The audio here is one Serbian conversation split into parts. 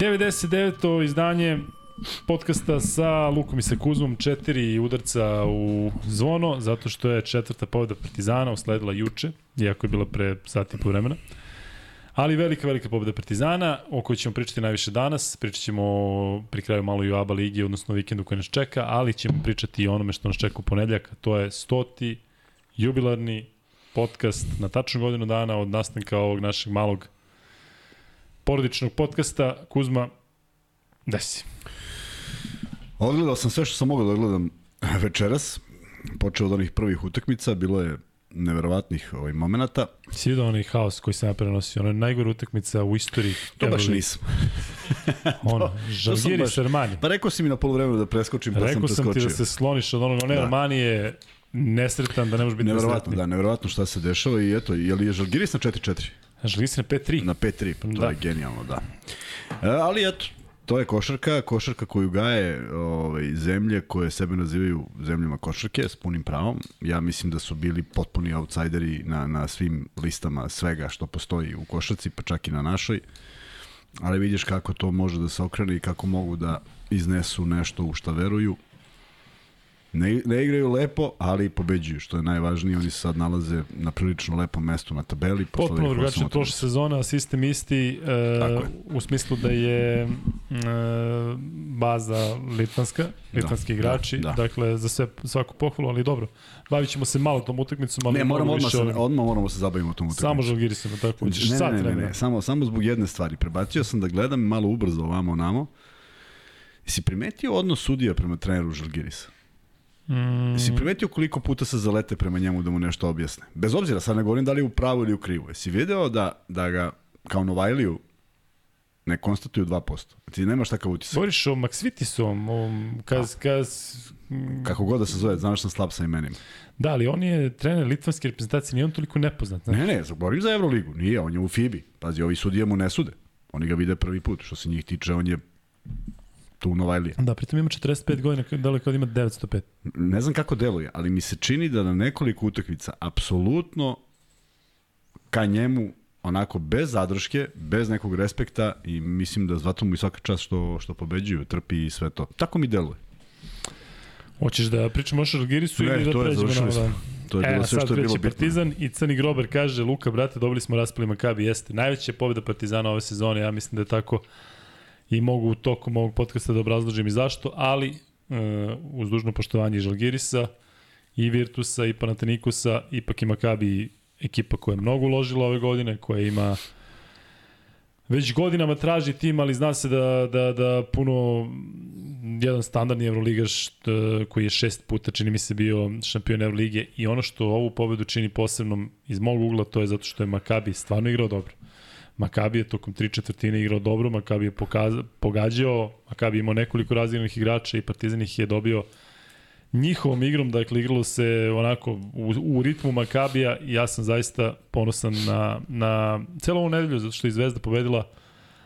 99. izdanje podcasta sa Lukom i sa Kuzmom, četiri udarca u zvono, zato što je četvrta pobjeda Partizana usledila juče, iako je bila pre sati po vremena. Ali velika, velika pobjeda Partizana, o kojoj ćemo pričati najviše danas. Pričat ćemo pri kraju malo i o ABA ligi, odnosno vikendu koji nas čeka, ali ćemo pričati i o onome što nas čeka u ponedljak. To je stoti jubilarni podcast na tačnu godinu dana od nastanka ovog našeg malog porodičnog podcasta. Kuzma, desi. Odgledao sam sve što sam mogao da odgledam večeras. Počeo od onih prvih utakmica, bilo je neverovatnih ovaj, momenta. Si vidio onaj haos koji sam ja prenosio, ono je najgore utakmica u istoriji. To baš nisam. ono, Žalgiri. Armani. Pa rekao si mi na polovremenu da preskočim, pa rekao sam preskočio. Rekao sam ti da se sloniš od onoga, ne, da. Armani je nesretan, da ne može biti Neverovatno, da, neverovatno šta se dešava i eto, je li je Žalgiris na 4-4? Žalgiris na 5-3. Na 5-3, pa to da. je genijalno, da. E, ali eto, to je košarka, košarka koju gaje ovaj, zemlje koje sebe nazivaju zemljama košarke s punim pravom. Ja mislim da su bili potpuni outsideri na, na svim listama svega što postoji u košarci, pa čak i na našoj. Ali vidiš kako to može da se okrene i kako mogu da iznesu nešto u šta veruju Ne, ne igraju lepo, ali pobeđuju, što je najvažnije. Oni se sad nalaze na prilično lepom mestu na tabeli. Potpuno drugačije prošle sezona, sistem isti, e, u smislu da je e, baza litvanska, da, litvanski da, igrači, da, da. dakle za sve, svaku pohvalu, ali dobro. Bavit ćemo se malo tom utakmicom, ali ne, moramo odmah, se, odmah moramo se zabavimo tom utakmicom. Samo Žalgirisima, tako. Ne, ne, ne, ne, ne, ne, samo, samo zbog jedne stvari. Prebacio sam da gledam malo ubrzo ovamo namo. Si primetio odnos sudija prema treneru Žalgirisa? Mm. Si primetio koliko puta se zalete prema njemu da mu nešto objasne? Bez obzira, sad ne govorim da li je u pravu ili u krivu. Jesi video da, da ga kao Novajliju ne konstatuju 2%. Ti nemaš takav utisak. Govoriš o Maksvitisom, o kaz, da. kaz... Kako god da se zove, znaš sam slab sa imenima. Da, ali on je trener litvanske reprezentacije, nije on toliko nepoznat. Znaš? Ne, ne, govorim za Euroligu, nije, on je u FIBI. Pazi, ovi sudije mu ne sude. Oni ga vide prvi put. Što se njih tiče, on je tu Novajlija. Da, pritom ima 45 godina, deluje kao da ima 905. Ne znam kako deluje, ali mi se čini da na nekoliko utakmica apsolutno ka njemu onako bez zadrške, bez nekog respekta i mislim da zato mu i svaka čast što, što pobeđuju, trpi i sve to. Tako mi deluje. Hoćeš da pričamo o Šargirisu ili da pređemo na... Da... To je e, bilo sve što je bilo bitno. Partizan i Crni Grober kaže, Luka, brate, dobili smo raspali Makabi, jeste. Najveća pobjeda Partizana ove sezone, ja mislim da je tako i mogu u toku ovog podcasta da obrazložim i zašto, ali uh, uz dužno poštovanje i Žalgirisa i Virtusa i Panatenikusa, ipak i Makabi ekipa koja je mnogo uložila ove godine, koja ima već godinama traži tim, ali zna se da, da, da puno jedan standardni Euroligaš koji je šest puta, čini mi se, bio šampion Euroligije i ono što ovu pobedu čini posebnom iz mog ugla, to je zato što je Makabi stvarno igrao dobro. Makabi je tokom tri četvrtine igrao dobro, Makabi je pokaza, pogađao, Makabi je imao nekoliko razdijelnih igrača i Partizan ih je dobio njihovom igrom, dakle igralo se onako u, u ritmu Makabija i ja sam zaista ponosan na, na celo ovu nedelju, zato što je Zvezda pobedila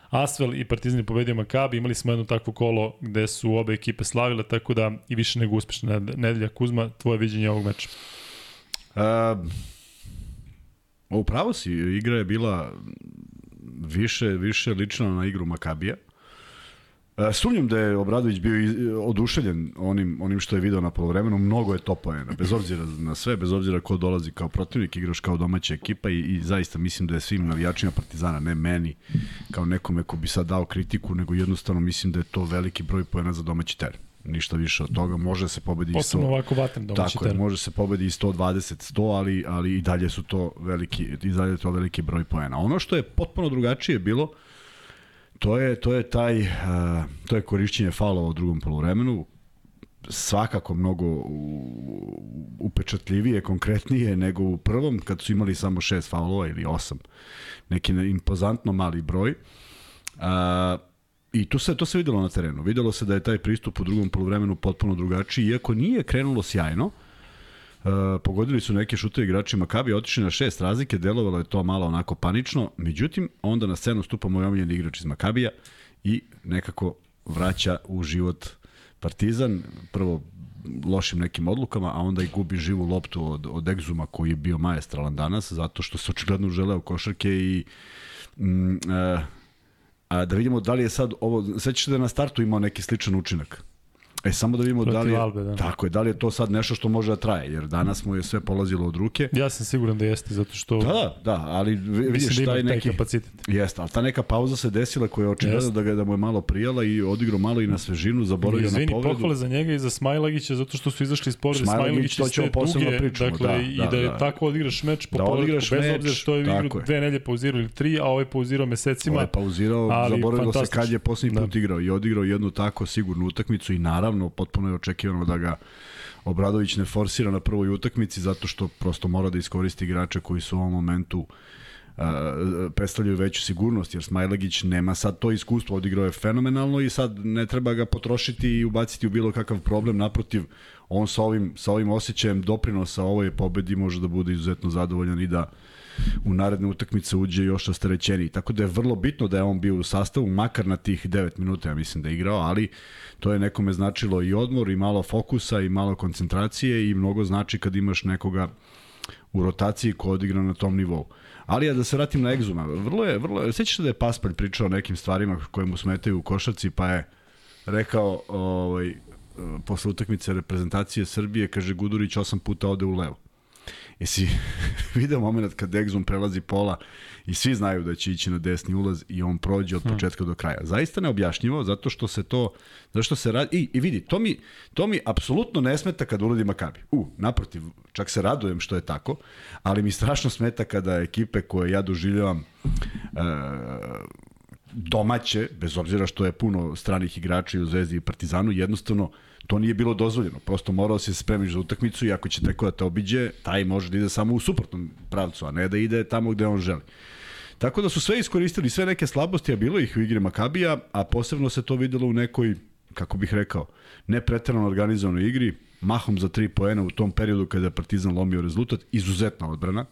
Asvel i Partizan je pobedio Makabi, imali smo jedno takvo kolo gde su obe ekipe slavile, tako da i više nego uspešna nedelja. Kuzma, tvoje viđenje ovog meča? Uh, upravo si, igra je bila više, više lično na igru Makabija. E, sumnjam da je Obradović bio oduševljen onim, onim što je video na polovremenu, mnogo je to poena, bez obzira na sve, bez obzira ko dolazi kao protivnik, igraš kao domaća ekipa i, i zaista mislim da je svim navijačima Partizana, ne meni, kao nekome ko bi sad dao kritiku, nego jednostavno mislim da je to veliki broj poena za domaći teren ništa više od toga. Može se pobedi i 100. Posebno ovako vatren domaći Tako je, može se pobedi i 120, 100, ali, ali i dalje su to veliki, i dalje je to veliki broj poena. Ono što je potpuno drugačije bilo, to je, to je taj, uh, to je korišćenje faulova u drugom polovremenu, svakako mnogo upečatljivije, konkretnije nego u prvom, kad su imali samo šest faulova ili osam. Neki impozantno mali broj. Uh, I to se, to se videlo na terenu. Videlo se da je taj pristup u drugom polovremenu potpuno drugačiji, iako nije krenulo sjajno. Uh, pogodili su neke šute igrači Makabi, otišli na šest razlike, delovalo je to malo onako panično, međutim, onda na scenu stupa moj omiljeni igrač iz Makabija i nekako vraća u život Partizan, prvo lošim nekim odlukama, a onda i gubi živu loptu od, od Egzuma koji je bio majestralan danas, zato što se očigledno želeo košarke i mm, uh, a da vidimo da li je sad ovo, sećaš da je na startu imao neki sličan učinak. E, samo da vidimo da li je, Albe, da. tako je, da li je to sad nešto što može da traje, jer danas mu je sve polazilo od ruke. Ja sam siguran da jeste, zato što Da, da, ali vi- vidiš da taj neki... kapacitet. Jeste, ali ta neka pauza se desila koja je očigledno da, ga, da mu je malo prijala i odigrao malo i na svežinu, zaboravio na Izvini, povredu. pohvale za njega i za Smajlagića zato što su izašli iz povrede Smajlagić, to ćemo posebno pričamo, dakle, da, i da, da, je da. tako odigraš meč po Da odigraš bez meč, obzira što je igru dve nelje pauzirao ili tri, a ovaj pauzirao mesecima. Ovo je pauzirao, zaboravilo se kad je poslednji put Da. igrao i odigrao jednu tako sigurnu utakmicu i naravno potpuno je očekivano da ga Obradović ne forsira na prvoj utakmici zato što prosto mora da iskoristi igrače koji su u ovom momentu uh, predstavljaju veću sigurnost, jer Smajlagić nema sad to iskustvo, odigrao je fenomenalno i sad ne treba ga potrošiti i ubaciti u bilo kakav problem, naprotiv, on sa ovim, sa ovim osjećajem doprinosa ovoj pobedi može da bude izuzetno zadovoljan i da u naredne utakmice uđe još rasterećeniji. Tako da je vrlo bitno da je on bio u sastavu, makar na tih 9 minuta, ja mislim da je igrao, ali to je nekome značilo i odmor, i malo fokusa, i malo koncentracije i mnogo znači kad imaš nekoga u rotaciji ko odigra na tom nivou. Ali ja da se vratim na Egzuma, vrlo je, vrlo je, sećaš se da je Paspalj pričao o nekim stvarima koje mu smetaju u košarci, pa je rekao ovaj, posle utakmice reprezentacije Srbije, kaže Gudurić osam puta ode u levo. Jesi video moment kad Exum prelazi pola i svi znaju da će ići na desni ulaz i on prođe od početka do kraja. Zaista neobjašnjivo, zato što se to, zato što se radi, i, i vidi, to mi, to mi apsolutno ne smeta kad uradi Makabi. U, naprotiv, čak se radujem što je tako, ali mi strašno smeta kada ekipe koje ja doživljavam e, domaće, bez obzira što je puno stranih igrača i u Zvezdi i Partizanu, jednostavno to nije bilo dozvoljeno. Prosto morao se spremiš za utakmicu i ako će neko da te obiđe, taj može da ide samo u suprotnom pravcu, a ne da ide tamo gde on želi. Tako da su sve iskoristili, sve neke slabosti, a bilo ih u igri Makabija, a posebno se to videlo u nekoj, kako bih rekao, ne preterano organizovanoj igri, mahom za tri poena u tom periodu kada je Partizan lomio rezultat, izuzetna odbrana.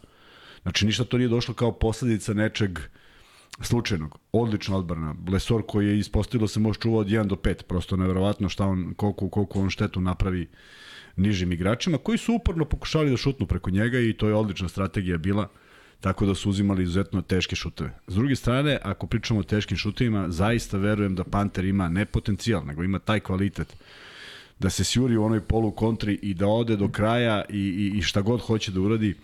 Znači ništa to nije došlo kao posledica nečeg slučajnog. Odlična odbrana. Lesor koji je ispostavilo se može čuvao od 1 do 5. Prosto neverovatno šta on, koliko, koliko on štetu napravi nižim igračima, koji su uporno pokušali da šutnu preko njega i to je odlična strategija bila tako da su uzimali izuzetno teške šuteve. S druge strane, ako pričamo o teškim šutevima, zaista verujem da Panter ima ne potencijal, nego ima taj kvalitet da se sjuri u onoj polu kontri i da ode do kraja i, i, i šta god hoće da uradi,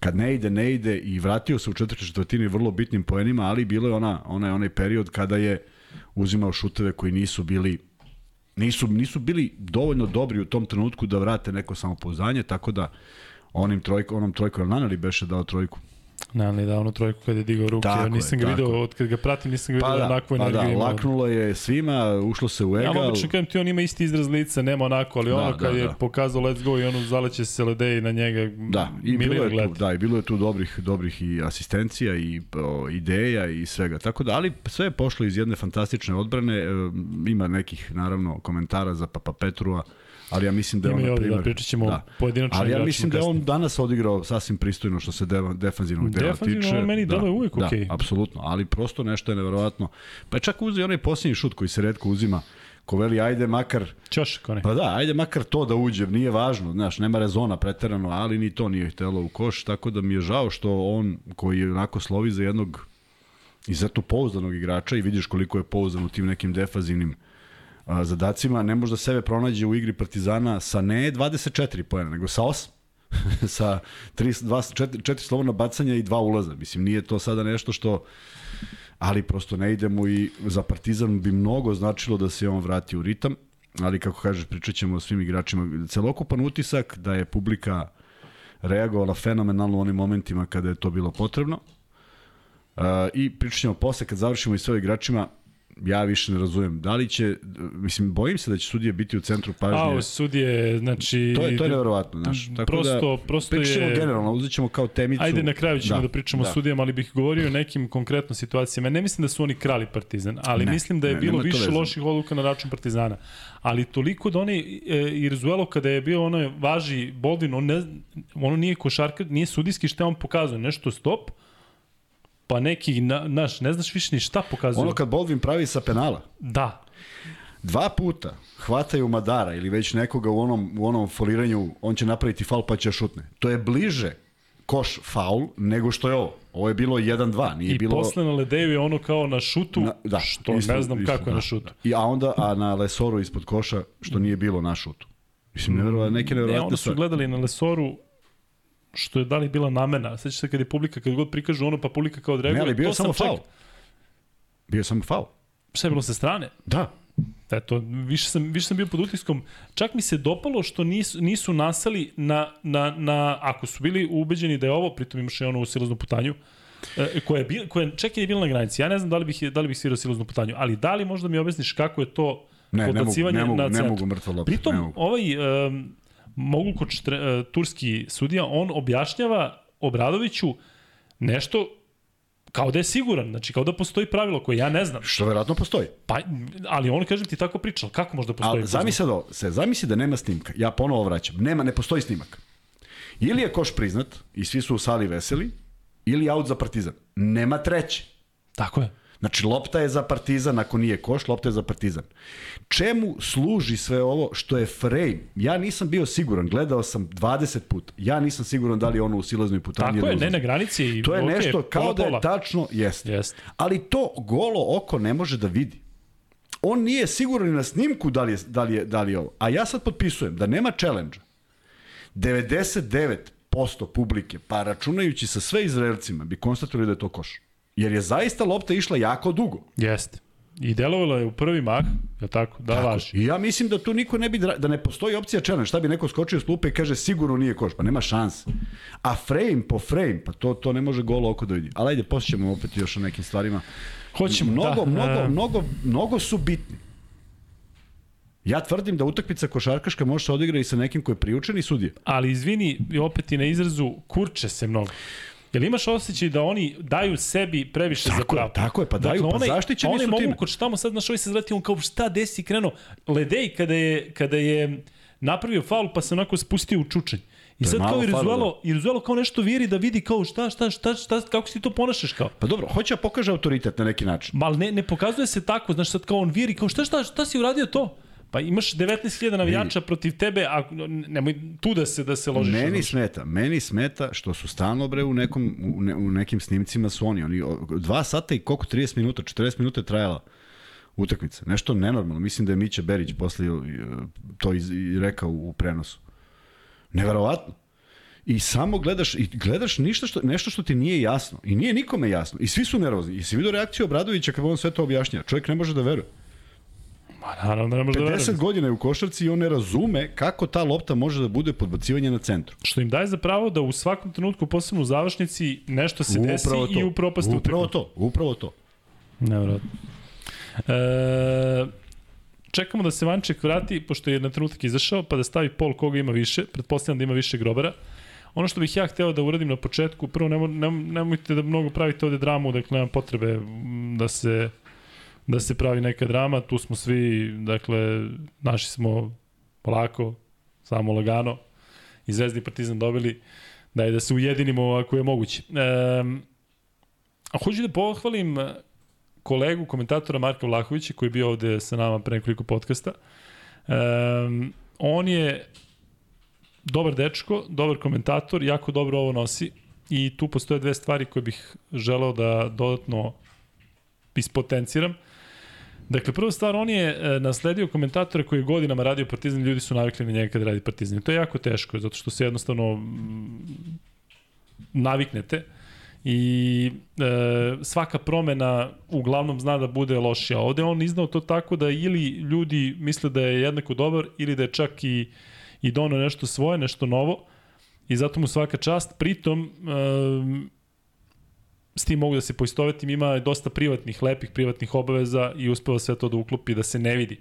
kad ne ide, ne ide i vratio se u četvrtoj četvrtini vrlo bitnim poenima, ali bilo je ona, onaj, onaj period kada je uzimao šuteve koji nisu bili nisu, nisu bili dovoljno dobri u tom trenutku da vrate neko samopouzdanje, tako da onim trojko, onom trojkom Naneli beše dao trojku. Naneli da onu trojku kada je digao ruke, Tako ja je, nisam ga tako video, je. od kad ga pratim nisam ga Pa video da, onakvu pa da, energiju imao. laknulo je svima, ušlo se u Ja egal. obično kažem ti, on ima isti izraz lica, nema onako, ali Da, ono da, kad je da. pokazao let's go i ono zaleće se ledeji na njega, Da, i bilo je tu, gledati. da, i bilo je tu dobrih dobrih i asistencija i o, ideja i svega. Tako da, ali sve je pošlo iz jedne fantastične odbrane. E, ima nekih naravno komentara za Papa Petrua, ali ja mislim da je on i na ovde, da, pričat ćemo o pojedinačnim Ali ja mislim da je on danas odigrao sasvim pristojno što se de, defanzivnog dela Defanzivno tiče. on meni deluje uvek da, okej. apsolutno, ali prosto nešto je neverovatno. Pa je čak uzeo i onaj posljednji šut koji se redko uzima. Ko veli, ajde makar Ćošak onaj. Pa da, ajde makar to da uđe, nije važno, znaš, nema rezona preterano, ali ni to nije htelo u koš, tako da mi je žao što on koji je onako slovi za jednog izuzetno pouzdanog igrača i vidiš koliko je pouzdan u tim nekim defazivnim a, zadacima, ne može da sebe pronađe u igri Partizana sa ne 24 pojena, nego sa 8 sa 3, 2, 4, 4 slobodna bacanja i dva ulaza. Mislim, nije to sada nešto što ali prosto ne idemo i za Partizan bi mnogo značilo da se on vrati u ritam, ali kako kažeš, pričat ćemo o svim igračima. Celokupan utisak da je publika reagovala fenomenalno u onim momentima kada je to bilo potrebno. Uh, I pričat ćemo posle kad završimo i sve o igračima, ja više ne razumem. Da li će, mislim, bojim se da će sudije biti u centru pažnje. A, sudije, znači... to je, to je neverovatno, znaš. Tako prosto, da, prosto je... generalno, uzet ćemo kao temicu. Ajde, na kraju ćemo da, Da, pričamo da. o sudijama, ali bih govorio o nekim konkretno situacijama. Ne mislim da su oni krali Partizan, ali Ne, mislim da je ne, bilo više loših odluka na račun Partizana. Ali toliko da oni, e, Irzuelo, kada je bio ono važi Boldin, on ne, ono nije košarka, nije sudijski je on pokazuje, nešto stop, pa neki, na, naš, ne znaš više ni šta pokazuje. Ono kad Baldwin pravi sa penala, Da, dva puta hvataju Madara ili već nekoga u onom, u onom foliranju, on će napraviti fal pa će šutne. To je bliže koš faul nego što je ovo. Ovo je bilo 1-2, nije I bilo... posle na Ledeju je ono kao na šutu, Na, da, što isto- ne znam isto, kako je da, na šutu. Da. I, a onda a na Lesoru ispod koša, što nije bilo na šutu. Mislim, neverovatno, neke Ne, neverovatne onda su gledali na Lesoru što je da li bila namena. Sećaš se kad je publika, kad god prikažu ono, pa publika kao odreaguje. Ne, ali bio samo faul. Bio je samo faul. Šta je bilo sa strane? Da. Eto, više sam, više sam bio pod utiskom. Čak mi se dopalo što nisu, nisu nasali na, na, na, ako su bili ubeđeni da je ovo, pritom imaš i ono u silaznu putanju, e, koja je, bil, koja je čak je bila na granici. Ja ne znam da li bih, da li bih svirao silaznu putanju, ali da li možda mi objasniš kako je to Ne, ne mogu, ne mogu, na ne centru? mogu mrtvo ne Pritom, mogu. ovaj um, Tre- uh, turski sudija, on objašnjava Obradoviću nešto kao da je siguran, znači kao da postoji pravilo koje ja ne znam. Što verovatno postoji. Pa, ali on, kažem ti, tako pričao. Kako možda postoji? Ali zamisli ovo, se, zamisli da nema snimka. Ja ponovo vraćam. Nema, ne postoji snimak. Ili je koš priznat i svi su u sali veseli, ili aut za partizan. Nema treće. Tako je. Znači, lopta je za partizan, ako nije koš, lopta je za partizan. Čemu služi sve ovo što je frame? Ja nisam bio siguran, gledao sam 20 puta. Ja nisam siguran da li je ono u silaznoj putanji. Tako je, ne na granici. I, To je okay, nešto kao pola, da je tačno, jeste. Jeste. Ali to golo oko ne može da vidi. On nije siguran na snimku da li je, da li je, da li je ovo. A ja sad potpisujem da nema challenge 99% publike, pa računajući sa sve Izraelcima, bi konstatovali da je to koš. Jer je zaista lopta išla jako dugo. Jeste. I delovalo je u prvi mah, je tako? Da, Tako. važi. I ja mislim da tu niko ne bi, da ne postoji opcija challenge. Šta bi neko skočio s klupe i kaže sigurno nije koš, pa nema šanse. A frame po frame, pa to, to ne može golo oko da vidi. Ali ajde, ćemo opet još o nekim stvarima. Hoćemo, mnogo, da. mnogo, E, mnogo, mnogo su bitni. Ja tvrdim da utakmica košarkaška može se odigra i sa nekim ko je priučen i sudija. Ali izvini, opet i na izrazu, kurče se mnogo. Jel imaš osjećaj da oni daju sebi previše za Tako je, pravo? tako je, pa daju, pa zaštićeni onaj su mogu, time. Ko tamo sad, znaš, ovaj se zleti, on kao šta desi krenuo. Ledej kada je, kada je napravio faul pa se onako spustio u čučanj. I To sad kao i faul, Rizuelo, i Rizuelo kao nešto viri da vidi kao šta, šta, šta, šta, kako si to ponašaš kao. Pa dobro, hoće da pokaže autoritet na neki način. Ma ne, ne pokazuje se tako, znaš sad kao on viri, kao šta, šta, šta si uradio to? Pa imaš 19.000 navijača protiv tebe, a nemoj tu da se da se ložiš. Meni znaš. smeta, meni smeta što su stalno bre u nekom u, ne, u nekim snimcima su oni, oni o, dva sata i koliko 30 minuta, 40 minuta je trajala utakmica. Nešto nenormalno. Mislim da je Mića Berić posle e, to iz, i rekao u prenosu. Neverovatno. I samo gledaš i gledaš ništa što nešto što ti nije jasno i nije nikome jasno. I svi su nervozni. I si vidio reakciju Obradovića kada on sve to objašnjava. Čovjek ne može da veruje. Ma naravno da ne može da 50 verujem. godina je u košarci i on ne razume kako ta lopta može da bude podbacivanje na centru. Što im daje za pravo da u svakom trenutku, posebno u završnici, nešto se desi Upravo to. i upropasti Upravo utakmicu. to, upravo to. Nevjerojatno. E, čekamo da se Vanček vrati, pošto je na trenutak izašao, pa da stavi pol koga ima više. Pretpostavljam da ima više grobara. Ono što bih ja hteo da uradim na početku, prvo nemo, nem, nemojte da mnogo pravite ovde dramu, dakle nema potrebe m, da se da se pravi neka drama, tu smo svi, dakle, naši smo polako, samo lagano, i Zvezdni Partizan dobili, da je da se ujedinimo ako je moguće. E, a hoću da pohvalim kolegu, komentatora Marka Vlahovića, koji je bio ovde sa nama pre nekoliko podcasta. Um, on je dobar dečko, dobar komentator, jako dobro ovo nosi i tu postoje dve stvari koje bih želeo da dodatno ispotenciram. Dakle, prva stvar, on je e, nasledio komentatora koji je godinama radio Partizan, ljudi su navikli na njega kada radi Partizan. To je jako teško, zato što se jednostavno naviknete i e, svaka promena uglavnom zna da bude lošija. Ovde on iznao to tako da ili ljudi misle da je jednako dobar ili da je čak i, i dono nešto svoje, nešto novo i zato mu svaka čast. Pritom, e, s tim mogu da se poistovetim, ima dosta privatnih, lepih privatnih obaveza i uspeva sve to da uklopi da se ne vidi.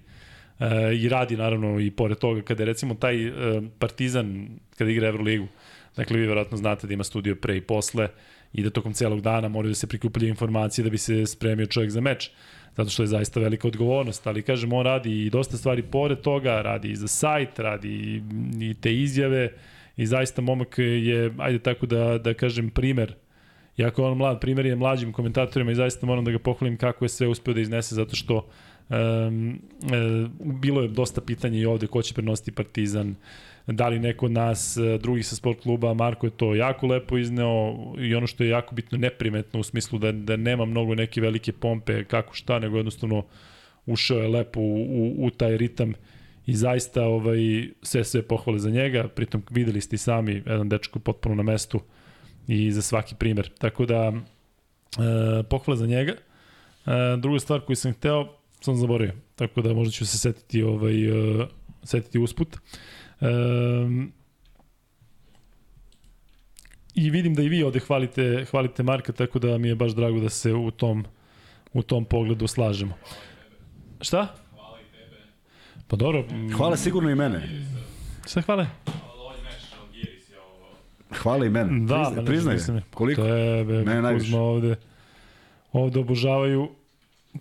E, I radi naravno i pored toga kada je recimo taj e, Partizan kada igra Euroligu, dakle vi verovatno znate da ima studio pre i posle i da tokom celog dana moraju da se prikupljaju informacije da bi se spremio čovjek za meč zato što je zaista velika odgovornost, ali kažem, on radi i dosta stvari pored toga, radi i za sajt, radi i, i te izjave i zaista momak je, ajde tako da, da kažem, primer Jako on mlad, primjer je mlađim komentatorima i zaista moram da ga pohvalim kako je sve uspeo da iznese zato što Um, e, bilo je dosta pitanja i ovde ko će prenositi Partizan, da li neko od nas, e, drugih sa sport kluba, Marko je to jako lepo izneo i ono što je jako bitno neprimetno u smislu da, da nema mnogo neke velike pompe, kako šta, nego jednostavno ušao je lepo u, u, u taj ritam i zaista ovaj, sve sve pohvale za njega, pritom videli ste i sami, jedan dečko potpuno na mestu i za svaki primer. Tako da, e, pohvale za njega. E, druga stvar koju sam hteo, sam zaboravio, tako da možda ću se setiti, ovaj, uh, setiti usput. Um, I vidim da i vi ovde hvalite, hvalite Marka, tako da mi je baš drago da se u tom, u tom pogledu slažemo. Šta? Hvala i tebe. Pa dobro. Hvala sigurno i mene. Šta hvale? Hvala i mene. Da, priznaj, priznaj. Koliko? Tebe, Mene najviše. Ovde, ovde obožavaju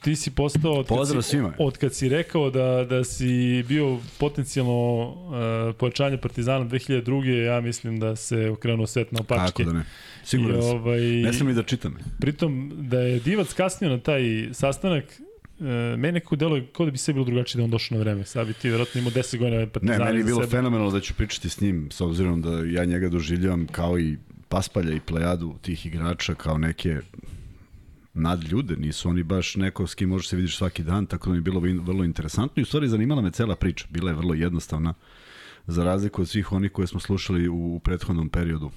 ti si postao od Pozdrav si, svima. od kad si rekao da da si bio potencijalno uh, pojačanje Partizana 2002. ja mislim da se okrenuo svet na opačke. Kako da ne. Sigurno I, ovaj, ne sam ni da čitam. Pritom da je Divac kasnio na taj sastanak meni nekako delo je kao da bi sve bilo drugačije da on došao na vreme. Sad bi ti vjerojatno imao 10 godina Partizana. Ne, meni je bilo sebe. fenomenalno da ću pričati s njim, s obzirom da ja njega doživljavam kao i Paspalja i plejadu tih igrača kao neke nad ljude, nisu oni baš neko s kim možeš se vidiš svaki dan, tako da mi je bilo vrlo interesantno i u stvari zanimala me cela priča, bila je vrlo jednostavna, za razliku od svih onih koje smo slušali u, u prethodnom periodu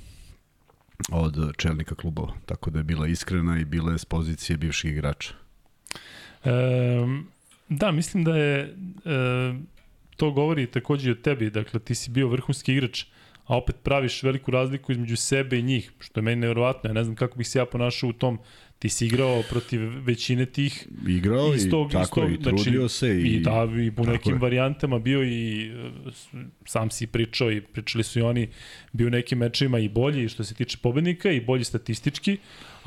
od čelnika klubova, tako da je bila iskrena i bila je s pozicije bivših igrača. E, da, mislim da je e, to govori takođe i o tebi, dakle ti si bio vrhunski igrač, a opet praviš veliku razliku između sebe i njih, što je meni nevjerovatno, ja ne znam kako bih se ja ponašao u tom. Ti si igrao protiv većine tih igrao i tako istog, i trudio znači, se i, i da i po nekim je. varijantama bio i sam si pričao i pričali su i oni bio u nekim mečima i bolji što se tiče pobednika i bolji statistički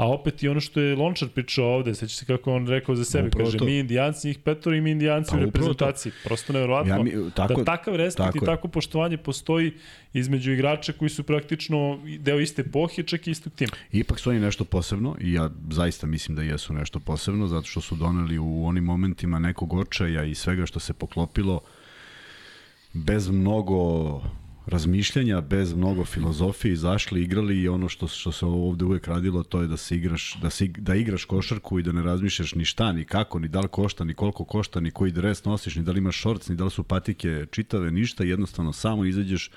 A opet i ono što je Lončar pričao ovde, sveća se kako on rekao za sebe, upravo kaže to. mi indijanci, njih petor i mi indijanci pa, u reprezentaciji. Prosto nevjerovatno ja, mi, tako, da takav respekt tako i tako poštovanje postoji između igrača koji su praktično deo iste epohe, čak i istog tima. Ipak su oni nešto posebno i ja zaista mislim da jesu nešto posebno, zato što su doneli u onim momentima nekog očaja i svega što se poklopilo bez mnogo razmišljanja, bez mnogo filozofije, izašli, igrali i ono što, što se ovde uvek radilo, to je da se igraš, da, se, da igraš košarku i da ne razmišljaš ni šta, ni kako, ni da li košta, ni koliko košta, ni koji dres nosiš, ni da li imaš šorc, ni da li su patike čitave, ništa, jednostavno samo izađeš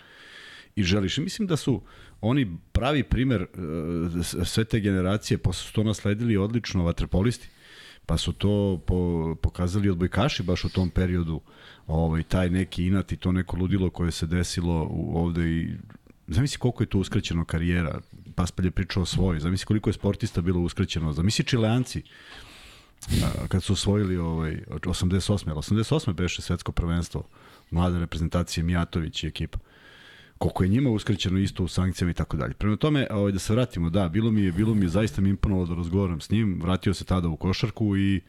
i želiš. Mislim da su oni pravi primer uh, sve te generacije, posle su to nasledili odlično vaterpolisti, pa su to po, pokazali odbojkaši baš u tom periodu, ovaj, taj neki inat i to neko ludilo koje se desilo ovde i zamisli koliko je to uskraćeno karijera, Paspalj je pričao o svoj, zamisli koliko je sportista bilo uskraćeno, zamisli čileanci, kad su osvojili ovaj, 88. 88. beše svetsko prvenstvo, mlade reprezentacije Mijatović i ekipa. Koliko je njima uskraćeno isto u sankcijama i tako dalje. Prema tome, ovaj, da se vratimo, da, bilo mi je, bilo mi je zaista mi imponovalo da razgovaram s njim, vratio se tada u košarku i uh,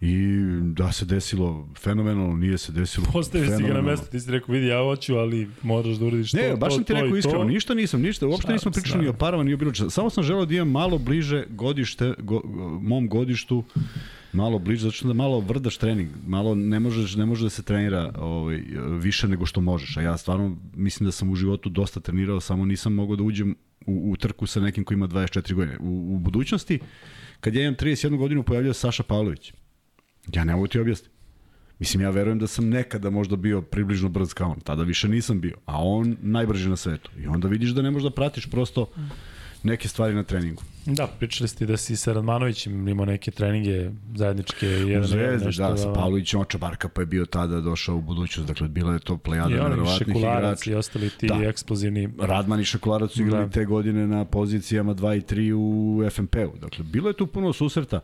I da se desilo fenomenalno, nije se desilo Postaviš si ga na mesto, ti si rekao, vidi, ja hoću, ali moraš da uradiš ne, to, Ne, baš sam ti rekao iskreno, ništa nisam, ništa, uopšte nismo pričali ni o parama, ni o bilo čega. Samo sam želeo da imam malo bliže godište, go, mom godištu, malo bliže, zato što da malo vrdaš trening, malo ne možeš, ne može da se trenira ovaj, više nego što možeš, a ja stvarno mislim da sam u životu dosta trenirao, samo nisam mogao da uđem u, u trku sa nekim ko ima 24 godine. U, u budućnosti, kad ja imam 31 godinu, pojavljaju Saša Pavlović Ja ne mogu ti objasniti. Mislim, ja verujem da sam nekada možda bio približno brz kao on. Tada više nisam bio. A on najbrži na svetu. I onda vidiš da ne možeš da pratiš prosto neke stvari na treningu. Da, pričali ste da si sa Radmanovićem imao neke treninge zajedničke. Jedan, u Zvezdi, nešto, da, sa Pavlovićem Oča Barka pa je bio tada došao u budućnost. Dakle, bila je to plejada nevjerovatnih igrača. I ostali ti da. eksplozivni. Radman i Šekularac su igrali da. te godine na pozicijama 2 i 3 u FNP-u. Dakle, bilo je tu puno susreta.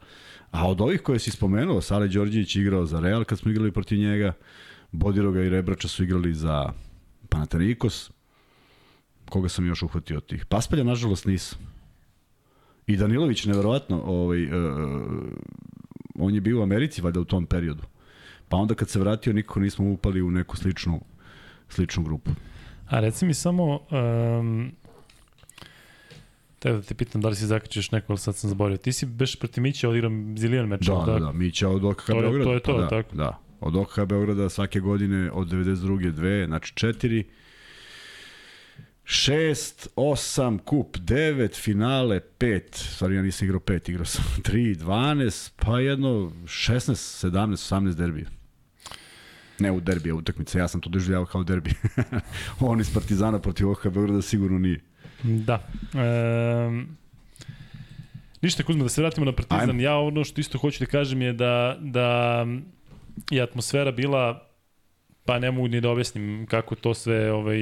A od ovih koje si spomenuo, Sale Đorđević igrao za Real kad smo igrali protiv njega, Bodiroga i Rebrača su igrali za Panathinaikos, koga sam još uhvatio od tih. Paspalja, nažalost, nisam. I Danilović, neverovatno, ovaj, uh, on je bio u Americi valjda u tom periodu. Pa onda kad se vratio, nikako nismo upali u neku sličnu, sličnu grupu. A reci mi samo, um, Teo da te pitam da li si zakačiš neko, ali sad sam zaborio. Ti si beš proti Mića odigram zilijan meč. Da, da, da, Mića od OKH Beograda. To je to, pa da, tako. Da, od OKH Beograda svake godine od 92. dve, znači četiri. 6, 8, kup 9, finale 5, stvari ja nisam igrao 5, igrao sam 3, 12, pa jedno 16, 17, 18 derbija. Ne u derbija utakmice, ja sam to doživljavao kao derbi. On iz Partizana protiv OHA Beograda sigurno nije. Da. E, ništa, Kuzma, da se vratimo na Partizan. Ajme. Ja ono što isto hoću da kažem je da, da je atmosfera bila, pa ne mogu ni da objasnim kako to sve ovaj,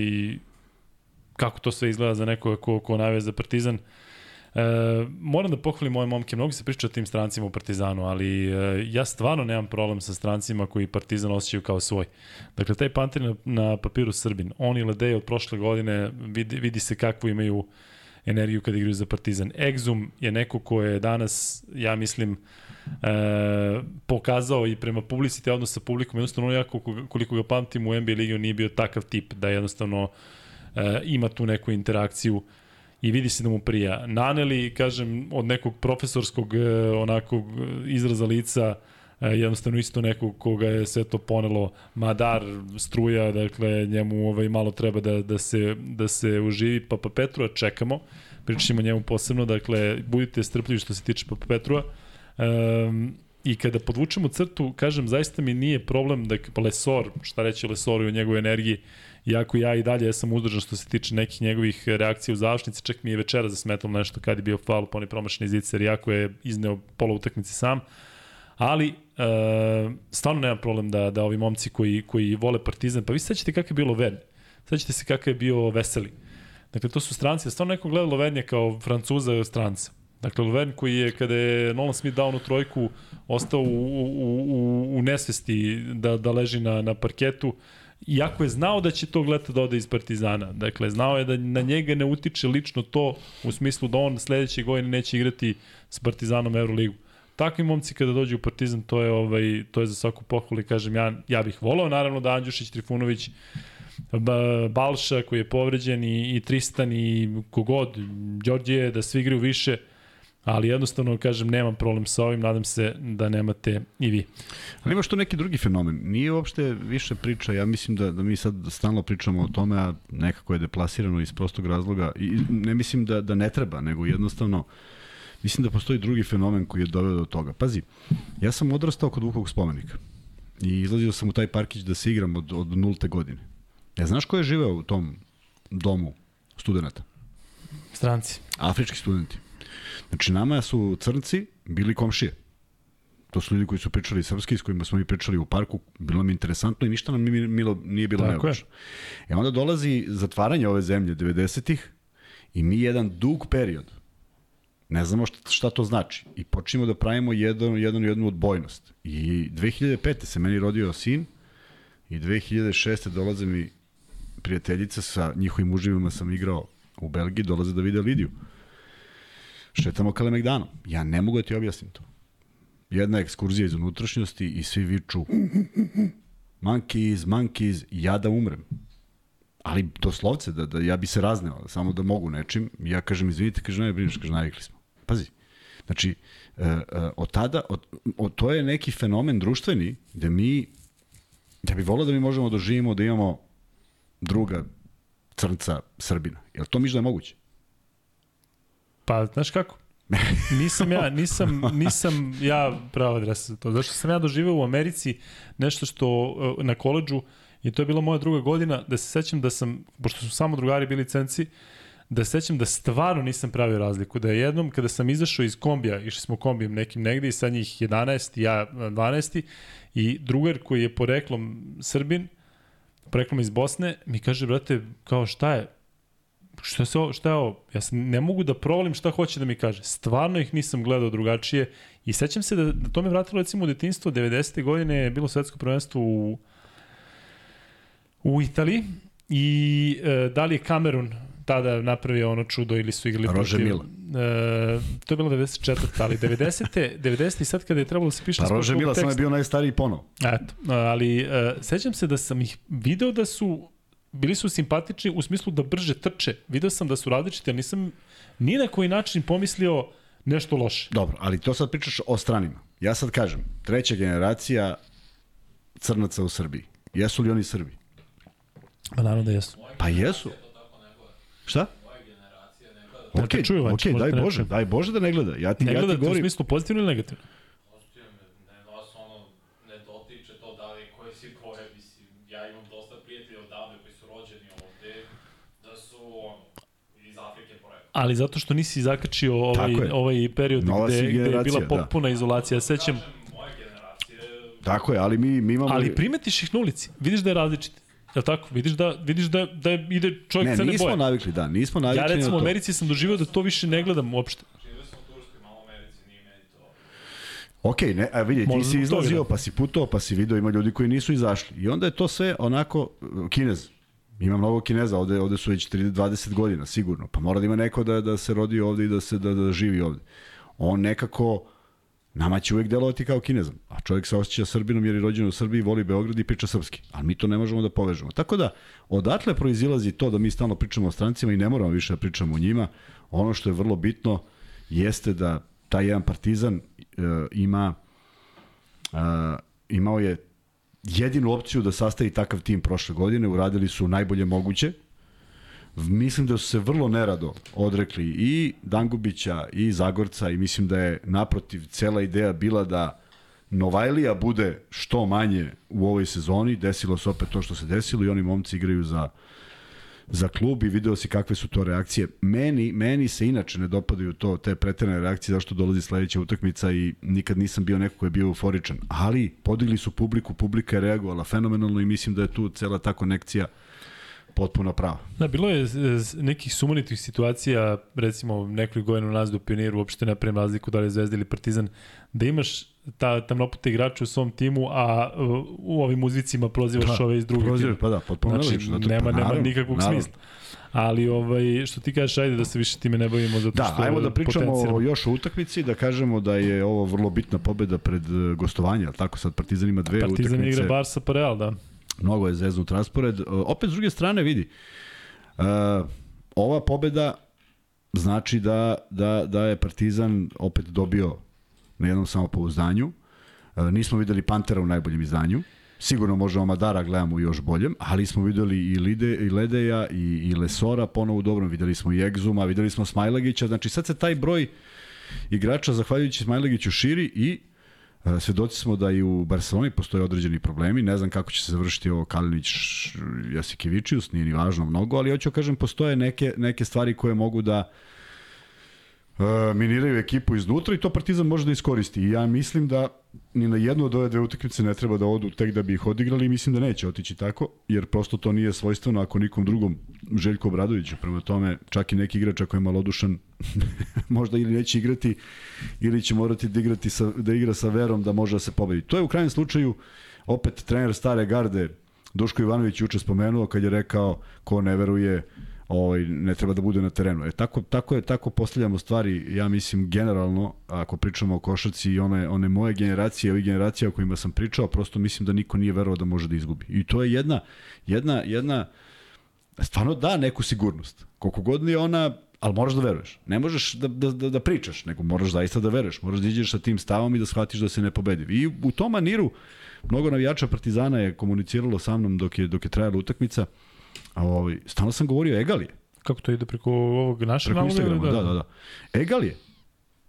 kako to sve izgleda za nekoga ko, ko navija za Partizan. E, moram da pohvalim moje momke, mnogo se priča o tim strancima u Partizanu, ali e, ja stvarno nemam problem sa strancima koji Partizan osjećaju kao svoj. Dakle, taj Panter na, na papiru Srbin, on i Ledeje od prošle godine vidi, vidi se kakvu imaju energiju kada igraju za Partizan. Exum je neko ko je danas, ja mislim, e, pokazao i prema publicite odnos sa publikom, jednostavno ja koliko ga pamtim u NBA ligi nije bio takav tip da jednostavno e, ima tu neku interakciju i vidi se da mu prija. Naneli, kažem, od nekog profesorskog e, onakog izraza lica, e, jednostavno isto nekog koga je sve to ponelo Madar, struja, dakle njemu ovaj, malo treba da, da, se, da se uživi. Papa Petrua čekamo, pričamo njemu posebno, dakle budite strpljivi što se tiče Papa Petrua. Um, I kada podvučemo crtu, kažem, zaista mi nije problem da Lesor, šta reći Lesoru i o njegovoj energiji, Iako ja i dalje sam uzdržan što se tiče nekih njegovih reakcija u završnici, čak mi je večera zasmetalo nešto kad je bio faul po onaj promašani zicer, iako je izneo pola utakmice sam. Ali, e, stvarno nema problem da, da ovi momci koji, koji vole Partizan, pa vi sećate kako je bilo Ven, sećate se kako je bio Veseli. Dakle, to su stranci, stvarno neko gleda Lovenja kao Francuza stranca. Dakle, Loven koji je, kada je Nolan Smith dao onu trojku, ostao u, u, u, u nesvesti da, da leži na, na parketu, iako je znao da će tog leta da ode iz Partizana. Dakle, znao je da na njega ne utiče lično to u smislu da on sledeće godine neće igrati s Partizanom Euroligu. Takvi momci kada dođu u Partizan, to je ovaj to je za svaku pohvalu kažem ja ja bih voleo naravno da Andjušić Trifunović Balša koji je povređen i, i Tristan i kogod, Đorđije, da svi igraju više, ali jednostavno kažem nemam problem sa ovim, nadam se da nemate i vi. Ali imaš tu neki drugi fenomen, nije uopšte više priča, ja mislim da, da mi sad stalno pričamo o tome, a nekako je deplasirano iz prostog razloga i ne mislim da, da ne treba, nego jednostavno mislim da postoji drugi fenomen koji je doveo do toga. Pazi, ja sam odrastao kod Vukovog spomenika i izlazio sam u taj parkić da se igram od, od nulte godine. Ja znaš ko je živeo u tom domu studenta? Stranci. Afrički studenti. Znači, nama su crnci bili komšije. To su ljudi koji su pričali srpski, s kojima smo mi pričali u parku, bilo mi interesantno i ništa nam milo, nije bilo neobično. I onda dolazi zatvaranje ove zemlje 90-ih i mi jedan dug period ne znamo šta, šta to znači i počnemo da pravimo jedan, jedan jednu odbojnost. I 2005. se meni rodio sin i 2006. dolaze mi prijateljica sa njihovim muživima sam igrao u Belgiji, dolaze da vide Lidiju šetamo Kalemegdanom. Ja ne mogu da ti objasnim to. Jedna ekskurzija iz unutrašnjosti i svi viču monkeys, monkeys, ja da umrem. Ali doslovce, da, da ja bi se razneo, samo da mogu nečim. Ja kažem, izvinite, kaže, ne brineš, kaže, navikli smo. Pazi, znači, e, e, od tada, od, od, to je neki fenomen društveni, gde mi, ja bih volao da mi možemo da živimo, da imamo druga crnca Srbina. Jel to miš da je moguće? Pa, znaš kako? nisam ja, nisam, nisam ja prava adresa za to. Zašto sam ja doživeo u Americi nešto što e, na koleđu i to je bila moja druga godina, da se sećam da sam, pošto su samo drugari bili cenci, da se sećam da stvarno nisam pravio razliku. Da je jednom kada sam izašao iz kombija, išli smo kombijem nekim negde i sad njih 11, ja 12 i drugar koji je poreklom Srbin, poreklom iz Bosne, mi kaže, brate, kao šta je? Šta, se, šta je ovo? Ja sam, ne mogu da provalim šta hoće da mi kaže. Stvarno ih nisam gledao drugačije i sećam se da, da to me vratilo recimo u detinstvo. 90. godine je bilo svetsko prvenstvo u, u Italiji i e, da li je Kamerun tada napravio ono čudo ili su igrali Rože protiv... Mila. E, to je bilo 94. ali 90. 90. sad kada je trebalo da se piše... Pa Rože Mila sam je bio najstariji ponov. Eto, ali e, sećam se da sam ih video da su bili su simpatični u smislu da brže trče. Video sam da su različiti, ali nisam ni na koji način pomislio nešto loše. Dobro, ali to sad pričaš o stranima. Ja sad kažem, treća generacija crnaca u Srbiji. Jesu li oni Srbi? Pa naravno da jesu. Pa jesu. Šta? Ok, te čuju, ok, daj Bože, daj Bože da ne gleda. Ja ti, Ne ja ti gledate u govorim, smislu pozitivno ili negativno? Ostaje me, ne vas ono, ne dotiče to da li koje si boje, mislim, ja imam dosta prijatelja odavde koji su rođeni ovde, da su, ono, iz Afrike porekla. Ali zato što nisi zakačio ovaj, ovaj period Nova gde, gde je bila da. potpuna izolacija. Ja sećam, tako je, ali mi, mi imamo... ali primetiš ih na ulici. Vidiš da je različit. Je tako? Vidiš da, vidiš da, da ide čovjek ne, crne nismo boje. navikli, da, nismo navikli Ja recimo na u to. Americi sam doživio da to više ne gledam uopšte. živio sam u Turskoj, malo u Americi, nije meni to. Ok, ne, a vidi, ti si izlazio, da. pa si putovao, pa si video, ima ljudi koji nisu izašli. I onda je to sve onako, uh, kinez. Ima mnogo kineza, ovde, ovde su već 30, 20 godina, sigurno. Pa mora da ima neko da, da se rodi ovde i da, se, da, da živi ovde. On nekako, nama će uvek delovati kao kinezom. A čovjek se osjeća Srbinom jer je rođen u Srbiji, voli Beograd i priča srpski. Ali mi to ne možemo da povežemo. Tako da, odatle proizilazi to da mi stalno pričamo o strancima i ne moramo više da pričamo o njima. Ono što je vrlo bitno jeste da taj jedan partizan e, ima Uh, imao je jedinu opciju da sastavi takav tim prošle godine, uradili su najbolje moguće. Mislim da su se vrlo nerado odrekli i Dangubića i Zagorca i mislim da je naprotiv cela ideja bila da Novajlija bude što manje u ovoj sezoni, desilo se opet to što se desilo i oni momci igraju za za klub i video si kakve su to reakcije. Meni, meni se inače ne dopadaju to, te preterane reakcije zašto dolazi sledeća utakmica i nikad nisam bio neko ko je bio euforičan. Ali podigli su publiku, publika je reagovala fenomenalno i mislim da je tu cela ta konekcija potpuno prava. Da, bilo je nekih sumanitih situacija, recimo nekoliko godina u nas do Pioniru, uopšte ne pravim razliku da li je Zvezda ili Partizan, da imaš ta tamnopute igrače u svom timu, a u ovim uzvicima prozivaš Da, ove iz drugog Prozivaš, pa da, potpuno Znači, nelogično, zato- nema, pa nema naravno, nikakvog naravno. smisla. Ali ovaj, što ti kažeš, ajde da se više time ne bavimo, zato Da, što ajmo da pričamo o još o utakmici, da kažemo da je ovo vrlo bitna pobeda pred e, gostovanje, ali tako sad Partizan ima dve Partizan utakmice. igra Barsa pa Real, da. Mnogo je zeznut raspored. E, Opet s druge strane vidi, uh, ova pobeda znači da, da, da je Partizan opet dobio na jednom samopouzdanju. Uh, nismo videli Pantera u najboljem izdanju. Sigurno možemo Madara gledamo još boljem, ali smo videli i, Lide, i Ledeja i, i Lesora ponovo u dobrom, videli smo i Egzuma, videli smo Smajlagića, znači sad se taj broj igrača zahvaljujući Smajlagiću širi i E, Svedoci smo da i u Barceloni postoje određeni problemi, ne znam kako će se završiti ovo Kalinić Jasikevičius, nije ni važno mnogo, ali hoću da kažem postoje neke, neke stvari koje mogu da e, miniraju ekipu iznutra i to Partizan može da iskoristi. I ja mislim da ni na jednu od ove dve utakmice ne treba da odu tek da bi ih odigrali i mislim da neće otići tako, jer prosto to nije svojstveno ako nikom drugom Željko Obradoviću. Prema tome, čak i neki igrač ako je malodušan možda ili neće igrati ili će morati da, igrati sa, da igra sa verom da može da se pobedi. To je u krajnjem slučaju opet trener stare garde Duško Ivanović juče spomenuo kad je rekao ko ne veruje ovaj ne treba da bude na terenu. E tako tako je tako postavljamo stvari, ja mislim generalno ako pričamo o košarci i one one moje generacije, ovih generacija o kojima sam pričao, prosto mislim da niko nije verovao da može da izgubi. I to je jedna jedna jedna stvarno da neku sigurnost. Koliko god je ona ali moraš da veruješ. Ne možeš da, da, da, da pričaš, nego moraš zaista da veruješ. Moraš da iđeš sa tim stavom i da shvatiš da se ne pobedi. I u tom maniru mnogo navijača Partizana je komuniciralo sa mnom dok je, dok je trajala utakmica. Ovaj, stalno sam govorio Egal je. Kako to ide preko ovog našeg Preko Instagrama, da, da, da. Egal je.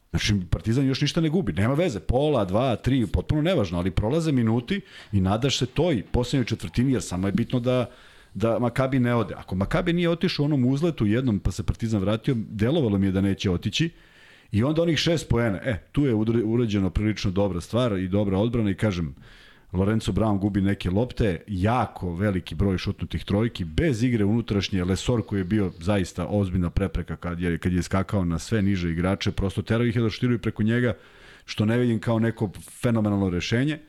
Znači, Partizan još ništa ne gubi. Nema veze. Pola, dva, tri, potpuno nevažno, ali prolaze minuti i nadaš se toj poslednjoj četvrtini, jer samo je bitno da da Makabi ne ode. Ako Makabi nije otišao u onom uzletu jednom pa se Partizan vratio, delovalo mi je da neće otići. I onda onih šest poena, e, tu je urađeno prilično dobra stvar i dobra odbrana i kažem, Lorenzo Brown gubi neke lopte, jako veliki broj šutnutih trojki, bez igre unutrašnje, Lesor koji je bio zaista ozbiljna prepreka kad je, kad je skakao na sve niže igrače, prosto terao ih je da šutiraju preko njega, što ne vidim kao neko fenomenalno rešenje.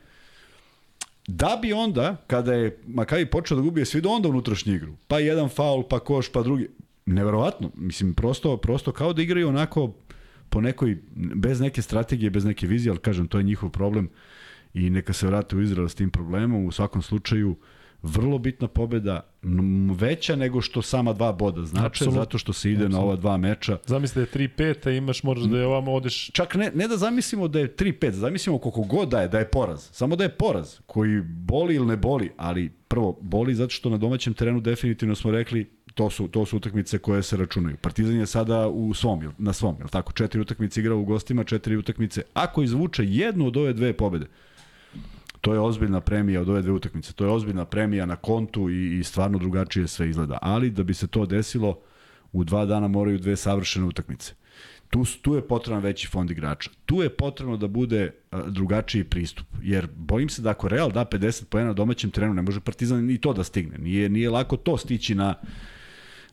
Da bi onda, kada je Makabi počeo da gubi, je svi do onda unutrašnju igru. Pa jedan faul, pa koš, pa drugi. Neverovatno. Mislim, prosto, prosto kao da igraju onako po nekoj, bez neke strategije, bez neke vizije, ali kažem, to je njihov problem i neka se vrate u Izrael s tim problemom. U svakom slučaju, vrlo bitna pobeda, veća nego što sama dva boda znače, Apsolutno. zato što se ide na ova dva meča. Zamisli da je 3-5, a imaš, moraš da je ovamo odeš... Čak ne, ne da zamislimo da je 3-5, zamislimo koliko god da je, da je poraz. Samo da je poraz, koji boli ili ne boli, ali prvo, boli zato što na domaćem terenu definitivno smo rekli to su, to su utakmice koje se računaju. Partizan je sada u svom, na svom, je tako? Četiri utakmice igra u gostima, četiri utakmice. Ako izvuče jednu od ove dve pobede, to je ozbiljna premija od ove dve utakmice. To je ozbiljna premija na kontu i, i stvarno drugačije sve izgleda. Ali da bi se to desilo, u dva dana moraju dve savršene utakmice. Tu, tu je potreban veći fond igrača. Tu je potrebno da bude drugačiji pristup. Jer bojim se da ako Real da 50 poena na domaćem terenu, ne može Partizan ni to da stigne. Nije, nije lako to stići na,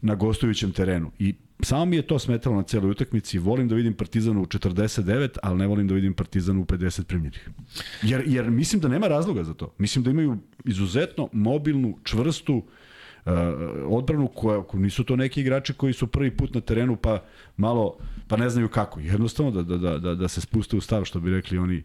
na gostujućem terenu. I samo mi je to smetalo na celoj utakmici. Volim da vidim Partizan u 49, ali ne volim da vidim Partizan u 50 primljenih. Jer, jer mislim da nema razloga za to. Mislim da imaju izuzetno mobilnu, čvrstu uh, odbranu koja nisu to neki igrači koji su prvi put na terenu pa malo pa ne znaju kako. Jednostavno da, da, da, da, da se spuste u stav što bi rekli oni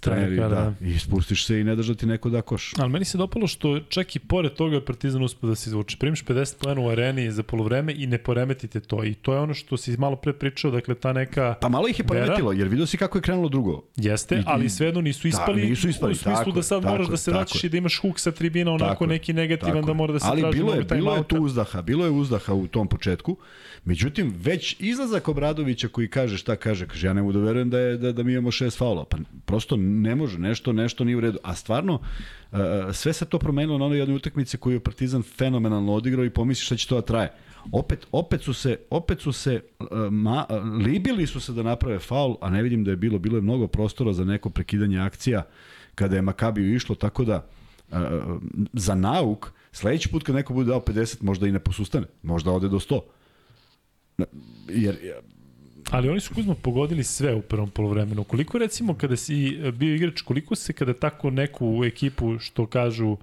treneri, Stranka, da, i spustiš se i ne daš da ti neko da koš. Ali meni se dopalo što čak i pored toga je Partizan uspio da se izvuče. Primiš 50 poena u areni za polovreme i ne poremetite to. I to je ono što si malo pre pričao, dakle ta neka... Pa malo ih je poremetilo, jer vidio si kako je krenulo drugo. Jeste, I- ali svejedno nisu ispali, Da, nisu ispali, u smislu tako da sad tako moraš da se vraćaš i da imaš huk sa tribina, onako Tako neki negativan tako da mora da se Ali traži bilo je, bilo je tu uzdaha, bilo je uzdaha u tom početku. Međutim, već izlazak Obradovića koji kaže šta kaže, kaže ja ne mogu da verujem da, je, da, da mi imamo šest faula. Pa prosto ne može, nešto, nešto nije u redu. A stvarno, uh, sve se to promenilo na onoj jednoj utakmici koju je Partizan fenomenalno odigrao i pomisli šta će to da traje. Opet, opet su se, opet su se uh, ma, libili su se da naprave faul, a ne vidim da je bilo, bilo je mnogo prostora za neko prekidanje akcija kada je Makabiju išlo, tako da uh, za nauk, sledeći put kad neko bude dao 50, možda i ne posustane, možda ode do 100. Na- Jer, Ali oni su Kuzma pogodili sve u prvom polovremenu. Koliko recimo kada si e, bio igrač, koliko se kada tako neku ekipu što kažu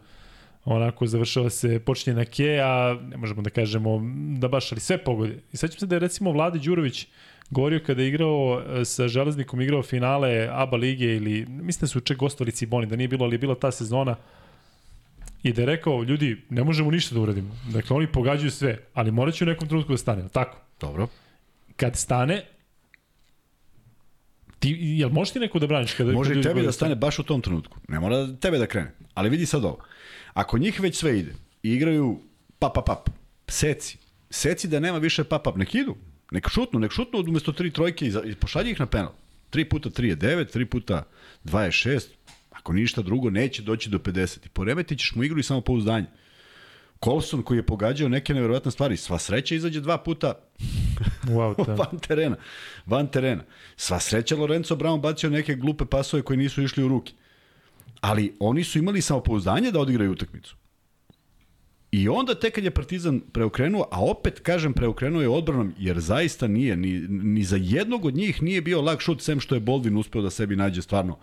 onako završava se, počinje na ke, a ne možemo da kažemo da baš, ali sve pogodi. I sećam se da je recimo Vlade Đurović govorio kada je igrao e, sa Železnikom, igrao finale ABA lige ili, mislim da su čak gostovali Ciboni, da nije bilo, ali je bila ta sezona i da je rekao, ljudi, ne možemo ništa da uradimo. Dakle, oni pogađaju sve, ali morat će u nekom trenutku da stane, tako? dobro. kad stane, ti, jel možeš ti neko da braniš? Kada, Može kada i tebi da stane baš u tom trenutku. Ne mora tebe da krene. Ali vidi sad ovo. Ako njih već sve ide i igraju pap, pap, pap, seci, seci da nema više pap, pap, nek idu. Nek šutnu, nek šutnu umesto tri trojke i, za- i pošalji ih na penal. 3 puta 3 je 9, 3 puta 2 je 6. Ako ništa drugo, neće doći do 50. I poremetit ćeš mu igru i samo pouzdanje. Colson koji je pogađao neke neverovatne stvari, sva sreća izađe dva puta Wow, van terena. Van terena. Sva sreća Lorenzo Brown bacio neke glupe pasove koji nisu išli u ruke. Ali oni su imali samopouzdanje da odigraju utakmicu. I onda tek kad je Partizan preokrenuo, a opet kažem preokrenuo je odbranom, jer zaista nije, ni, ni za jednog od njih nije bio lag šut, sem što je Boldvin uspeo da sebi nađe stvarno,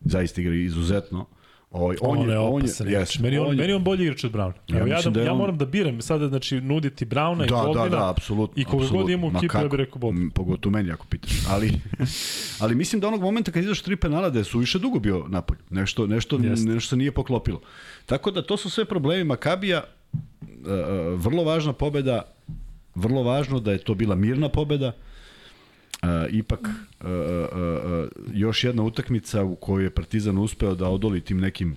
zaista igra izuzetno. Ovaj, On, on je opasan igrač. jeste, meni, on, je- meni je on bolji igrač od Brauna. Ja Ja, ja, da, da je ja on- moram da biram sada, znači, nuditi Brauna i Da, da, da, apsolutno. I koga god imamo u Ma ekipu, ja bih rekao. M, Pogotovo meni ako pitaš. Ali, ali mislim da onog momenta kad izaš tri penala da je suviše dugo bio napolj. Nešto, nešto, Jeste. nešto nije poklopilo. Tako da to su sve problemi Makabija. E, e, vrlo važna pobeda. Vrlo važno da je to bila mirna pobeda. E, ipak e, e, još jedna utakmica u kojoj je Partizan uspeo da odoli tim nekim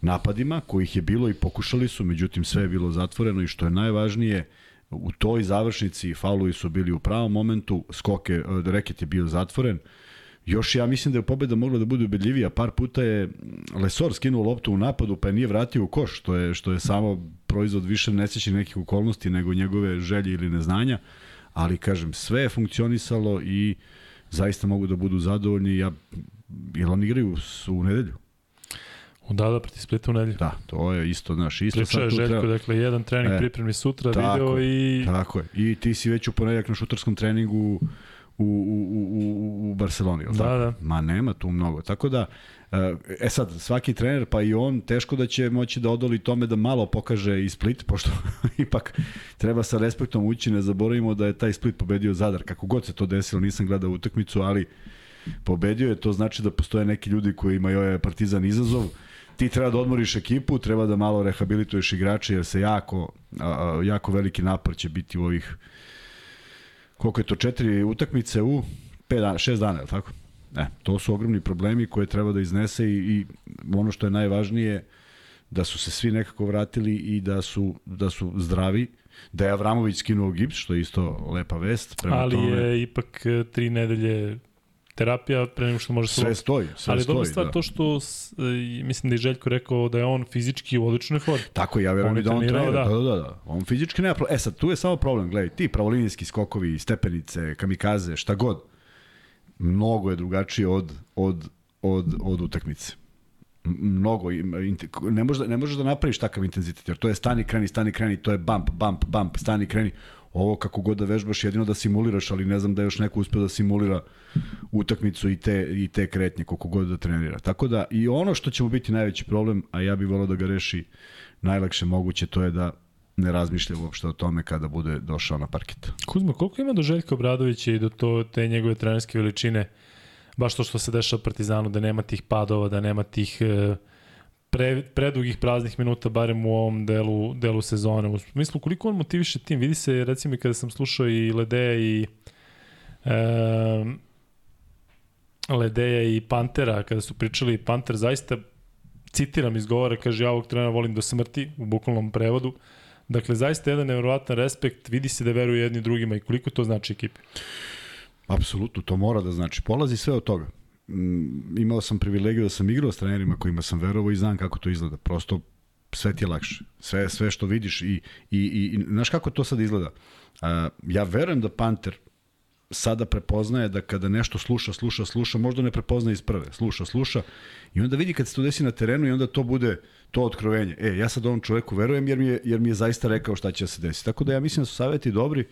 napadima, kojih je bilo i pokušali su, međutim sve je bilo zatvoreno i što je najvažnije, u toj završnici faulovi su bili u pravom momentu, skoke, e, reket je bio zatvoren, Još ja mislim da je pobeda mogla da bude ubedljivija. Par puta je Lesor skinuo loptu u napadu pa je nije vratio u koš, što je, što je samo proizvod više nesrećnih nekih okolnosti nego njegove želje ili neznanja. Ali kažem, sve je funkcionisalo i zaista mogu da budu zadovoljni. Ja, jer oni igraju su u nedelju. Da, da, proti Splita u nedelju. Da, to je isto, znaš, isto Pričao je Željko, treba. dakle, jedan trening E, pripremni sutra, tako video i... Tako je. I ti si već u ponedjeljak na šutarskom treningu u, u, u, u, u Barceloni, jel Da, tako? da. Ma nema tu mnogo. Tako da, e sad, svaki trener, pa i on, teško da će moći da odoli tome da malo pokaže i Split, pošto ipak treba sa respektom ući, ne zaboravimo da je taj Split pobedio Zadar. Kako god se to desilo, nisam gledao utakmicu, ali pobedio je, to znači da postoje neki ljudi koji imaju ovaj partizan izazov. ti treba da odmoriš ekipu, treba da malo rehabilituješ igrače, jer se jako, jako veliki napor će biti u ovih, koliko je to, četiri utakmice u pet dana, šest dana, je li tako? E, to su ogromni problemi koje treba da iznese i, i ono što je najvažnije, da su se svi nekako vratili i da su, da su zdravi, da je Avramović skinuo gips, što je isto lepa vest. Prema Ali tome, je ipak e, tri nedelje terapija pre nego što može sve stoji, sve Ali stoji, dobra stvar da. to što e, mislim da je Željko rekao da je on fizički u odličnoj formi. Tako ja verujem da on trenira, da. da. da, da, On fizički nema problem. E sad tu je samo problem, gledaj, ti pravolinijski skokovi, stepenice, kamikaze, šta god. Mnogo je drugačije od od od od utakmice. Mnogo ne možeš da, ne možeš da napraviš takav intenzitet jer to je stani kreni stani kreni to je bump bump bump stani kreni. Ovo kako god da vežbaš jedino da simuliraš ali ne znam da je još neko uspeo da simulira utakmicu i te i te kretnje koliko god da trenira. Tako da i ono što će mu biti najveći problem a ja bih voleo da ga reši najlakše moguće to je da ne razmišlja uopšte o tome kada bude došao na parket. Kuzma, koliko ima do Željka Obradovića i do to, te njegove trenerske veličine baš to što se dešava Partizanu, da nema tih padova, da nema tih e, pre, predugih praznih minuta, barem u ovom delu, delu sezone. U smislu, koliko on motiviše tim, vidi se, recimo, kada sam slušao i Ledeja i e, Ledeja i Pantera, kada su pričali, Panter zaista, citiram iz govora, kaže, ja ovog trenera volim do smrti, u bukvalnom prevodu, Dakle, zaista jedan nevjerovatan respekt, vidi se da veruju jedni drugima i koliko to znači ekipi. Apsolutno, to mora da znači. Polazi sve od toga. Mm, imao sam privilegiju da sam igrao s trenerima kojima sam verovao i znam kako to izgleda. Prosto sve ti je lakše. Sve, sve što vidiš i, i, i, i znaš kako to sad izgleda? Uh, ja verujem da Panter sada prepoznaje da kada nešto sluša, sluša, sluša, možda ne prepoznaje iz prve. Sluša, sluša i onda vidi kad se to desi na terenu i onda to bude to otkrovenje. E, ja sad ovom čoveku verujem jer mi je, jer mi je zaista rekao šta će da se desiti. Tako da ja mislim da su saveti dobri.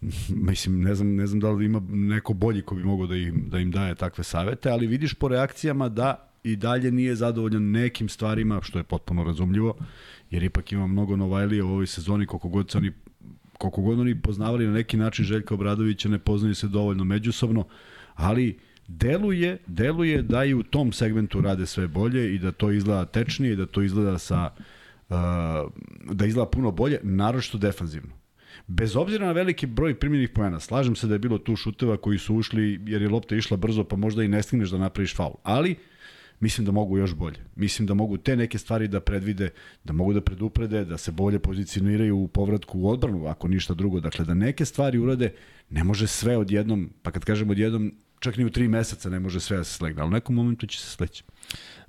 Mislim, ne znam, ne znam da li ima neko bolji ko bi mogao da im, da im daje takve savete, ali vidiš po reakcijama da i dalje nije zadovoljan nekim stvarima, što je potpuno razumljivo, jer ipak ima mnogo Novajlija u ovoj sezoni, koliko god se oni koliko god oni poznavali na neki način Željka Obradovića, ne poznaju se dovoljno međusobno, ali deluje, deluje da i u tom segmentu rade sve bolje i da to izgleda tečnije i da to izgleda sa uh, da izgleda puno bolje, naročito defanzivno bez obzira na veliki broj primljenih poena, slažem se da je bilo tu šuteva koji su ušli jer je lopta išla brzo pa možda i ne stigneš da napraviš faul. Ali mislim da mogu još bolje. Mislim da mogu te neke stvari da predvide, da mogu da preduprede, da se bolje pozicioniraju u povratku u odbranu, ako ništa drugo. Dakle, da neke stvari urade, ne može sve odjednom, pa kad kažem odjednom, čak ni u tri meseca ne može sve da se slegne, ali u nekom momentu će se sleći.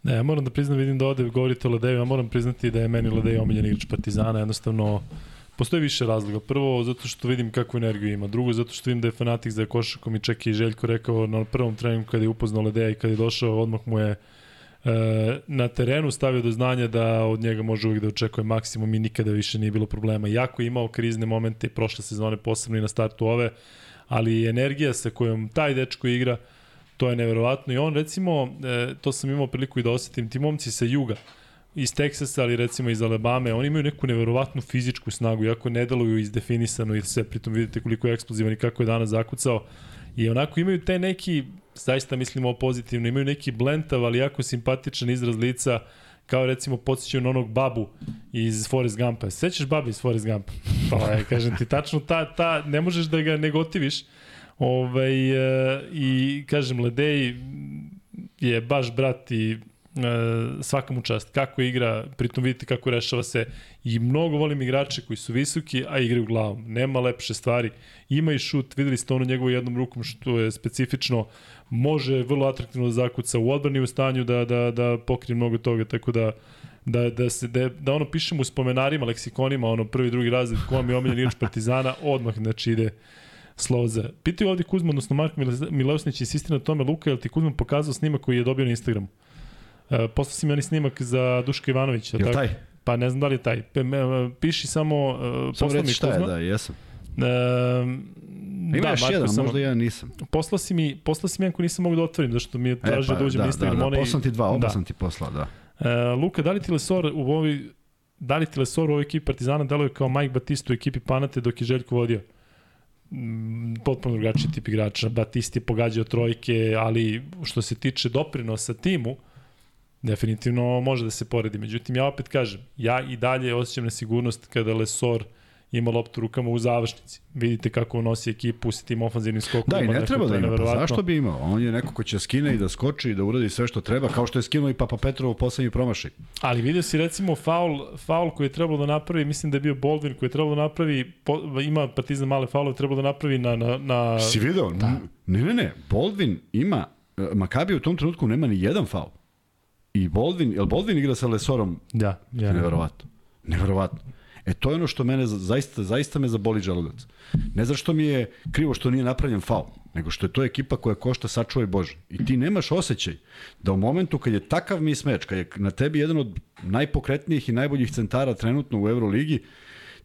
Ne, ja moram da priznam, vidim da ovde govorite o Ledeju, ja moram priznati da je meni Ledej omiljen igrač Partizana, jednostavno Postoje više razloga. Prvo, zato što vidim kakvu energiju ima. Drugo, zato što vidim da je fanatik za košakom i čak i Željko rekao na prvom treningu kada je upoznao Ledeja i kada je došao, odmah mu je na terenu stavio do znanja da od njega može uvijek da očekuje maksimum i nikada više nije bilo problema. Jako je imao krizne momente prošle sezone, posebno i na startu ove, ali energija sa kojom taj dečko igra, to je neverovatno. I on, recimo, e, to sam imao priliku i da osetim, ti momci sa juga, iz Teksasa, ali recimo iz Alabame, oni imaju neku neverovatnu fizičku snagu, jako ne deluju izdefinisano i sve, pritom vidite koliko je eksplozivan i kako je danas zakucao. I onako imaju te neki, zaista mislimo pozitivno, imaju neki blentav, ali jako simpatičan izraz lica, kao recimo podsjećaju na onog babu iz Forrest Gumpa. Sećaš babi iz Forrest Gumpa? Pa je, kažem ti, tačno ta, ta, ne možeš da ga negotiviš. Ovaj, e, I kažem, Ledej je baš brat i svaka mu čast. Kako igra, pritom vidite kako rešava se i mnogo volim igrače koji su visoki, a igraju glavom. Nema lepše stvari. Ima i šut, videli ste ono njegovo jednom rukom što je specifično, može vrlo atraktivno da zakuca u odbrani u stanju da, da, da pokrije mnogo toga, tako da da, da, se, da, da ono pišemo u spomenarima, leksikonima, ono prvi, drugi razred, ko vam je omiljen igrač Partizana, odmah znači ide Sloza. Pitaju ovdje Kuzma, odnosno Marko Milosnić insistira na tome, Luka, je li ti Kuzma pokazao snimak koji je dobio na Instagramu? Uh, poslao si mi onaj snimak za Duška Ivanovića. Je taj? Pa ne znam da li je taj. Piši samo... Uh, samo reći šta je, da, jesam. Uh, Ima da, još jedan, samo, možda ja nisam. Poslao si mi, poslao si mi jedan koji nisam mogu da otvorim, zašto mi je tražio e, pa, da uđem da, na Instagram. Da, da, poslam ti dva, oba da. sam ti poslao, da. Uh, Luka, da li ti Lesor u ovoj da li ti Lesor u ovoj ekipi Partizana deluje kao Mike Batista u ekipi Panate dok je Željko vodio? Mm, potpuno drugačiji tip igrača. Batisti je pogađao trojke, ali što se tiče doprinosa timu, definitivno može da se poredi. Međutim, ja opet kažem, ja i dalje osjećam nesigurnost kada Lesor ima loptu rukama u završnici. Vidite kako on nosi ekipu sa tim ofanzivnim skokom. Da, i ne treba da ima, pa zašto bi imao? On je neko ko će skine i da skoči i da uradi sve što treba, kao što je skinuo i Papa Petrov u poslednji promašaj. Ali vidio si recimo faul, faul koji je trebalo da napravi, mislim da je bio Boldvin koji je trebalo da napravi, po, ima Partizan male faulove, trebalo da napravi na... na, na... Si video? Da. Ne, ne, ne, Boldvin ima, Makabi u tom trenutku nema ni jedan faul. I Boldvin, jel Boldvin igra sa Lesorom? Da, ja. Neverovatno. Neverovatno. E to je ono što mene zaista, zaista me zaboli želudac. Ne znaš što mi je krivo što nije napravljen faul, nego što je to ekipa koja košta sačuvaj Bože. I ti nemaš osjećaj da u momentu kad je takav mi smeč, kad je na tebi jedan od najpokretnijih i najboljih centara trenutno u Euroligi,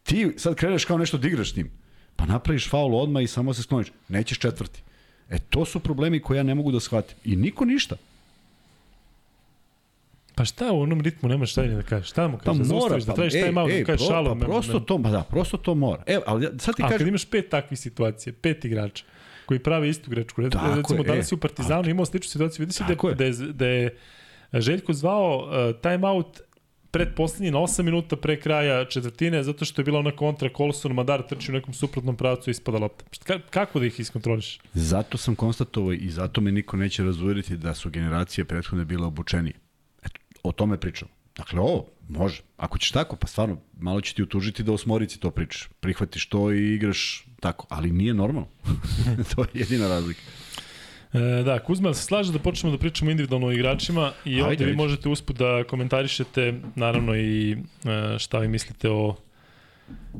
ti sad kreneš kao nešto da igraš s njim. Pa napraviš faul odmah i samo se skloniš. Nećeš četvrti. E to su problemi koje ja ne mogu da shvatim. I niko ništa. Pa šta u onom ritmu nema šta da kažeš? Šta mu kažeš? Pa da mora, da tražiš taj malo, da kažeš šalo. Pa prosto to, pa da, prosto to mora. Evo, ali sad ti kažem... A kad imaš pet takvih situacija, pet igrača, koji prave istu grečku. Tako recimo, je, danas e, u Partizanu imao sličnu situaciju. Vidi se da, da, je, da je Željko zvao uh, timeout pred poslednji na 8 minuta pre kraja četvrtine, zato što je bila ona kontra Colson, Madar trči u nekom suprotnom pravcu i ispada lopta. Ka, kako da ih iskontroliš? Zato sam konstatovao i zato me niko neće razuvjeriti da su generacije prethodne bile obučenije o tome pričam. Dakle, ovo, može. Ako ćeš tako, pa stvarno, malo će ti utužiti da osmorici to pričaš. Prihvatiš to i igraš tako. Ali nije normalno. to je jedina razlika. E, da, Kuzma, se slaže da počnemo da pričamo individualno o igračima i ajde, ovde vi ajde. možete usput da komentarišete naravno i e, šta vi mislite o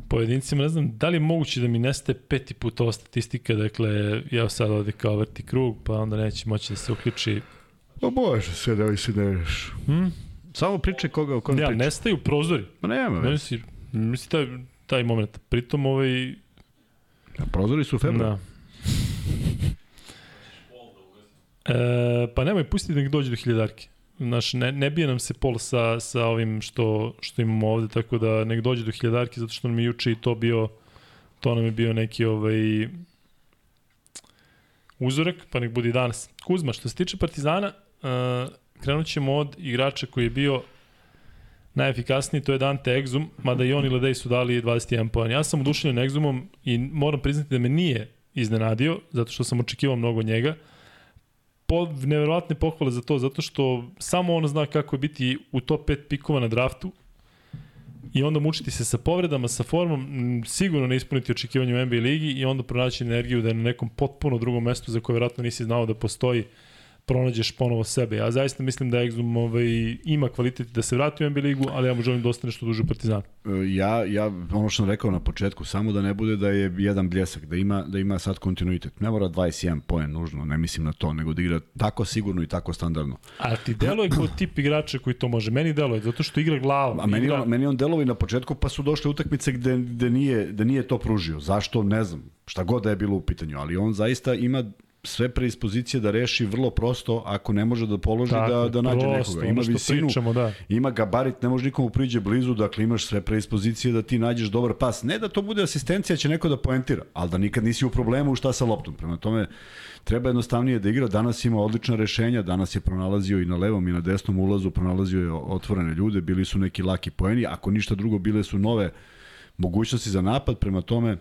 pojedincima. Ne znam, da li je moguće da mi neste peti put ova statistika, dakle, ja sad ovde kao vrti krug, pa onda neće moći da se uključi Pa može se da vi se nereš. Hmm? Samo priče koga o kojem ja, priča. nestaju prozori. Ma nema već. Misli, misli taj, taj moment. Pritom ovaj... Ja, prozori su februar. Da. E, pa nemoj, pusti da nek dođe do hiljadarke. Znaš, ne, ne bije nam se pol sa, sa ovim što, što imamo ovde, tako da nek dođe do hiljadarke, zato što nam je juče i to bio, to nam je bio neki ovaj, uzorak, pa nek bude i danas. Kuzma, što se tiče Partizana, uh, krenut ćemo od igrača koji je bio najefikasniji, to je Dante Exum, mada i on i Ledej su dali 21 poen. Ja sam oduševljen Exumom i moram priznati da me nije iznenadio, zato što sam očekivao mnogo njega. Po, neverovatne pohvale za to, zato što samo on zna kako je biti u top 5 pikova na draftu, i onda mučiti se sa povredama, sa formom, sigurno ne ispuniti očekivanje u NBA ligi i onda pronaći energiju da je na nekom potpuno drugom mestu za koje vjerojatno nisi znao da postoji pronađeš ponovo sebe. Ja zaista mislim da Exum ovaj, ima kvalitet da se vrati u NBA ligu, ali ja mu želim da ostane što duže u Partizanu. E, ja, ja, ono što sam rekao na početku, samo da ne bude da je jedan bljesak, da ima, da ima sad kontinuitet. Ne mora 21 poen nužno, ne mislim na to, nego da igra tako sigurno i tako standardno. A ti deluje kao tip igrača koji to može. Meni deluje, zato što igra glavom. A meni, igra... on, meni on delovi na početku, pa su došle utakmice gde, gde, nije, gde nije to pružio. Zašto? Ne znam. Šta god da je bilo u pitanju. Ali on zaista ima sve predispozicije da reši vrlo prosto, ako ne može da položi, Tako, da, da nađe prosto, nekoga. Ima visinu, pričamo, da. ima gabarit, ne može nikomu priđe blizu, dakle imaš sve predispozicije da ti nađeš dobar pas. Ne da to bude asistencija, će neko da poentira, ali da nikad nisi u problemu šta sa loptom. Prema tome, treba jednostavnije da igra. Danas ima odlična rešenja, danas je pronalazio i na levom i na desnom ulazu, pronalazio je otvorene ljude, bili su neki laki poeni, ako ništa drugo, bile su nove mogućnosti za napad, prema tome,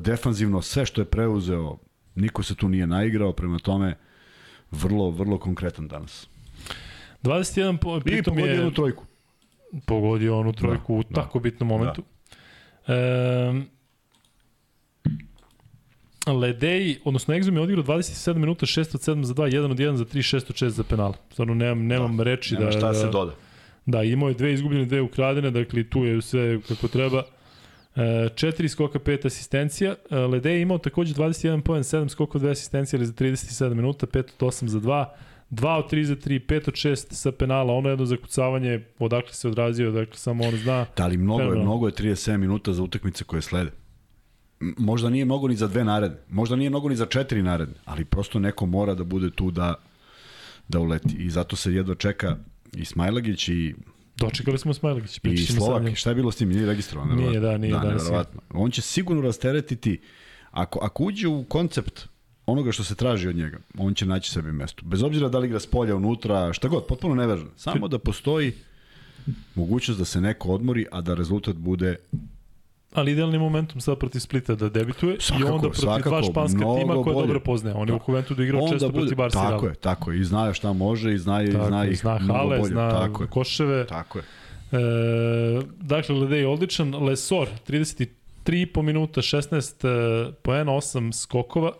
defanzivno sve što je preuzeo Niko se tu nije naigrao, prema tome vrlo, vrlo konkretan danas. 21 po, I pogodio je, jednu trojku. Pogodio onu trojku da, u tako da, bitnom momentu. Da. E, Ledej, odnosno Exum je odigrao 27 minuta, 6 od 7 za 2, 1 od 1 za 3, 6 od 6 za penal. Stvarno nemam, nemam da, reči nema da... Nema šta se doda. Da, imao je dve izgubljene, dve ukradene, dakle tu je sve kako treba. 4 skoka, 5 asistencija. E, Lede je imao takođe 21 poen, 7 skoka, 2 asistencije, ali za 37 minuta, 5 od 8 za 2. 2 od 3 za 3, 5 od 6 sa penala, ono jedno zakucavanje, odakle se odrazio, dakle samo on zna. Da li mnogo je, mnogo je 37 minuta za utakmice koje slede. Možda nije mnogo ni za dve naredne, možda nije mnogo ni za četiri naredne, ali prosto neko mora da bude tu da, da uleti. I zato se jedva čeka i Smajlagić i Dočekali smo Smajlagić. I Slovak, šta je bilo s tim? Nije registrovano. Nije, da, nije. Da, nevjerovatno. On će sigurno rasteretiti, ako, ako uđe u koncept onoga što se traži od njega, on će naći sebi mesto. Bez obzira da li igra s polja, unutra, šta god, potpuno nevažno. Samo da postoji mogućnost da se neko odmori, a da rezultat bude Ali idealni momentum sad protiv Splita da debituje Svakako, i onda protiv svakako, dva španska tima koja bolje. dobro poznaje. On je u Juventusu igrao onda često bude, protiv Barcelona. Tako je, tako je. I zna šta može i zna, i Tako, zna je, ih zna hale, bolje. zna tako je. koševe. Tako je. E, dakle, Lede je odličan. Lesor, 33,5 minuta, 16 e, poena, 8 skokova,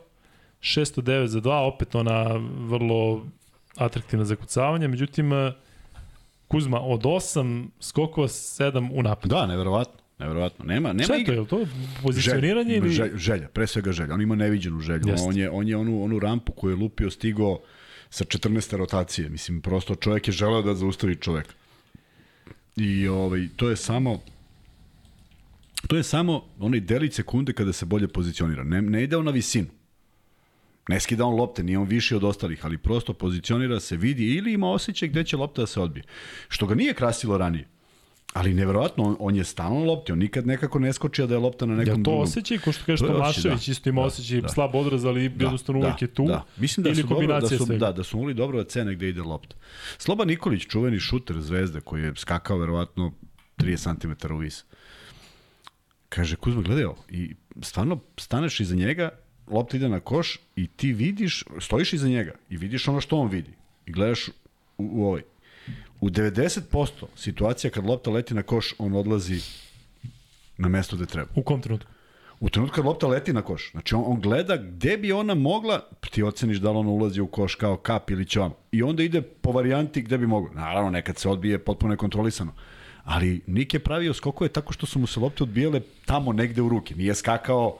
609 za 2, opet ona vrlo atraktivna za kucavanje. Međutim, e, Kuzma od 8 skokova, 7 u napad. Da, neverovatno. Neverovatno. Nema, nema Šta je to, je to pozicioniranje ili... Želja, želja, pre svega želja. On ima neviđenu želju. Jeste. On je, on je onu, onu rampu koju je lupio stigao sa 14. rotacije. Mislim, prosto čovjek je želeo da zaustavi čovjeka. I ovaj, to je samo to je samo onaj delić sekunde kada se bolje pozicionira. Ne, ne ide on na visinu. Ne skida on lopte, nije on viši od ostalih, ali prosto pozicionira se, vidi ili ima osjećaj gde će lopta da se odbije. Što ga nije krasilo ranije. Ali neverovatno, on, on je stalno na lopti, on nikad nekako ne skoči da je lopta na nekom Ja to drugom. osjećaj, ko što osjećaj, Tomašević, da. isto ima Da, osjećaj da. slab odraz, ali jednostavno uvijek je tu. Da. Mislim da su dobro, da su, svega. da, da su mogli dobro da cene gde ide lopta. Sloba Nikolić, čuveni šuter zvezde, koji je skakao verovatno 30 cm u vis. Kaže, Kuzma, gledaj ovo. I stvarno staneš iza njega, lopta ide na koš i ti vidiš, stojiš iza njega i vidiš ono što on vidi. I gledaš u, u ovaj. U 90% situacija kad lopta leti na koš, on odlazi na mesto gde treba. U kom trenutku? U trenutku kad lopta leti na koš, znači on, on gleda gde bi ona mogla, ti oceniš da li ona ulazi u koš kao kap ili će vam. I onda ide po varijanti gde bi mogla. Naravno, nekad se odbije potpuno nekontrolisano. Ali Nik je pravio skokove tako što su mu se lopte odbijale tamo negde u ruke. Nije skakao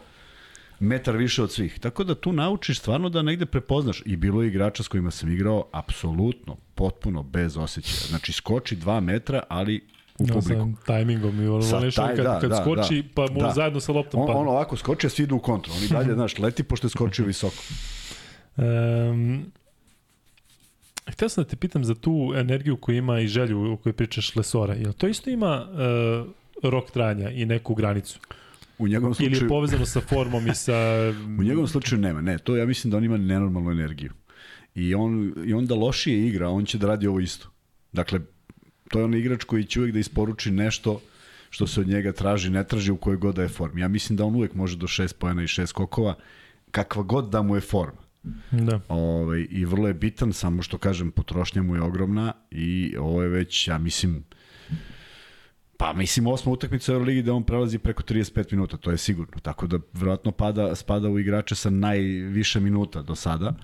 metar više od svih. Tako da tu naučiš stvarno da negde prepoznaš. I bilo je igrača s kojima sam igrao apsolutno, potpuno bez osjećaja. Znači skoči dva metra, ali u Ja, publiku. sa tajmingom i ono Sa taj- kad, da, kad da, skoči, da. pa mu Da. zajedno sa loptom On, padne. on ovako skoči, a svi idu u kontru. On i dalje, znaš, leti pošto je skočio visoko. Um, htio sam da te pitam za tu energiju koju ima i želju o kojoj pričaš Lesora. Jel to isto ima uh, rok trajanja i neku granicu? U njegovom Ili je slučaju, povezano sa formom i sa... u njegovom slučaju nema. Ne, to ja mislim da on ima nenormalnu energiju. I on, I onda lošije igra, on će da radi ovo isto. Dakle, to je on igrač koji će uvijek da isporuči nešto što se od njega traži, ne traži u kojoj god da je formi. Ja mislim da on uvijek može do šest pojena i šest skokova, kakva god da mu je forma. Da. Ovaj, I vrlo je bitan, samo što kažem, potrošnja mu je ogromna i ovo je već, ja mislim, pa mislim osma utakmica u Euroligi da on prelazi preko 35 minuta, to je sigurno. Tako da verovatno pada, spada u igrače sa najviše minuta do sada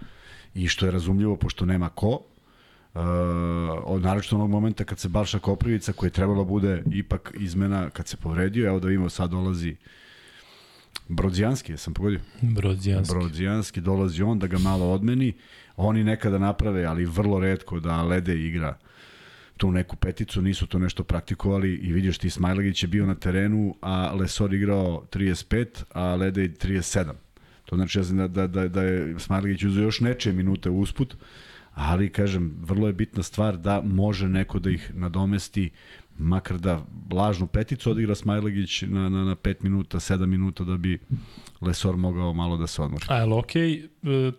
i što je razumljivo pošto nema ko. Uh, od naročito onog momenta kad se Balša Koprivica koji je trebalo bude ipak izmena kad se povredio, evo da vidimo sad dolazi Brodzijanski, jesam pogodio? Brodzijanski. Brodzijanski dolazi on da ga malo odmeni. Oni nekada naprave, ali vrlo redko da Lede igra tu neku peticu, nisu to nešto praktikovali i vidiš ti Smajlagić je bio na terenu, a Lesor igrao 35, a Lede 37. To znači da, da, da, da je Smajlagić uzeo još nečije minute usput, ali kažem, vrlo je bitna stvar da može neko da ih nadomesti, makar da lažnu peticu odigra Smajlagić na, na, na 5 minuta, 7 minuta da bi Lesor mogao malo da se odmori. A je li okej e,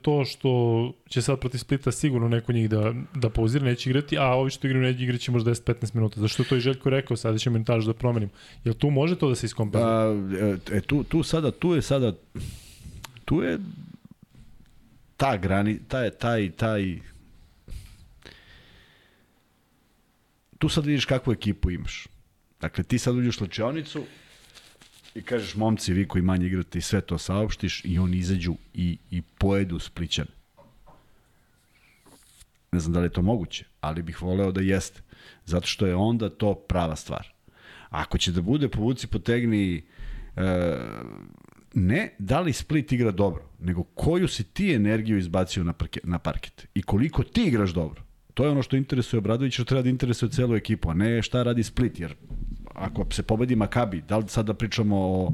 to što će sad protiv Splita sigurno neko njih da, da pauzira, neće igrati, a ovi što igraju neće igrati će možda 10-15 minuta. Zašto je to i Željko rekao, sada ćemo minutaž da promenimo. Jel tu može to da se iskompenzuje? A, e, tu, tu sada, tu je sada, tu je ta grani, taj, taj, taj, tu sad vidiš kakvu ekipu imaš. Dakle, ti sad uđeš u slačionicu i kažeš, momci, vi koji manje igrate i sve to saopštiš i oni izađu i, i pojedu Splićane. Ne znam da li je to moguće, ali bih voleo da jeste. Zato što je onda to prava stvar. Ako će da bude povuci potegni e, ne da li Split igra dobro, nego koju si ti energiju izbacio na, parket, na parket i koliko ti igraš dobro. To je ono što interesuje Obradović, što treba da interesuje celu ekipu, a ne šta radi Split, jer ako se pobedi Makabi, da li sad da pričamo o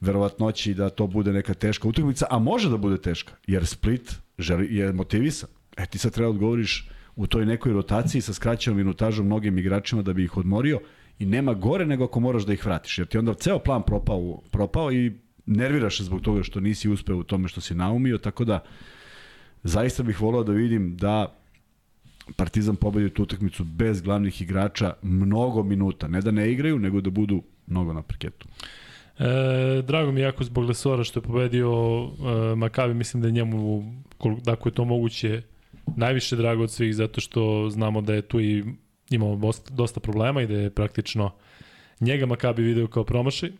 verovatnoći da to bude neka teška utakmica, a može da bude teška, jer Split želi, je motivisan. E ti sad treba da odgovoriš u toj nekoj rotaciji sa skraćenom minutažom mnogim igračima da bi ih odmorio i nema gore nego ako moraš da ih vratiš, jer ti onda ceo plan propao, propao i nerviraš se zbog toga što nisi uspeo u tome što si naumio, tako da zaista bih volao da vidim da Partizan pobedi tu utakmicu bez glavnih igrača mnogo minuta. Ne da ne igraju, nego da budu mnogo na parketu. E, drago mi jako zbog Lesora što je pobedio e, Makabi, mislim da je njemu, dakle je to moguće, najviše drago od svih, zato što znamo da je tu i imao dosta problema i da je praktično njega Makabi video kao promašaj.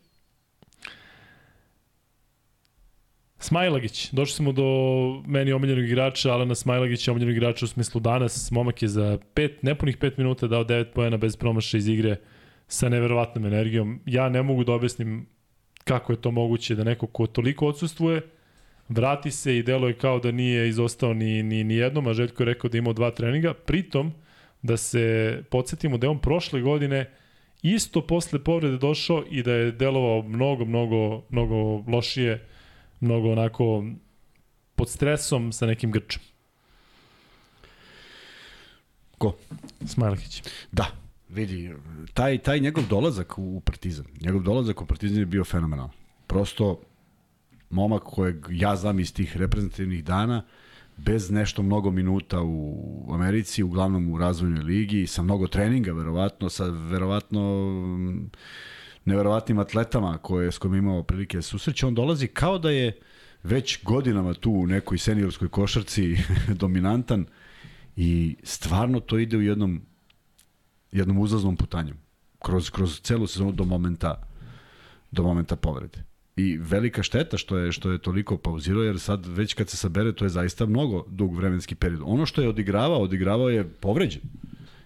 Smajlagić, došli smo do meni omiljenog igrača, Alana Smajlagića, omiljenog igrača u smislu danas. Momak je za pet, nepunih 5 minuta dao 9 pojena bez promaša iz igre sa neverovatnom energijom. Ja ne mogu da objasnim kako je to moguće da neko ko toliko odsustvuje, vrati se i deluje kao da nije izostao ni, ni, ni jednom, a Željko je rekao da imao dva treninga. Pritom, da se podsjetimo da je on prošle godine isto posle povrede došao i da je delovao mnogo, mnogo, mnogo lošije mnogo onako pod stresom sa nekim grčem. Ko? Smajlakić. Da, vidi, taj, taj njegov dolazak u Partizan, njegov dolazak u Partizan je bio fenomenalan. Prosto, momak kojeg ja znam iz tih reprezentativnih dana, bez nešto mnogo minuta u Americi, uglavnom u razvojnoj ligi, sa mnogo treninga, verovatno, sa verovatno neverovatnim atletama koje, s kojima imao prilike da susreće, on dolazi kao da je već godinama tu u nekoj seniorskoj košarci dominantan i stvarno to ide u jednom jednom uzaznom putanjem kroz, kroz celu sezonu do momenta do momenta povrede. I velika šteta što je što je toliko pauzirao jer sad već kad se sabere to je zaista mnogo dug vremenski period. Ono što je odigravao, odigravao je povređen.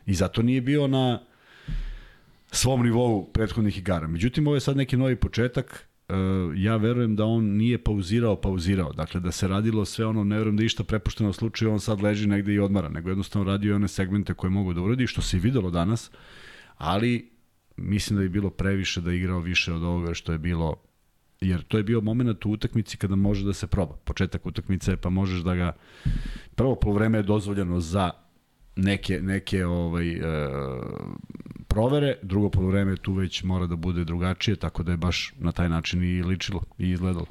I zato nije bio na svom nivou prethodnih igara. Međutim, ovo je sad neki novi početak. E, ja verujem da on nije pauzirao, pauzirao. Dakle, da se radilo sve ono, ne verujem da je išta prepušteno u slučaju, on sad leži negde i odmara, nego jednostavno radio one segmente koje mogu da uradi, što se i videlo danas, ali mislim da je bilo previše da je igrao više od ovoga što je bilo jer to je bio moment u utakmici kada može da se proba. Početak utakmice pa možeš da ga prvo polovreme je dozvoljeno za neke neke ovaj e, provere, drugo polovreme tu već mora da bude drugačije, tako da je baš na taj način i ličilo i izgledalo.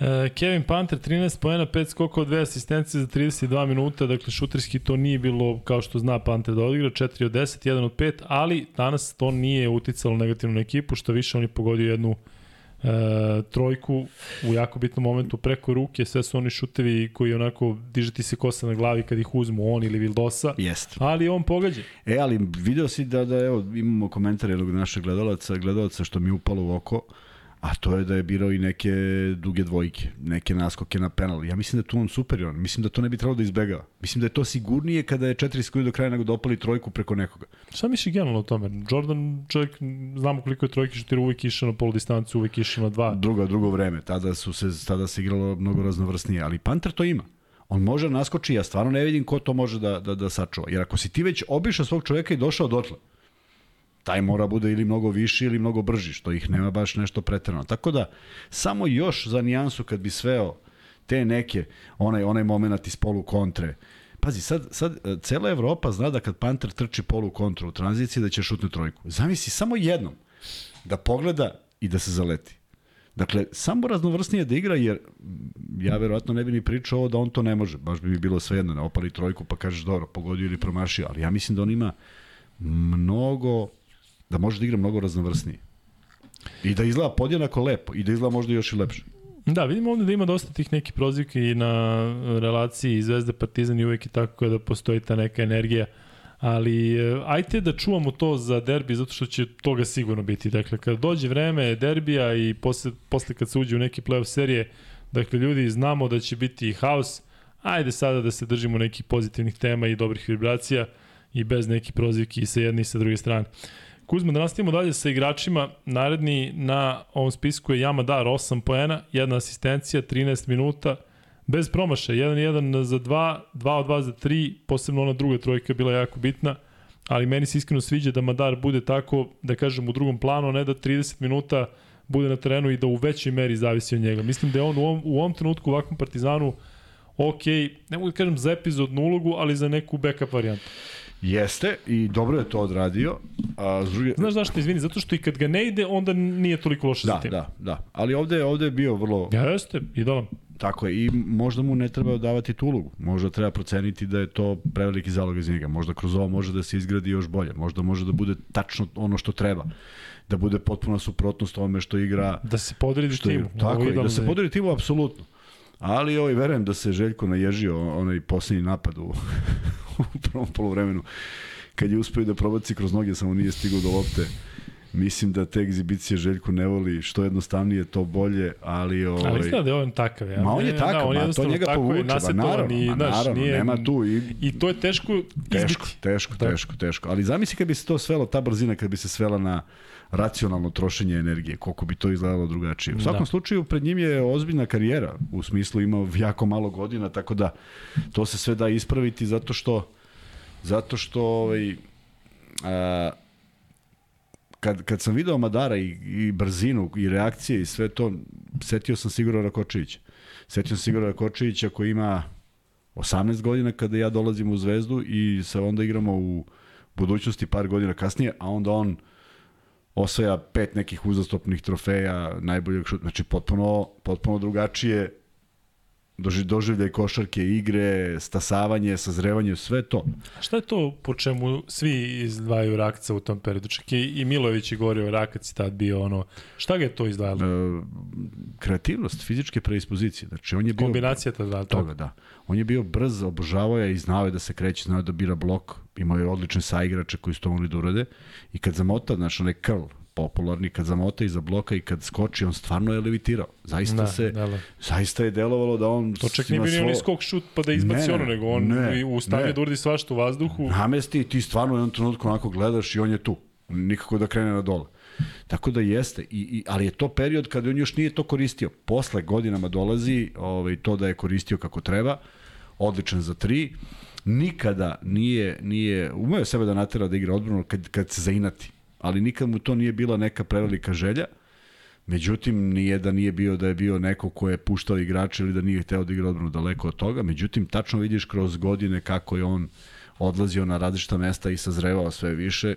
E, Kevin Panter 13 poena, 5 skokova, 2 asistencije za 32 minuta, dakle šuterski to nije bilo kao što zna Panter da odigra, 4 od 10, 1 od 5, ali danas to nije uticalo negativno na ekipu, što više on je pogodio jednu uh, e, trojku u jako bitnom momentu preko ruke, sve su oni šutevi koji onako dižeti se kosa na glavi kad ih uzmu on ili Vildosa, Jest. ali on pogađa. E, ali video si da, da evo, imamo komentar jednog našeg gledalaca, gledalaca što mi upalo u oko, a to je da je birao i neke duge dvojke, neke naskoke na penal. Ja mislim da je tu on superior, mislim da to ne bi trebalo da izbegava. Mislim da je to sigurnije kada je 4 sekundi do kraja nego da opali trojku preko nekoga. Šta misli generalno o tome? Jordan, čovjek, znamo koliko je trojke šutira, uvek išao na polu distancu, uvek išao na dva. Drugo, drugo vreme, tada, su se, tada se igralo mnogo raznovrsnije, ali Panter to ima. On može da naskoči, ja stvarno ne vidim ko to može da, da, da sačuva. Jer ako si ti već obišao svog čoveka i došao dotle, taj mora bude ili mnogo viši ili mnogo brži, što ih nema baš nešto pretrano. Tako da, samo još za nijansu kad bi sveo te neke, onaj, onaj moment iz polu kontre, Pazi, sad, sad e, cela Evropa zna da kad Panter trči polu kontru u tranziciji da će šutne trojku. Zamisli samo jednom da pogleda i da se zaleti. Dakle, samo raznovrsnije da igra, jer ja verovatno ne bi ni pričao ovo da on to ne može. Baš bi mi bilo svejedno, ne opali trojku pa kažeš dobro, pogodio ili promašio. Ali ja mislim da on ima mnogo da može da igra mnogo raznovrsnije. I da izgleda podjednako lepo i da izgleda možda još i lepše. Da, vidimo ovde da ima dosta tih nekih prozivka i na relaciji Zvezda Partizan i uvek i tako kada postoji ta neka energija. Ali e, ajte da čuvamo to za derbi zato što će toga sigurno biti. Dakle, kad dođe vreme derbija i posle, posle kad se uđe u neki playoff serije, dakle, ljudi znamo da će biti haos. Ajde sada da se držimo nekih pozitivnih tema i dobrih vibracija i bez nekih prozivki i sa jedne i sa druge strane. Kuzma, da nastavimo dalje sa igračima. Naredni na ovom spisku je Yamadar, 8 poena, jedna asistencija, 13 minuta, bez promaša, 1-1 za 2, 2 od 2 za 3, posebno ona druga trojka je bila jako bitna, ali meni se iskreno sviđa da Madar bude tako, da kažem, u drugom planu, ne da 30 minuta bude na terenu i da u većoj meri zavisi od njega. Mislim da je on u ovom, u ovom trenutku u ovakvom partizanu ok, ne mogu da kažem za epizodnu ulogu, ali za neku backup varijantu. Jeste i dobro je to odradio. A s druge... Znaš zašto, izvini, zato što i kad ga ne ide, onda nije toliko loše Da, za tim. da, da. Ali ovde, ovde je bio vrlo... Ja, jeste, idealan. Tako je, i možda mu ne treba davati tu ulogu. Možda treba proceniti da je to preveliki zalog iz njega. Možda kroz ovo može da se izgradi još bolje. Možda može da bude tačno ono što treba. Da bude potpuna suprotnost ovome što igra Da se podredi što timu. tako je, da se njega. podari timu apsolutno. Ali ovaj, verujem da se Željko naježio onaj poslednji napad u, u prvom polovremenu kad je uspeo da probaci kroz noge, samo nije stigao do lopte. Mislim da te egzibicije Željko ne voli, što jednostavnije to bolje, ali ovaj Ali izgleda da je on takav. Ja. Ma on je takav, da, on ma, to njega povuče, ba, naravno, i, ma, znaš, naravno, nije, nema tu i I to je teško Teško, izbiti. teško, Da. teško, teško. Ali zamisli kad bi se to svelo, ta brzina kad bi se svela na racionalno trošenje energije, koliko bi to izgledalo drugačije. U svakom Da. slučaju, pred njim je ozbiljna karijera, u smislu ima jako malo godina, tako da to se sve da ispraviti zato što zato što ovaj, a, kad, kad sam video Madara i, i brzinu i reakcije i sve to, setio sam Sigura Rakočevića. Setio sam Sigura Rakočevića koji ima 18 godina kada ja dolazim u Zvezdu i sa onda igramo u budućnosti par godina kasnije, a onda on osvaja pet nekih uzastopnih trofeja, najboljeg šut, znači potpuno, potpuno drugačije doži, doživljaj košarke, igre, stasavanje, sazrevanje, sve to. A Šta je to po čemu svi izdvajaju Rakca u tom periodu? Čak i, i Milović je govorio, Rakac je tad bio ono... Šta ga je to izdvajalo? E, kreativnost, fizičke predispozicije. Znači, on je bio... Kombinacija ta dva toga, da. On je bio brz, obožavao je i znao je da se kreće, znao je da bira blok, imao je odlične saigrače koji su to mogli da urade i kad zamota, znači onaj curl, popularni, kad zamota iza bloka i kad skoči, on stvarno je levitirao. Zaista Da, se, da, da. zaista je delovalo da on To čak nije bio ni svo- onaj skok šut pa da izbaci Ne, ono, nego on ne, u stanju ne. da uradi svašta u vazduhu. namesti i ti stvarno u jednom trenutku onako gledaš i on je tu. Nikako da krene na dole. Tako da jeste, I, i, ali je to period kada on još nije to koristio. Posle godinama dolazi ovaj, to da je koristio kako treba, odličan za tri, nikada nije, nije umeo sebe da natera da igra odbranu kad, kad se zainati, ali nikad mu to nije bila neka prevelika želja, Međutim, nije da nije bio da je bio neko ko je puštao igrače ili da nije hteo da igra odbranu daleko od toga. Međutim, tačno vidiš kroz godine kako je on odlazio na različita mesta i sazrevao sve više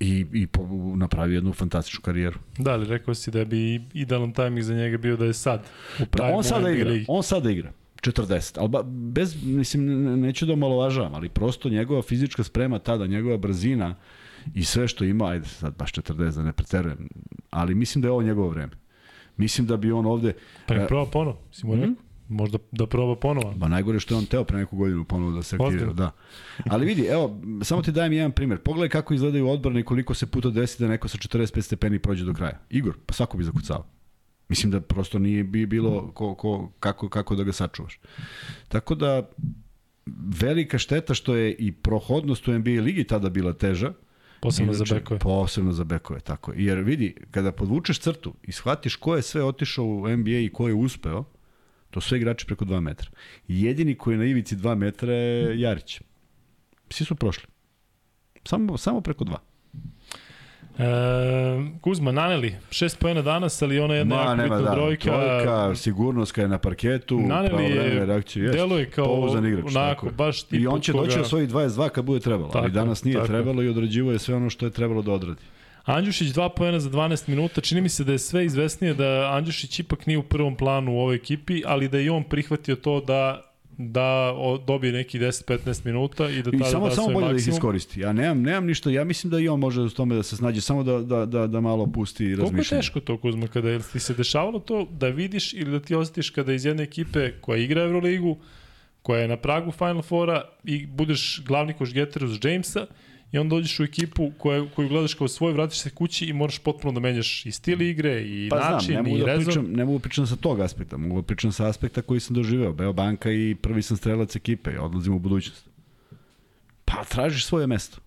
i, i po, napravio jednu fantastičnu karijeru. Da, ali rekao si da bi idealan tajming za njega bio da je sad. U Da, on sada igra, ligi. on sada igra. 40, ali ba, bez, mislim, ne- neću da omalovažavam, ali prosto njegova fizička sprema tada, njegova brzina i sve što ima, ajde sad baš 40 da ne preterujem, ali mislim da je ovo njegovo vreme. Mislim da bi on ovde, Pa e, ne proba ponovo, si mu rekao. Možda da proba ponovo. ba najgore što je on teo pre neku godinu ponovo da se aktivira, da. Ali vidi, evo, samo ti dajem jedan primer. Pogledaj kako izgledaju odbrane i koliko se puta desi da neko sa 45 stepeni prođe do kraja. Igor, pa svako bi zakucao. Mislim da prosto nije bi bilo ko, ko, kako, kako da ga sačuvaš. Tako da, velika šteta što je i prohodnost u NBA ligi tada bila teža. Posebno za bekove. Posebno za bekove, tako. je. Jer vidi, kada podvučeš crtu i shvatiš ko je sve otišao u NBA i ko je uspeo, to su sve igrači preko 2 metra. Jedini koji je na ivici 2 metra je Jarić. Svi su prošli. Samo, samo preko 2. E, Kuzma, naneli, šest pojena danas, ali ona je jedna jako bitna da. brojka. Trojka, sigurnost kada je na parketu, Naneli je, reakcije. jest. deluje kao Pouzdan igrač, onako, baš tip I on će koga- doći na svojih 22 kad bude trebalo, Tako ali danas nije tako trebalo i odrađivo je sve ono što je trebalo da odradi. Andjušić dva pojena za 12 minuta, čini mi se da je sve izvesnije da Andjušić ipak nije u prvom planu u ovoj ekipi, ali da i on prihvatio to da da dobije neki 10-15 minuta i da I tada samo da samo bolje da ih maksimum. iskoristi. Ja nemam nemam ništa, ja mislim da i on može u tome da se snađe, samo da da da da malo pusti Koliko je teško to, Kuzma, kada je ti se dešavalo to da vidiš ili da ti osjetiš kada iz jedne ekipe koja igra Euroligu, koja je na pragu Final Fora i budeš glavni košgeter uz Jamesa i onda dođeš u ekipu koju, koju gledaš kao svoj, vratiš se kući i moraš potpuno da menjaš i stil igre i Pa znam, način ne mogu i da rezon. pričam, ne mogu da pričam sa tog aspekta, mogu da pričam sa aspekta koji sam doživeo. Beo banka i prvi sam strelac ekipe, i odlazim u budućnost. Pa tražiš svoje mesto.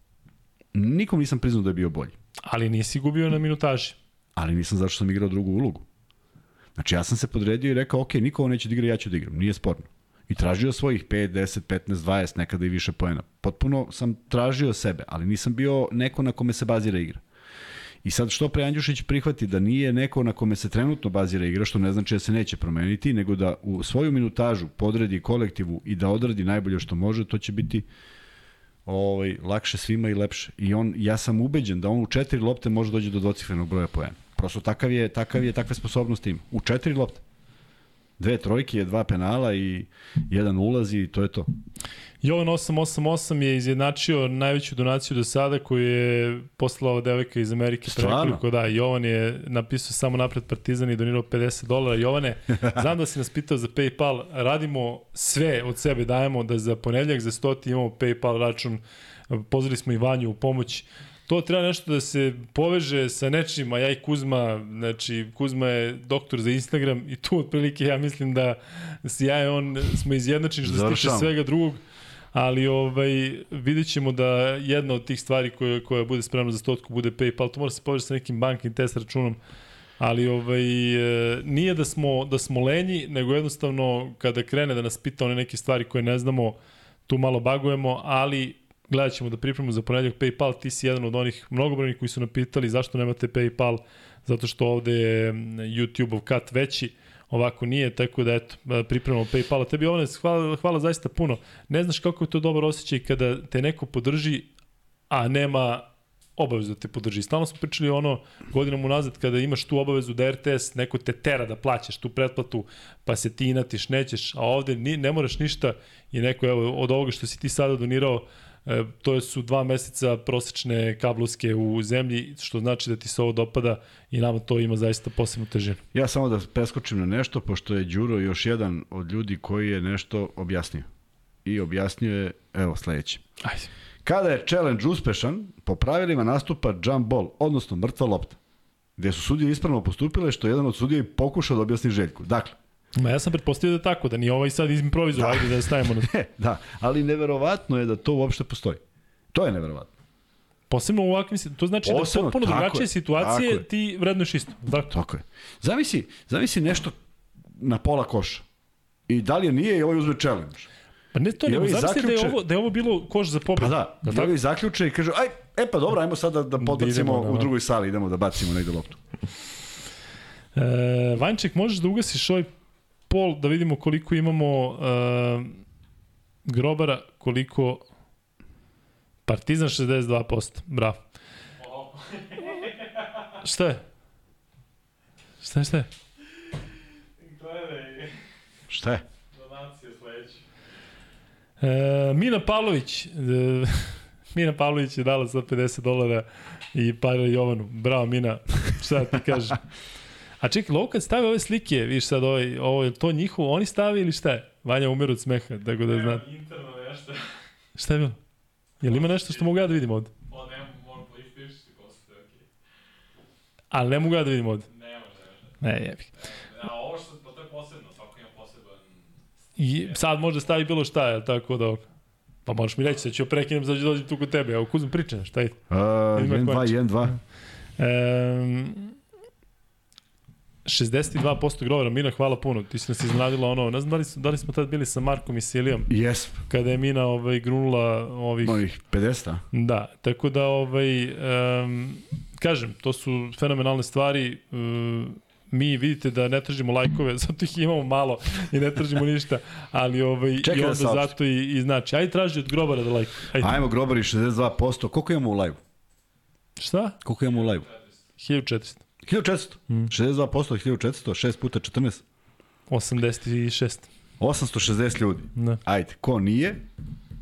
Nikom nisam priznao da je bio bolji, Ali nisi gubio na minutaži. ali nisam zašto sam igrao drugu ulogu. Znači ja sam se podredio i rekao, ok, niko ovo neće da igra, ja ću da igram, nije sporno. I tražio svojih 5, 10, 15, 20, nekada i više poena. Potpuno sam tražio sebe, ali nisam bio neko na kome se bazira igra. I sad što pre Andjušić prihvati da nije neko na kome se trenutno bazira igra, što ne znači da se neće promeniti, nego da u svoju minutažu podredi kolektivu i da odradi najbolje što može, to će biti ovaj, lakše svima i lepše. I on, ja sam ubeđen da on u četiri lopte može doći do dvocifrenog broja poena. Prosto takav je, takav je, takve sposobnosti ima. U četiri lopte. Dve trojke, dva penala i jedan ulaz i to je to. Jovan 888 je izjednačio najveću donaciju do sada koju je poslala devojka iz Amerike. pre Stvarno? nekoliko, Da, Jovan je napisao samo napred Partizan i donirao 50 dolara. Jovane, znam da si nas pitao za Paypal, radimo sve od sebe, dajemo da za ponedljak, za 100 imamo Paypal račun, pozvali smo i Vanju u pomoć. To treba nešto da se poveže sa nečim, a ja i Kuzma, znači Kuzma je doktor za Instagram i tu otprilike ja mislim da si ja i on smo izjednačeni što se tiče svega drugog ali ovaj, vidjet ćemo da jedna od tih stvari koja, koja bude spremna za stotku bude PayPal, to mora se poveći sa nekim banking test računom, ali ovaj, e, nije da smo, da smo lenji, nego jednostavno kada krene da nas pita one neke stvari koje ne znamo, tu malo bagujemo, ali gledat ćemo da pripremimo za ponedljak PayPal, ti si jedan od onih mnogobrojnih koji su napitali zašto nemate PayPal, zato što ovde je YouTube-ov kat veći, ovako nije, tako da eto, pripremamo PayPal-a. Tebi Jovane, hvala, hvala zaista puno. Ne znaš kako je to dobar osjećaj kada te neko podrži, a nema obavezu da te podrži. Stalno smo pričali ono godinom unazad kada imaš tu obavezu da RTS neko te tera da plaćaš tu pretplatu, pa se ti inatiš, nećeš, a ovde ni, ne moraš ništa i neko evo, od ovoga što si ti sada donirao, e, to su dva meseca prosečne kablovske u zemlji, što znači da ti se ovo dopada i nama to ima zaista posebnu težinu. Ja samo da preskočim na nešto, pošto je Đuro još jedan od ljudi koji je nešto objasnio. I objasnio je, evo, sledeće. Ajde. Kada je challenge uspešan, po pravilima nastupa jump ball, odnosno mrtva lopta, gde su sudije ispravno postupile, što je jedan od sudija i pokušao da objasni Željku. Dakle, Ma ja sam pretpostavio da tako, da ni ovaj sad improvizuje, da. ajde da stavimo na... e, da, ali neverovatno je da to uopšte postoji. To je neverovatno. Posebno u ovakvim situacijama, to znači Posebno, da potpuno drugačije je, situacije je. ti vrednuješ isto. Dakle, Tako je. Zavisi, zavisi nešto na pola koša. I da li je nije i ovaj uzme challenge. pa ne to, nego ovi zamislite da je, ovo, da je ovo bilo koš za pobedu. Pa da, Jel i tako? zaključe i kažu, aj, e pa dobro, ajmo sad da, da podbacimo idemo, da, u da. drugoj sali, idemo da bacimo negde loptu. E, Vanček, možeš da ugasiš ovaj pol da vidimo koliko imamo e, grobara, koliko Partizan 62%. Bravo. Šta je? Šta je, šta je? Gledaj, Šta je? donacija sledeća. E, Mina Pavlović, e, Mina Pavlović je dala za 50 dolara i Pajla Jovanu. Bravo Mina, šta ti kažem. A čekaj, Lovo kad stavi ove slike, vidiš sad ovaj, ovo je to njihovo, oni stavi ili šta je? Vanja umire od smeha, tako da zna. Interno nešto. Šta je bilo? Jel ima nešto što mogu ja da vidim ovde? O, ne, moram pa ispišiti posle, okej. Ali ne mogu ja da vidim ovde. Ne može, ne može. Ne, jebi. A ovo što, pa to je posebno, svako ima poseban... I sad može da stavi bilo šta, je tako da... Pa možeš mi reći, sad ću prekinem, sad ću dođem tu kod tebe. Evo, Kuzma priča, šta je? Uh, Ima 1-2, konč. 1-2. Um, 62% grovera, Mina, hvala puno. Ti si nas iznenadila ono, ne znam da li, da li smo tad bili sa Markom i Silijom, Jes, kada je Mina ovaj, grunula ovih... mojih 50, a? Da, tako da, ovaj, um, kažem, to su fenomenalne stvari. Um, mi vidite da ne tražimo lajkove, zato ih imamo malo i ne tražimo ništa, ali ovaj, Čekaj i da onda saopštim. zato i, i znači. Ajde traži od grobara da lajkuje. Ajde. Ajmo, grobari 62%. Koliko imamo u live? Šta? Koliko imamo u live? 1400. 1400. Mm. 62%, 1400, 6 puta 14. 86. 860 ljudi. Da. Ajde, ko nije,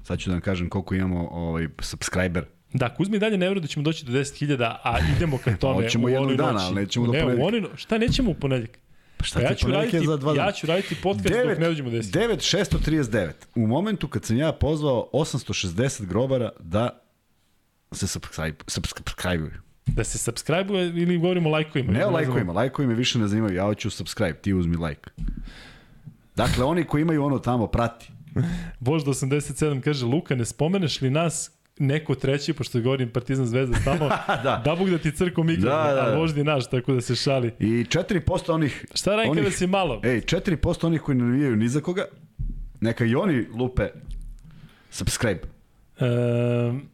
sad ću da vam kažem koliko imamo ovaj, subscriber. Da, Kuzmi dalje ne veruje da ćemo doći do 10.000, a idemo ka tome Hoćemo u jednog dana, ali nećemo do ne, ponedjeljka. u onoj, no- šta nećemo u ponedjeljak? Pa šta Pa ja ću, raditi, za dva dana? ja ću raditi podcast dok ne dođemo do 10. 9639. U momentu kad sam ja pozvao 860 grobara da se subscribe, subscribe Da se subscribe-uje ili govorimo o lajkovima? Ne o lajkovima, lajkovi me više ne zanimaju, ja hoću subscribe, ti uzmi like. Dakle, oni koji imaju ono tamo, prati. Vožda 87 kaže, Luka, ne spomeneš li nas neko treći, pošto govorim Partizan Zvezda stalno, Da. da Bog da ti crko mikro, Da, da, da. a voždi naš, tako da se šali. I 4% onih... Šta radim kada si malo? Ej, 4% onih koji ne navijaju ni za koga, neka i oni lupe subscribe. Um,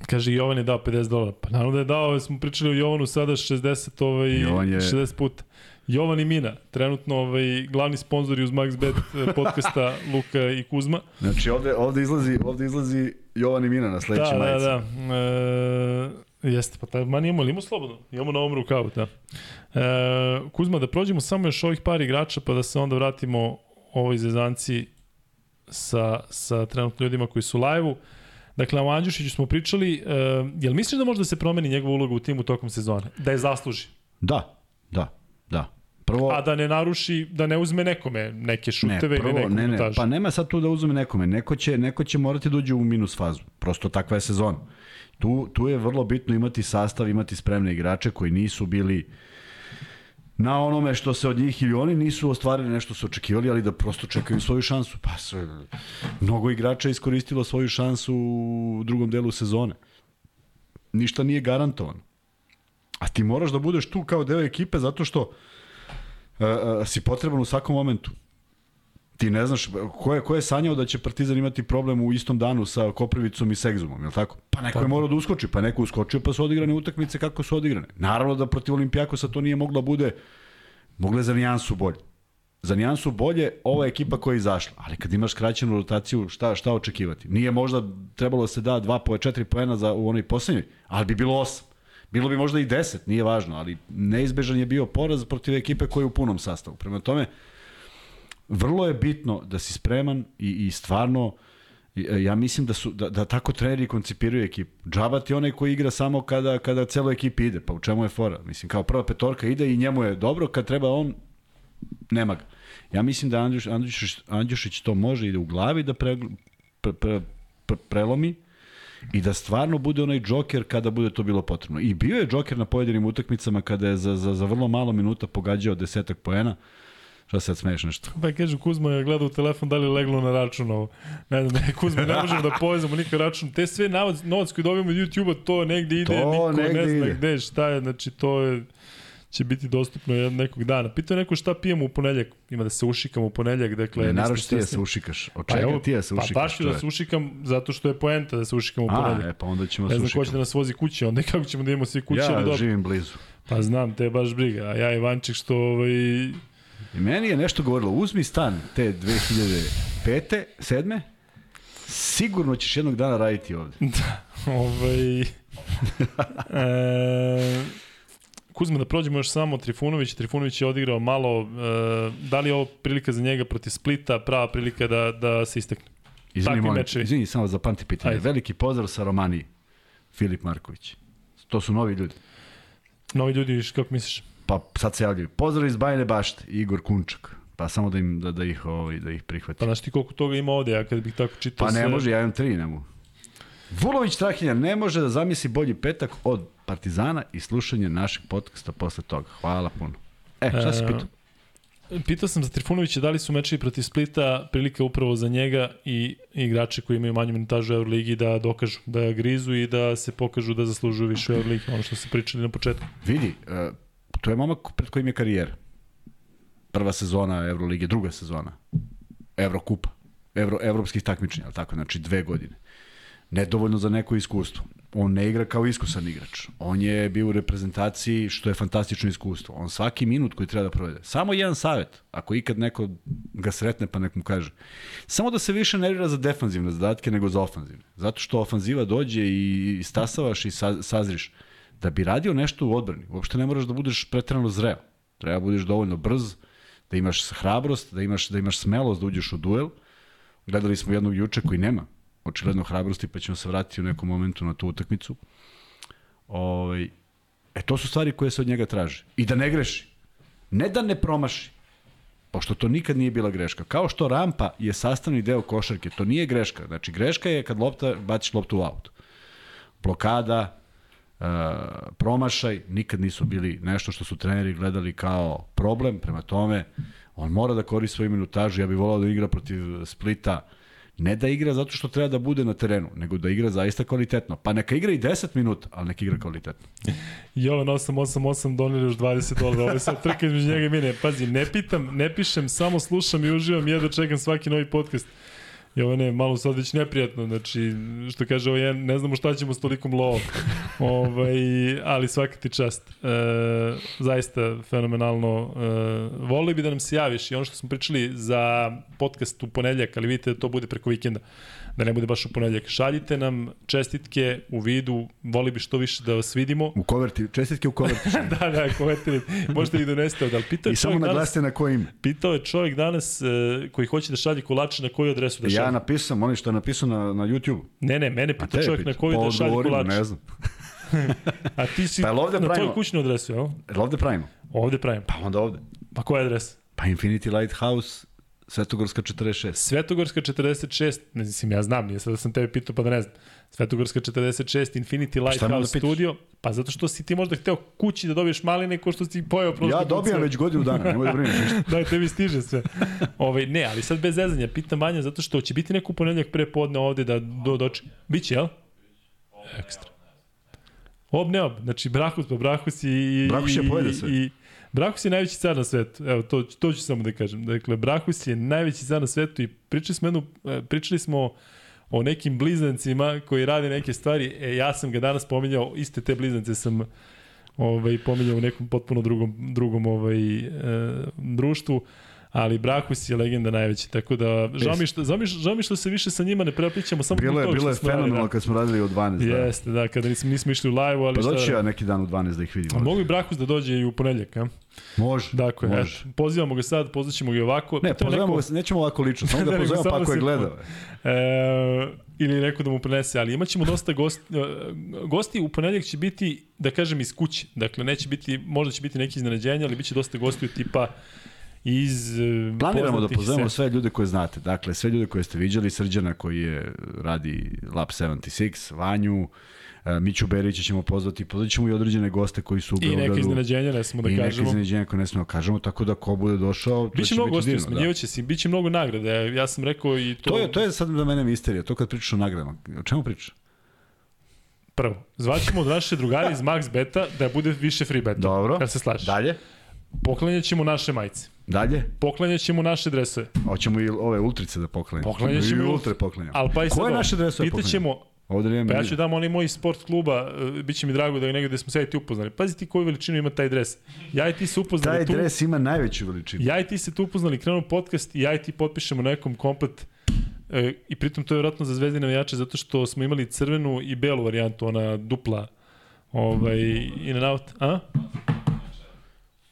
Kaže, Jovan je dao 50 dolara. Pa naravno da je dao, smo pričali o Jovanu sada 60, ovaj, Jovan je- 60 puta. Jovan i Mina, trenutno ovaj, glavni sponzori uz MaxBet eh, podcasta Luka i Kuzma. Znači ovde, ovde, izlazi, ovde izlazi Jovan i Mina na Da, sledećem da, majici. da. E, jeste, pa taj, man imamo, imamo slobodno. Imamo na ovom rukavu, da. E, Kuzma, da prođemo samo još ovih par igrača, pa da se onda vratimo ovoj zezanci sa, sa trenutno ljudima koji su live-u. Dakle, o Andjušiću smo pričali. E, jel misliš da može da se promeni njegova uloga u timu tokom sezone? Da je zasluži? Da, da, da. Prvo, A da ne naruši, da ne uzme nekome neke šuteve ne, ili prvo, neku ne, ne, minutažu. pa nema sad tu da uzme nekome. Neko će, neko će morati da uđe u minus fazu. Prosto takva je sezona. Tu, tu je vrlo bitno imati sastav, imati spremne igrače koji nisu bili na onome što se od njih ili oni nisu ostvarili nešto su očekivali, ali da prosto čekaju svoju šansu. Pa sve, mnogo igrača je iskoristilo svoju šansu u drugom delu sezone. Ništa nije garantovano. A ti moraš da budeš tu kao deo ekipe zato što uh, uh, si potreban u svakom momentu. Ti ne znaš, ko je, ko je sanjao da će Partizan imati problem u istom danu sa Koprivicom i Segzumom, je li tako? Pa neko je morao da uskoči, pa neko uskočio, pa su odigrane utakmice kako su odigrane. Naravno da protiv Olimpijakosa to nije moglo da bude, mogle za nijansu bolje. Za nijansu bolje ova ekipa koja je izašla, ali kad imaš skraćenu rotaciju, šta, šta očekivati? Nije možda trebalo da se da dva po četiri poena za, u onoj poslednjoj, ali bi bilo osam. Bilo bi možda i 10, nije važno, ali neizbežan je bio poraz protiv ekipe koja je u punom sastavu. Prema tome, vrlo je bitno da si spreman i, i stvarno e, ja mislim da su da, da tako treneri koncipiraju ekipu. Džaba ti onaj koji igra samo kada kada celo ekipi ide, pa u čemu je fora? Mislim kao prva petorka ide i njemu je dobro, kad treba on nema ga. Ja mislim da Andjuš, Andjušić, Andjušić to može ide u glavi da pre, pre, pre, pre, prelomi i da stvarno bude onaj džoker kada bude to bilo potrebno. I bio je džoker na pojedinim utakmicama kada je za, za, za vrlo malo minuta pogađao desetak poena. Šta se sad smeješ nešto? Pa kaže Kuzma je gledao u telefon da li je leglo na račun ovo. Ne znam, ne, Kuzma, ne možemo da povezamo nikakav račun. Te sve novac, novac koji dobijemo od YouTube-a, to negde ide, To niko negde ne zna ide. gde, šta je, znači to je će biti dostupno jed- nekog dana. Pitao je neko šta pijemo u ponedljak. Ima da se ušikamo u ponedljak, dakle... Ne, naravno ti da svesni. se ušikaš. Od Pa, evo, ti da se ušikaš? Pa baš da se ušikam zato što je poenta da se ušikamo u A, ponedljak. e, pa onda ćemo Ne se znam ko će da nas vozi kući, onda kako ćemo da imamo svi ali Ja živim blizu. Pa znam, te baš briga. A ja Ivanček što ovaj, I meni je nešto govorilo, uzmi stan te 2005. 7. Sigurno ćeš jednog dana raditi ovde. ovaj, e, Kuzma, da prođemo još samo Trifunović. Trifunović je odigrao malo. E, da li je ovo prilika za njega protiv Splita, prava prilika da, da se istekne? Izvini, molim, izvini, samo za panti pitanje. Ajde. Veliki pozdrav sa Romaniji. Filip Marković. To su novi ljudi. Novi ljudi, kako misliš? Pa sad se javljaju. Pozdrav iz Bajne bašte, Igor Kunčak. Pa samo da im da, da ih ovaj da ih prihvati. Pa znaš ti koliko toga ima ovde, ja kad bih tako čitao Pa ne sve- može, ja imam tri, ne mogu. Vulović Strahinja ne može da zamisli bolji petak od Partizana i slušanje našeg podcasta posle toga. Hvala puno. E, šta si E, pitao? Pitao sam za Trifunovića da li su mečevi protiv Splita prilika upravo za njega i igrače koji imaju manju minutažu u Euroligi da dokažu, da grizu i da se pokažu da zaslužuju više u Euroligi, ono što se pričali na početku. Vidi, uh, to je momak pred kojim je karijera. Prva sezona Evrolige, druga sezona Evrokupa, Evro, evropskih takmičenja, ali tako, znači dve godine. Nedovoljno za neko iskustvo. On ne igra kao iskusan igrač. On je bio u reprezentaciji, što je fantastično iskustvo. On svaki minut koji treba da provede. Samo jedan savet, ako ikad neko ga sretne pa nek mu kaže. Samo da se više nervira za defanzivne zadatke nego za ofanzivne. Zato što ofanziva dođe i stasavaš i sa. Da bi radio nešto u odbrani, uopšte ne moraš da budeš pretrano zreo. Treba da budeš dovoljno brz, da imaš hrabrost, da imaš, da imaš smelost da uđeš u duel. Gledali smo jednog juče koji nema očigledno hrabrosti, pa ćemo se vratiti u nekom momentu na tu utakmicu. Ovaj, e, to su stvari koje se od njega traže. I da ne greši. Ne da ne promaši. Pošto to nikad nije bila greška. Kao što rampa je sastavni deo košarke, to nije greška. Znači, greška je kad lopta, baciš loptu u aut. Blokada, uh, promašaj, nikad nisu bili nešto što su treneri gledali kao problem. Prema tome, on mora da koristi svoju minutažu. Ja bih volao da igra protiv Splita ne da igra zato što treba da bude na terenu, nego da igra zaista kvalitetno. Pa neka igra i 10 minuta, ali neka igra kvalitetno. Jovan 888 doneli još 20 dolara. Ovo je sad trka između njega i mene. Pazi, ne pitam, ne pišem, samo slušam i uživam, jedva čekam svaki novi podcast. Jovane, malo sad već neprijatno, znači, što kaže ovo, ja ne znamo šta ćemo s tolikom lovom. ovaj, ali svaka ti čast. E, zaista fenomenalno. E, volili bi da nam se javiš i ono što smo pričali za podcast u ponedljak, ali vidite da to bude preko vikenda da ne bude baš u ponedljak. Šaljite nam čestitke u vidu, voli bi što više da vas vidimo. U koverti, čestitke u koverti. da, da, koverti, možete ih doneste. Da, pitao I samo naglasite na koji ime. Pitao je čovjek danas uh, koji hoće da šalje kolače na koju adresu da šalje. Ja napisam, oni što je napisao na, na YouTube. Ne, ne, mene pita čovjek pita. na koju pa da šalje kolače. ne znam. A ti si pa ovde na pravimo? tvoj kućnu adresu, jel? Jel ovde pravimo? Ovde pravimo. Pa onda ovde. Pa koja je adresa? Pa Infinity Lighthouse Svetogorska 46. Svetogorska 46, ne mislim, ja znam, nije sad da sam tebe pitao pa da ne znam. Svetogorska 46, Infinity Lighthouse da Studio, pa zato što si ti možda hteo kući da dobiješ maline ko što si pojao prošle Ja dobijam već godinu dana, nemoj da brineš ništa. da, tebi stiže sve. Ove, ovaj, ne, ali sad bez zezanja, pitam manje zato što će biti neku ponedljak pre podne ovde da do, doči. Biće, jel? Ekstra. Ob ne ob, znači Brahus pa Brahus i... Brahus je pojede sve. I, Brahus je najveći car na svetu. Evo, to, to ću samo da kažem. Dakle, Brahus je najveći car na svetu i pričali smo, jednu, e, pričali smo o nekim blizancima koji rade neke stvari. E, ja sam ga danas pominjao, iste te blizance sam ovaj, pominjao u nekom potpuno drugom, drugom ovaj, e, društvu ali Brahus je legenda najveći, tako da žao mi što, žao mi, žao mi što se više sa njima ne preplićamo, samo bilo je, bilo je fenomenalno kad smo radili u 12. Da. Jeste, da, kada nismo, nismo išli u live ali pa šta... Pa doći ja neki dan u 12 da ih vidim. A mogu i Brahus da dođe i u ponedljak, a? Može, dakle, može. Eto, pozivamo ga sad, pozvaćemo ga ovako. Ne, pozivamo neko... ga, nećemo ovako lično, samo da pozovemo pa ako je gledao. E, ili neko da mu prenese, ali imaćemo dosta gosti, gosti u ponedljak će biti, da kažem, iz kuće. Dakle, neće biti, možda će biti neki iznenađenja, ali biće dosta gostiju tipa iz e, Planiramo da pozovemo sve ljude koje znate. Dakle, sve ljude koje ste viđali, Srđana koji je radi Lab 76, Vanju, e, Miću Berića ćemo pozvati, pozvat ćemo i određene goste koji su u Beogradu. I neke iznenađenja, ne smo da i kažemo. I neke iznenađenja koje ne smo da kažemo, tako da ko bude došao, to biće će mnogo biti divno. Biće se, biće mnogo nagrada. Ja sam rekao i to... To je, to je sad za mene misterija, to kad pričaš o nagradama. O čemu pričaš? Prvo, zvaćemo od naše drugari iz Max Beta da bude više free beta. Dobro. Da se slažeš. Dalje? Poklanjat ćemo naše majice. Dalje? Poklanjat ćemo naše dresove. Hoćemo i ove ultrice da poklanjamo. Poklanjat ćemo i ultre poklanjamo. Al pa i sad. Koje naše dresove Pitaćemo Ovde pa ja ću dam onaj moj sport kluba, uh, bit će mi drago da je negde smo sve ti upoznali. Pazi ti koju veličinu ima taj dres. Ja i ti se upoznali taj tu. Taj dres ima najveću veličinu. Ja i ti se tu upoznali, krenu podcast i ja i ti potpišemo nekom komplet e, i pritom to je vjerojatno za zvezdine navijače zato što smo imali crvenu i belu varijantu, ona dupla ovaj, in and out. A?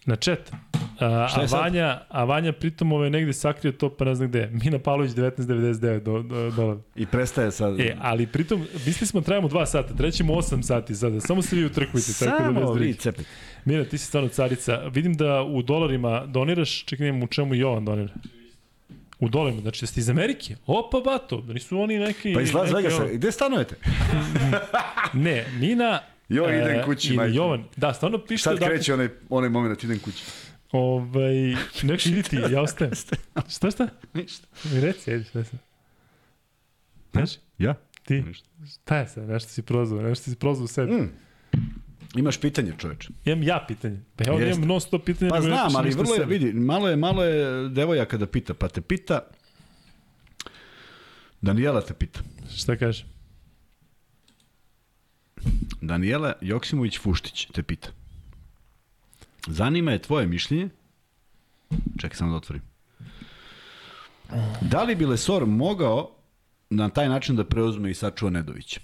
Na chat. A, a, Vanja, a Vanja pritom ove negde sakrio to pa ne znam gde. Mina Pavlović 1999 do, do, do, I prestaje sad. E, ali pritom, mislili smo trajamo 2 sata, trećemo 8 sati sada. Samo se vi utrkujte. Samo tako da vi cepite. Mina, ti si stvarno carica. Vidim da u dolarima doniraš, čekaj, u čemu Jovan donira. U dolarima, znači da ste iz Amerike. Opa, bato, da nisu oni neki... Pa iz Las Vegasa, gde stanujete? ne, Mina... Jo, idem kući, majke. Jovan, da, stvarno piše... Sad kreće onaj, onaj moment, idem kući. Ovaj, neki idi ti, ja ostajem. šta šta? Ništa. Mi reci, ajde, šta sam. Znaš? Ja? Ti? Ništa. Šta je sad? Nešto si prozvao, nešto si prozvao sebi. Mm. Imaš pitanje, čoveče. Imam ja pitanje. Pa ja ovdje imam non stop pitanje. Pa znam, ali vrlo je, vidi, malo je, malo je devojaka da pita, pa te pita, Danijela te pita. Šta kaže? Danijela Joksimović-Fuštić te pita. Zanima je tvoje mišljenje. Čekaj samo da otvorim. Da li bi Lesor mogao na taj način da preuzme i sačuva Nedovića?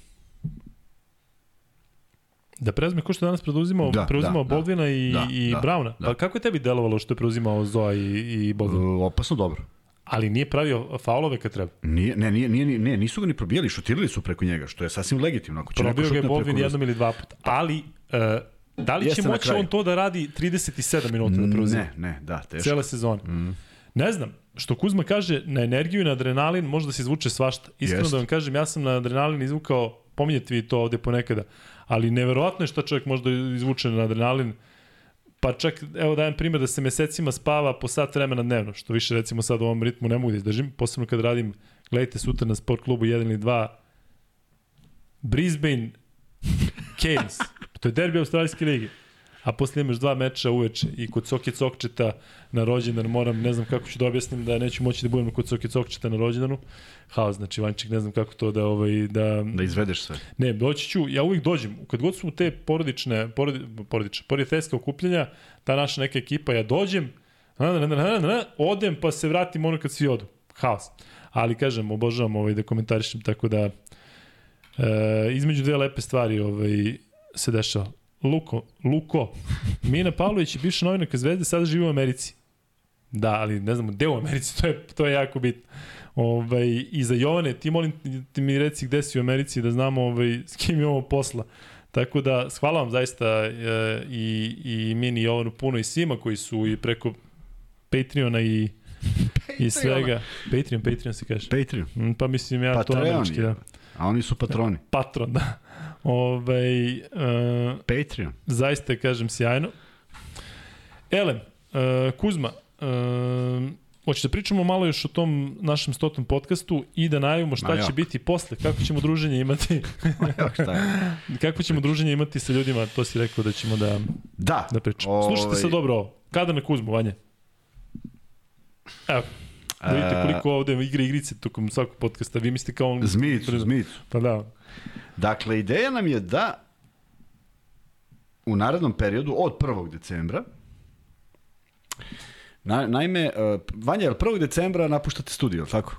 Da preuzme ko što danas preuzimao, da, preuzimao da, Boldvina i, da, i da, Brauna. Da. Pa kako je tebi delovalo što je preuzimao Zoa i, i Boldvin? Uh, opasno dobro. Ali nije pravio faulove kad treba. Nije, ne, nije, nije, ne, nisu ga ni probijali, šutirali su preko njega, što je sasvim legitimno. Ako će Probio ga je Boldvin jednom ili dva puta. Ali, uh, Da li će moći on to da radi 37 minuta da preuzima? Ne, ne, da, teško. Cele sezone. Mm. Ne znam, što Kuzma kaže, na energiju i na adrenalin može da se izvuče svašta. Iskreno Jest. da vam kažem, ja sam na adrenalin izvukao, pominjete vi to ovde ponekada, ali neverovatno je što čovjek može da izvuče na adrenalin, pa čak, evo dajem primjer da se mesecima spava po sat vremena dnevno, što više recimo sad u ovom ritmu ne mogu da izdržim, posebno kad radim, gledajte sutra na sport klubu 1 ili 2, Brisbane Canes. To je derbi Australijske lige. a posle imaš dva meča uveče i kod Soke Cokčeta na rođendan moram, ne znam kako ću da objasnim da neću moći da budem kod Soke Cokčeta na rođendanu. Haos, znači Vanček, ne znam kako to da ovaj da Da izvedeš sve. Ne, doći ću, ja uvijek dođem, kad god su te porodične, porodi, porodične, prijateljske okupljanja, ta naša neka ekipa, ja dođem, na, na, na, na, na, odem pa se vratim ono kad svi odu. Haos. Ali kažem, obožavam ovaj da komentarišem, tako da e, između dve lepe stvari ovaj, se dešava. Luko, Luko, Mina Pavlović je bivša novinarka Zvezde, sada živi u Americi. Da, ali ne znam, gde u Americi, to je, to je jako bitno. Ovaj, I za Jovane, ti molim ti mi reci gde si u Americi da znamo ovaj, s kim imamo posla. Tako da, hvala vam zaista e, i, i Mini i Jovanu puno i svima koji su i preko Patreona i, i svega. Patreon, Patreon se kaže. Patreon. Mm, Pa mislim ja to Patreon američki, je. da. A oni su patroni. Patron, da. Ovaj, e, Patreon. zaista kažem sjajno. Elem, uh, Kuzma, uh, hoće da pričamo malo još o tom našem stotom podcastu i da najavimo šta će biti posle, kako ćemo druženje imati, šta je. kako ćemo druženje imati sa ljudima, to si rekao da ćemo da, Da. da pričamo. Ovaj, Slušajte sad dobro ovo. Kada na Kuzmu, Vanja? Evo, da vidite E, koliko ovde igre igrice tokom svakog podcasta. Vi mislite kao on... Zmijicu, zmijicu. Pa da. Dakle, ideja nam je da u narednom periodu od 1. decembra Na, naime, uh, Vanja, jel 1. decembra napuštate studio, tako?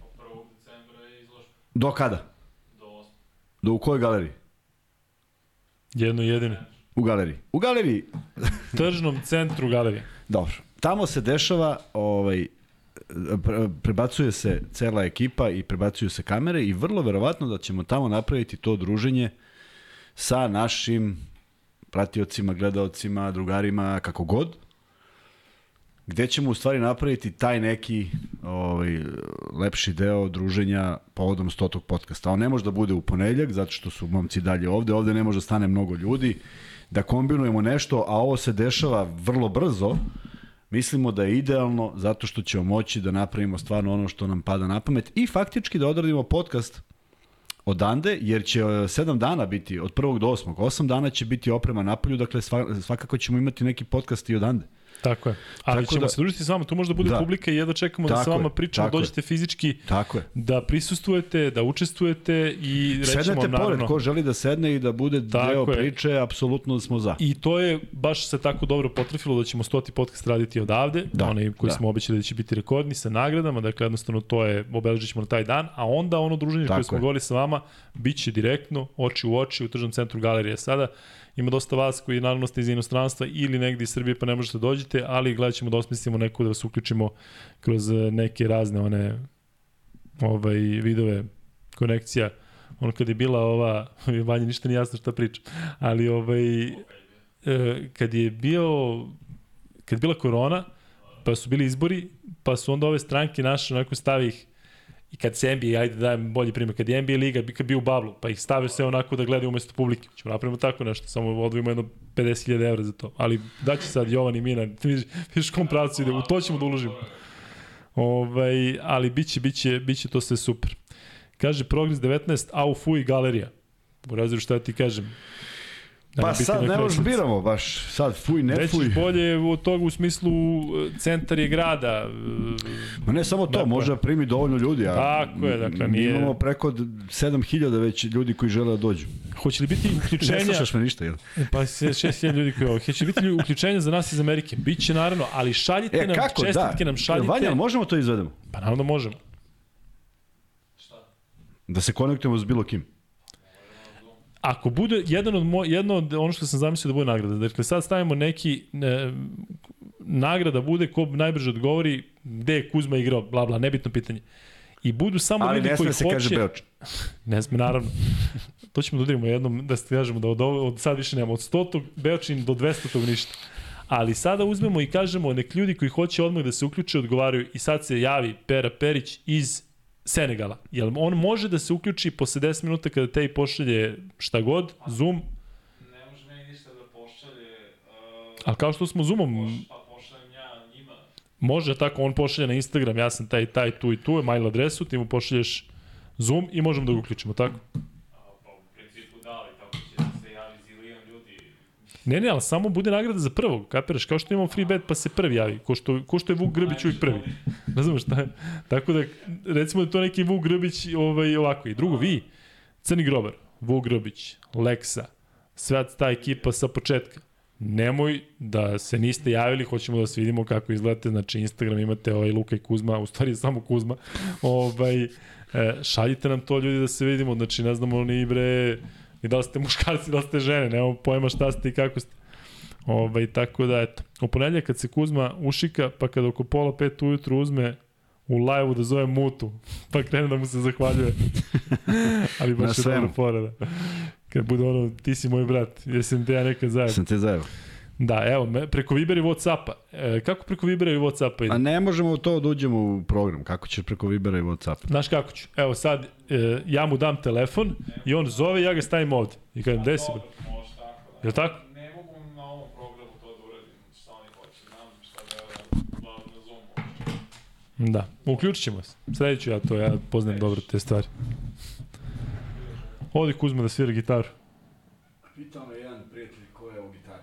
Od 1. decembra je izložba Do kada? do 8. Do u kojoj galeriji? Jedno jedino. U galeriji. U galeriji, Tržnom centru galerije. dobro. Tamo se dešava, ovaj, prebacuje se cela ekipa i prebacuju se kamere i vrlo verovatno da ćemo tamo napraviti to druženje sa našim pratiocima, gledaocima, drugarima, kako god, gde ćemo u stvari napraviti taj neki ovaj, lepši deo druženja povodom stotog podcasta. On ne može da bude u ponedljak, zato što su momci dalje ovde, ovde ne može da stane mnogo ljudi, da kombinujemo nešto, a ovo se dešava vrlo brzo, mislimo da je idealno zato što ćemo moći da napravimo stvarno ono što nam pada na pamet i faktički da odradimo podcast odande, jer će e, sedam dana biti od prvog do osmog, osam dana će biti oprema napolju, dakle sva- svakako ćemo imati neki podcast i odande. Tako je. Ali Tako ćemo da- se družiti s vama, tu može da bude Da. publika i jedva čekamo da sa vama pričamo, tako je. dođete fizički, Tako je. da prisustujete, da učestvujete i rećemo Sednete vam pored, naravno. ko želi da sedne i da bude Tako deo je. priče, apsolutno smo za. I to je baš se tako dobro potrefilo da ćemo stoti podcast raditi odavde, Da, onaj koji da. smo obećali da će biti rekordni sa nagradama, dakle jednostavno to je, obeležit ćemo na taj dan, a onda ono druženje Tako koje smo govorili sa vama, bit će direktno, oči u oči u tržnom centru galerije sada. Ima dosta vas koji naravno ste iz inostranstva ili negdje iz Srbije pa ne možete da dođete, ali gledat ćemo da osmislimo neko da vas uključimo kroz e, neke razne one ovaj, vidove konekcija. Ono kad je bila ova, Vanja ništa nije jasno šta priča, ali ovaj, e, kad je bio kad je bila korona, pa su bili izbori, pa su onda ove stranke naše onako stavi ih i kad se NBA, ajde da dajem bolji primjer, kad je NBA liga, bi kad bio u bablu, pa ih stave sve onako da gledaju umesto publike. Ćemo napravimo tako nešto, samo odvojimo jedno 50.000 evra za to. Ali daće sad Jovan i Mina, ti vidiš, kom pravcu ide, u to ćemo da uložimo. Ovaj, ali biće, biće, biće to sve super. Kaže Progress 19, au fuj galerija. U razredu šta ti kažem. Pa Nema biti sad ne možeš biramo baš, sad fuj, ne Već fuj. bolje od toga u smislu e, centar je grada. e, Ma ne samo to, Dakle. može da primi dovoljno ljudi. A Tako je, dakle, nije- Imamo preko 7000 već ljudi koji žele da dođu. Hoće li biti Ne uključenja? slušaš me ništa, jel? Pa se 6000 ljudi koji ovo. Hoće li biti lju- uključenja za nas iz Amerike? Biće naravno, ali šaljite E, nam kako, čestitke, da. nam šaljite. Vanja, možemo to izvedemo? Pa naravno da možemo. Šta? Da se konektujemo s bilo kim. Ako bude jedan od moj, jedno od ono što sam zamislio da bude nagrada. Dakle, sad stavimo neki e, nagrada bude ko najbrže odgovori gde je Kuzma igrao, bla bla, nebitno pitanje. I budu samo Ali ljudi ne koji sme se hoće... kaže Beoč. Ne sme, naravno. To ćemo da udarimo jednom, da se kažemo da od, ovo, od sad više nema. Od 100. Beočin do 200. ništa. Ali sada uzmemo i kažemo nek ljudi koji hoće odmah da se uključe odgovaraju i sad se javi Pera Perić iz Senegala. Jel on može da se uključi posle 10 minuta kada te i pošalje šta god, Zoom, Ne može meni ništa da pošalje. Uh, ali kao što smo Zoomom, poš, pa pošaljem ja njima. može tako, on pošalje na Instagram, ja sam taj, taj, tu i tu, mail adresu, ti mu pošalješ Zoom i možemo da ga uključimo, tako? A, pa u principu da, ali kako će da se javi zilijan ljudi. Ne, ne, ali samo bude nagrada za prvog, kapiraš, kao što imamo free bet pa se prvi javi, ko što, ko što je Vuk Grbić uvijek prvi. Razumeš šta je? Tako da, recimo da to neki Vuk Grbić ovaj, ovako. I drugo, vi, Crni Grobar, Vuk Grbić, Leksa, sva ta ekipa sa početka, nemoj da se niste javili, hoćemo da vas vidimo kako izgledate, znači Instagram imate ovaj Luka i Kuzma, u stvari samo Kuzma, ovaj, e, šaljite nam to ljudi da se vidimo, znači ne znamo ni bre, ni da li ste muškarci, da li ste žene, nemamo pojma šta ste i kako ste. Ovaj, tako da, eto. U ponedljak kad se Kuzma ušika, pa kad oko pola pet ujutru uzme u live-u da zove Mutu, pa krene da mu se zahvaljuje. Ali baš je dobro fora, da. Kad bude ono, ti si moj brat, jesam te ja nekad zajedno. Sam te zajedno. Da, evo, me, preko Vibera i Whatsappa. E, kako preko Vibera i Whatsappa ide? A ne možemo to da uđemo u program. Kako ćeš preko Vibera i Whatsappa? Znaš kako ću? Evo sad, e, ja mu dam telefon i on zove i ja ga stavim ovde. I kažem, gde si? Dobro, može tako. Da. Je li tako? Ne mogu na ovom programu to da uradim, šta oni hoće, znam šta da da na Zoom hoće. Da, uključit ćemo se. Sredit ću ja to, ja poznajem dobro te stvari. Odi Kuzma da svira gitaru. Pitao me jedan prijatelj ko je u gitaru.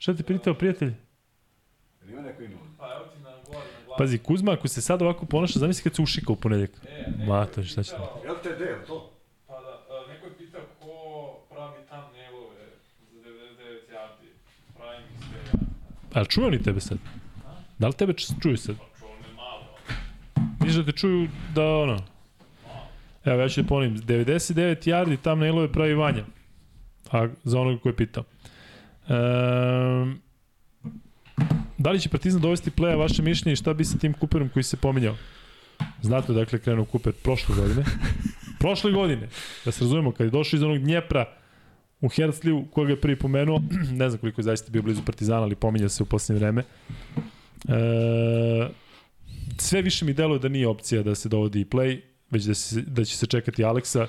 Šta ti pitao prijatelj? Ima neko ima? Pa evo ti na gore, na glavu. Pazi, Kuzma, ako se sad ovako ponaša, zamisli kad se ušika u ponedljak. E, neko Ma, je to šta će Jel te deo to? Pa da, a, neko je pitao ko pravi thumbnailove za 99 yardi. Pravim ih sve ja. Ali čuju oni tebe sad? Da li tebe čuju sad? Pa čuo me malo. Vidiš da te čuju da ono... Evo, ja ću da ponovim. 99 yardi tam nailove pravi Vanja. A za onoga ko je pitao. Ehm, da li će Partizan dovesti pleja vaše mišljenje i šta bi sa tim Kuperom koji se pominjao? Znate dakle krenuo Kuper prošle godine. prošle godine, da se razumemo, kad je došao iz onog Dnjepra u Hercliju, koga je prvi pomenuo, ne znam koliko je zaista bio blizu Partizana, ali pominja se u poslednje vreme. E, sve više mi deluje da nije opcija da se dovodi i play, već da, se, da će se čekati Aleksa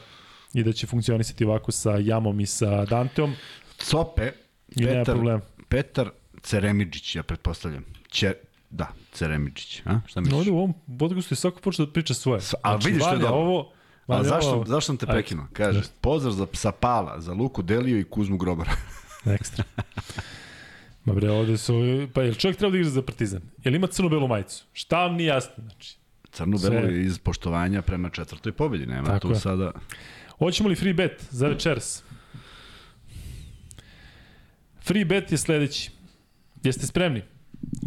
i da će funkcionisati ovako sa Jamom i sa Danteom Cope, i nema Petar, problema. Petar Ceremidžić, ja pretpostavljam. Će, da, Ceremidžić. A? Šta misliš? Ovde u ovom podcastu je svako počeo da priča svoje. Znači, a vidiš što je dobro. Ovo, A zašto, ovo, zašto sam te prekinuo? Kaže, Jeste. pozdrav za psa Pala, za Luku Deliju i Kuzmu Grobara. Ekstra. Ma bre, ovde su... Pa jel čovjek treba da igra za Partizan? Jel ima crno-belu majicu? Šta vam nije jasno? Znači, Crnu Sve. belu iz poštovanja prema četvrtoj pobedi. Nema Tako tu je. sada... Hoćemo li free bet za večeras? Free bet je sledeći. Jeste spremni?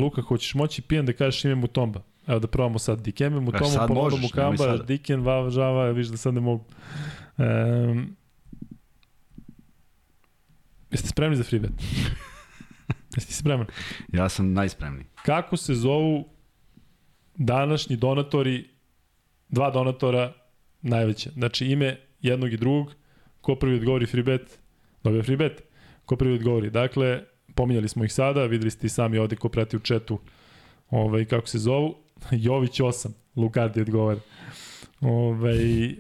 Luka, hoćeš moći pijan da kažeš ime Mutomba? Evo da probamo sad. Dikeme Mutomba, možeš, nemoj Mukamba, sada. Diken, Vav, Žava, viš da sad ne mogu. Um, jeste spremni za free bet? Jeste spreman? Ja sam najspremniji. Kako se zovu današnji donatori, dva donatora najveće? Znači ime jednog i drugog, ko prvi odgovori free bet, dobije free bet. Ko prvi odgovori. Dakle, pominjali smo ih sada, videli ste i sami ovde ko prati u četu ovaj, kako se zovu. Jović 8, Lukardi odgovara. Ovaj, e,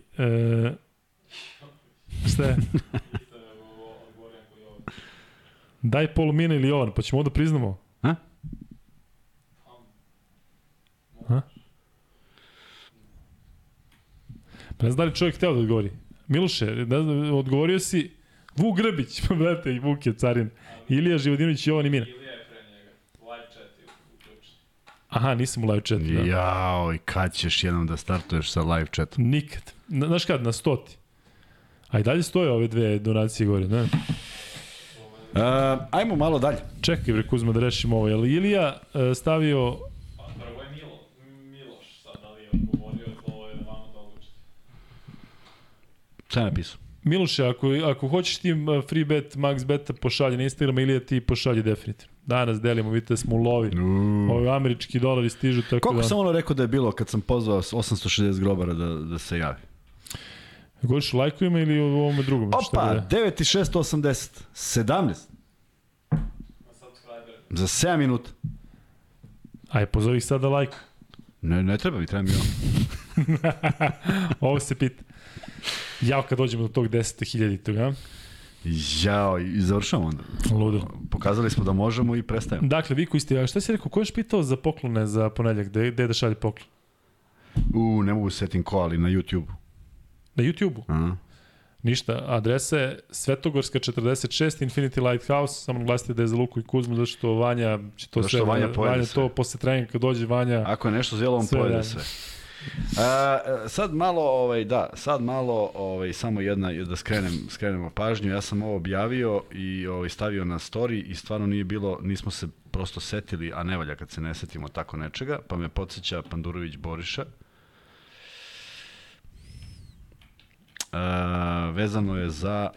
šta je? Daj Polumina ili Jovan, pa ćemo onda priznamo. A? Pa ne znam da li čovjek hteo da odgovori. Miloše, ne znam, odgovorio si Vuk Grbić, pa brate, i Vuk je carin. Ilija Živodinović, Jovan i Mina. Ilija je pre njega. Live chat je uključen. Aha, nisam u live chatu. Da. Jao, i kad ćeš jednom da startuješ sa live chatom? Nikad. Na, znaš kad, na stoti. A i dalje stoje ove dve donacije gore, ne? Uh, ajmo malo dalje. Čekaj, bre, Kuzma, da rešimo ovo. Je li Ilija uh, stavio... Pa prvo je Milo, Miloš, sad da li je odgovorio, to je vama da odlučite. Šta je napisao? Miloše, ako, ako hoćeš ti uh, free bet, max beta, pošalje na Instagram, Ilija ti pošalje definitivno. Danas delimo, vidite da smo u lovi. Ovi američki dolari stižu, tako Koliko da... sam ono rekao da je bilo kad sam pozvao s 860 grobara da, da se javi? Govoriš o lajkovima ili o ovome drugom? Šta Opa, da- 9680, 17 Na subscriber. za 7 minuta. Aj, pozovi ih sad da lajkuju. Ne, ne treba mi, treba mi ovo. Ovo se pita. Jao kad dođemo do tog 10.000 toga. Jao, i završamo onda. Ludo. Pokazali smo da možemo i prestajemo. Dakle, vi koji ste, a šta si rekao, ko je pitao za poklone za ponedljak, gde, gde da šalje poklon? U, ne mogu se setim ko, ali na YouTube-u. Na YouTube-u? Aha. Ništa, adresa je Svetogorska 46, Infinity Lighthouse, samo glasite da je za Luku i Kuzmu, zato što Vanja će to sve, Vanja pojede Vanja sve. to posle treninga kad dođe Vanja, Ako je nešto zelo, on Sve pojede radi. sve. A, sad malo, ovaj, da, sad malo, ovaj, samo jedna, da skrenem, skrenemo pažnju, ja sam ovo objavio i ovaj, stavio na story i stvarno nije bilo, nismo se prosto setili, a ne valja kad se ne setimo tako nečega, pa me podsjeća Pandurović Boriša. A, vezano je za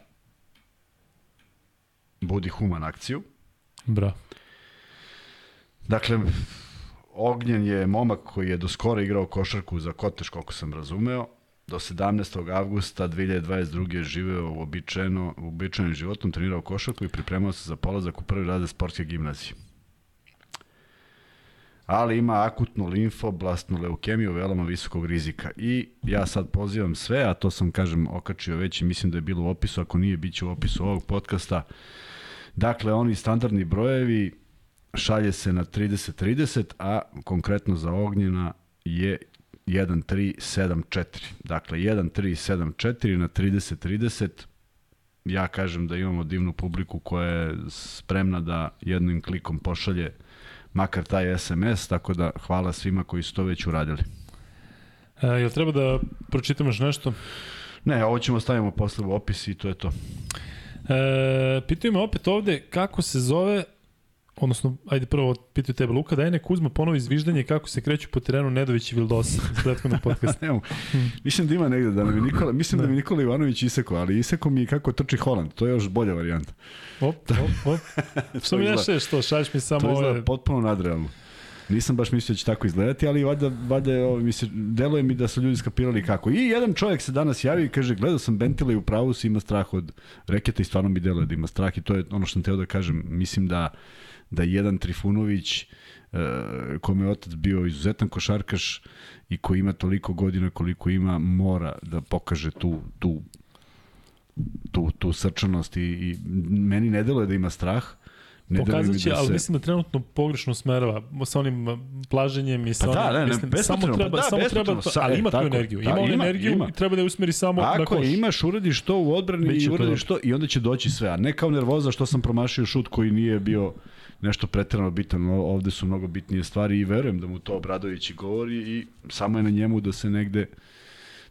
Budi Human akciju. bra. Dakle, Ognjen je momak koji je do skora igrao košarku za Koteš, koliko sam razumeo. Do 17. avgusta 2022. je živeo u običajeno, u običajnim životom, trenirao košarku i pripremao se za polazak u prvi razred sportske gimnazije. Ali ima akutnu limfoblastnu leukemiju veoma visokog rizika. I ja sad pozivam sve, a to sam, kažem, okačio već i mislim da je bilo u opisu, ako nije, bit će u opisu ovog podcasta. Dakle, oni standardni brojevi, šalje se na 30-30, a konkretno za Ognjena je 1-3-7-4. Dakle, 1-3-7-4 na 30-30. Ja kažem da imamo divnu publiku koja je spremna da jednim klikom pošalje makar taj SMS, tako da hvala svima koji su to već uradili. E, jel treba da pročitamo još nešto? Ne, ovo ćemo stavimo posle u opis i to je to. E, pitaju me opet ovde kako se zove, odnosno, ajde prvo pitaju tebe Luka, daj nek Kuzma ponovi izviždanje kako se kreću po terenu Nedović i Vildosa iz prethodnog podcasta. Evo, mislim da ima negde da mi Nikola, mislim da mi Nikola Ivanović iseko, ali iseko mi kako trči Holand, to je još bolja varijanta. Op, op, op. Što mi izgleda- ne šeš to, šalješ mi samo To izgleda ove... potpuno nadrealno. Nisam baš mislio da će tako izgledati, ali valjda, valjda je, ovo, misli, deluje mi da su ljudi skapirali kako. I jedan čovjek se danas javi i kaže, gledao sam Bentila i u pravu si ima strah od reketa i stvarno mi deluje da ima strah i to je ono što sam teo da kažem. Mislim da, da jedan Trifunović, e, kome je otac bio izuzetan košarkaš i koji ima toliko godina koliko ima, mora da pokaže tu, tu tu, tu srčanost i, i meni ne deluje da ima strah. Ne Pokazat će, da ali se- mislim da trenutno pogrešno smerava sa onim plaženjem i sa Pa da, onim, ne, ne, mislim, samo treba, pa da, samo treba, sa- ali e, ima tu energiju, da, ima on ima, energiju ima. i treba da je usmeri samo na Ako koš. je imaš, uradiš to u odbrani i uradiš to i onda će doći sve. A ne kao nervoza što sam promašio šut koji nije bio nešto preterano bitan. Ovde su mnogo bitnije stvari i verujem da mu to Obradović i govori i samo je na njemu da se negde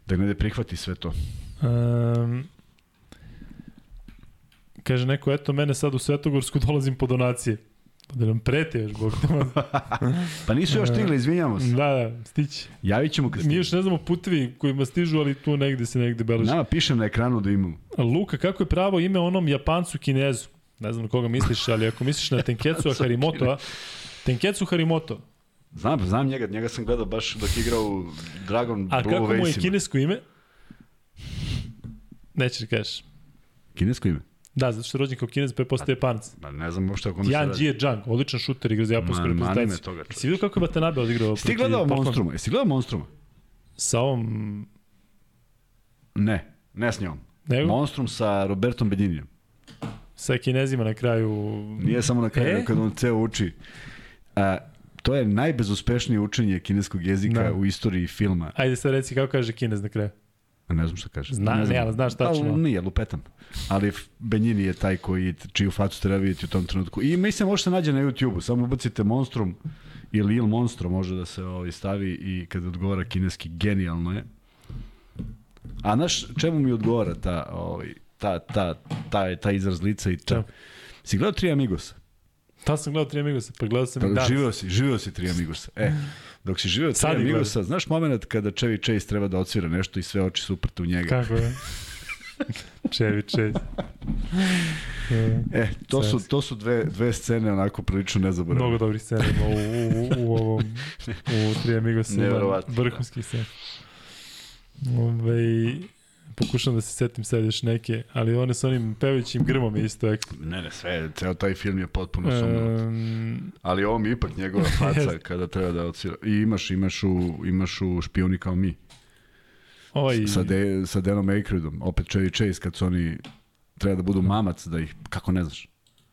da negde prihvati sve to. Um, kaže neko, eto mene sad u Svetogorsku dolazim po donacije. Da nam prete još, Bog te. Pa nisu još stigli, izvinjamo se. Da, da, stići. Javit ćemo kad Mi stigne. još ne znamo putevi kojima stižu, ali tu negde se negde beleži. Nama piše na ekranu da imamo. Luka, kako je pravo ime onom Japancu Kinezu? Ne znam na koga misliš, ali ako misliš na Tenketsu Harimoto, Tenketsu Harimoto, Znam, znam njega, njega sam gledao baš dok je igrao u Dragon a Blue kako mu je kinesko ime? Nećeš da kažeš. Kinesko ime? Da, zato što je rođen kao kinez, pa je postao Japanac. Pa ne znam uopšte o kome se Jan. Jie Jang, odličan šuter, igra za me reprezentaciju. toga. Jesi vidio kako je Watanabe odigrao? Jesi ti gledao? Monstruma? Jesi gledao Monstruma? Sa ovom... Ne, ne s njom. Nego, Monstrum sa Robertom Bedinijem. Sa kinezima na kraju... Nije samo na kraju E? kad on ceo uči. A, to je najbezuspešnije učenje kineskog jezika Da. u istoriji filma. Ajde sad reci kako kaže kinez na kraju. A Ne znam šta kaže. Zna- ne, znam. ne, ali znaš tačno. Ali nije, lupetam. Ali Benjini je taj koji, čiju facu treba vidjeti u tom trenutku. I mislim, može se nađe na YouTube-u. Samo ubacite Monstrum ili Il Monstro može da se ovaj, stavi i kad odgovara kineski, genijalno je. A znaš čemu mi odgovara ta, ovaj, ta, ta, ta, ta izraz lica i ta... Čemu? Si gledao Tri Amigosa? Ta sam gledao tri Amigosa, pa gledao sam Pa, i danas. živeo si, živeo si Tri Amigosa. E, dok si živeo Tri Amigosa, znaš moment kada Chevy Chase treba da odsvira nešto i sve oči su uprte u njega. Kako je? Čevi, čevi. E, to su, to su dve, dve scene onako prilično nezaboravne. Mnogo dobrih scena ima u, u, u, u ovom, u Tri Amigosa. ima Neverovatno, da. Vrhunski scena. Ove, pokušam da se setim sad još neke, ali one sa onim pevajućim grmom je isto ekstra. Ne, ne, sve, ceo taj film je potpuno sumno. Um, Ali ovo mi ipak njegova faca kada treba da odsvira. I imaš, imaš u, imaš u špioni kao mi. ovaj, Sa, de, sa Denom Aykroydom, opet Chevy Chase kad su oni treba da budu mamac da ih, kako ne znaš?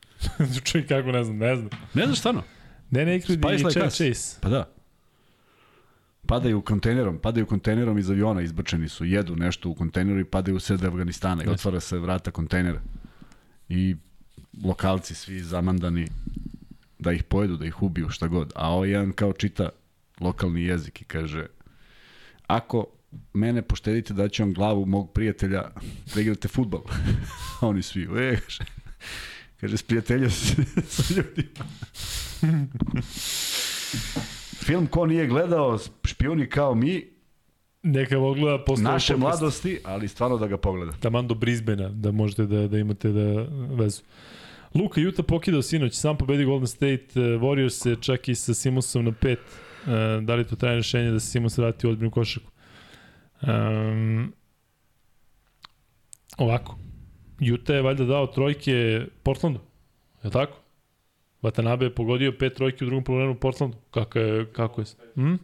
čuj kako ne znam, ne znam. Ne znaš stvarno? Ne, ne, Aykroyd i Like Chevy. Chase. Pa da. Padaju kontejnerom, padaju kontejnerom iz aviona, izbačeni su, jedu nešto u kontejneru i padaju u sred Afganistana i otvara se vrata kontejnera. I lokalci svi zamandani da ih pojedu, da ih ubiju, šta god. A ovaj jedan kao čita lokalni jezik i kaže ako mene poštedite da ću vam glavu mog prijatelja da igrate futbol. A oni svi, e, kaže, kaže, sprijatelja se sa ljudima. Film ko nije gledao, špijuni kao mi, Neka ogleda posle naše podcasta. mladosti, ali stvarno da ga pogleda. Taman do Brisbanea, da možete da, da imate da vezu. Luka Juta pokidao sinoć, sam pobedi Golden State, eh, Warriors se čak i sa Simonsom na pet. Eh, Da li to traje rešenje da se Simons vrati u odbrinu košaku? Um, ovako. Juta je valjda dao trojke Portlandu. Je li tako? Watanabe je pogodio pet trojke u drugom polovremenu Portlandu. Kako je? Kako je? Hm?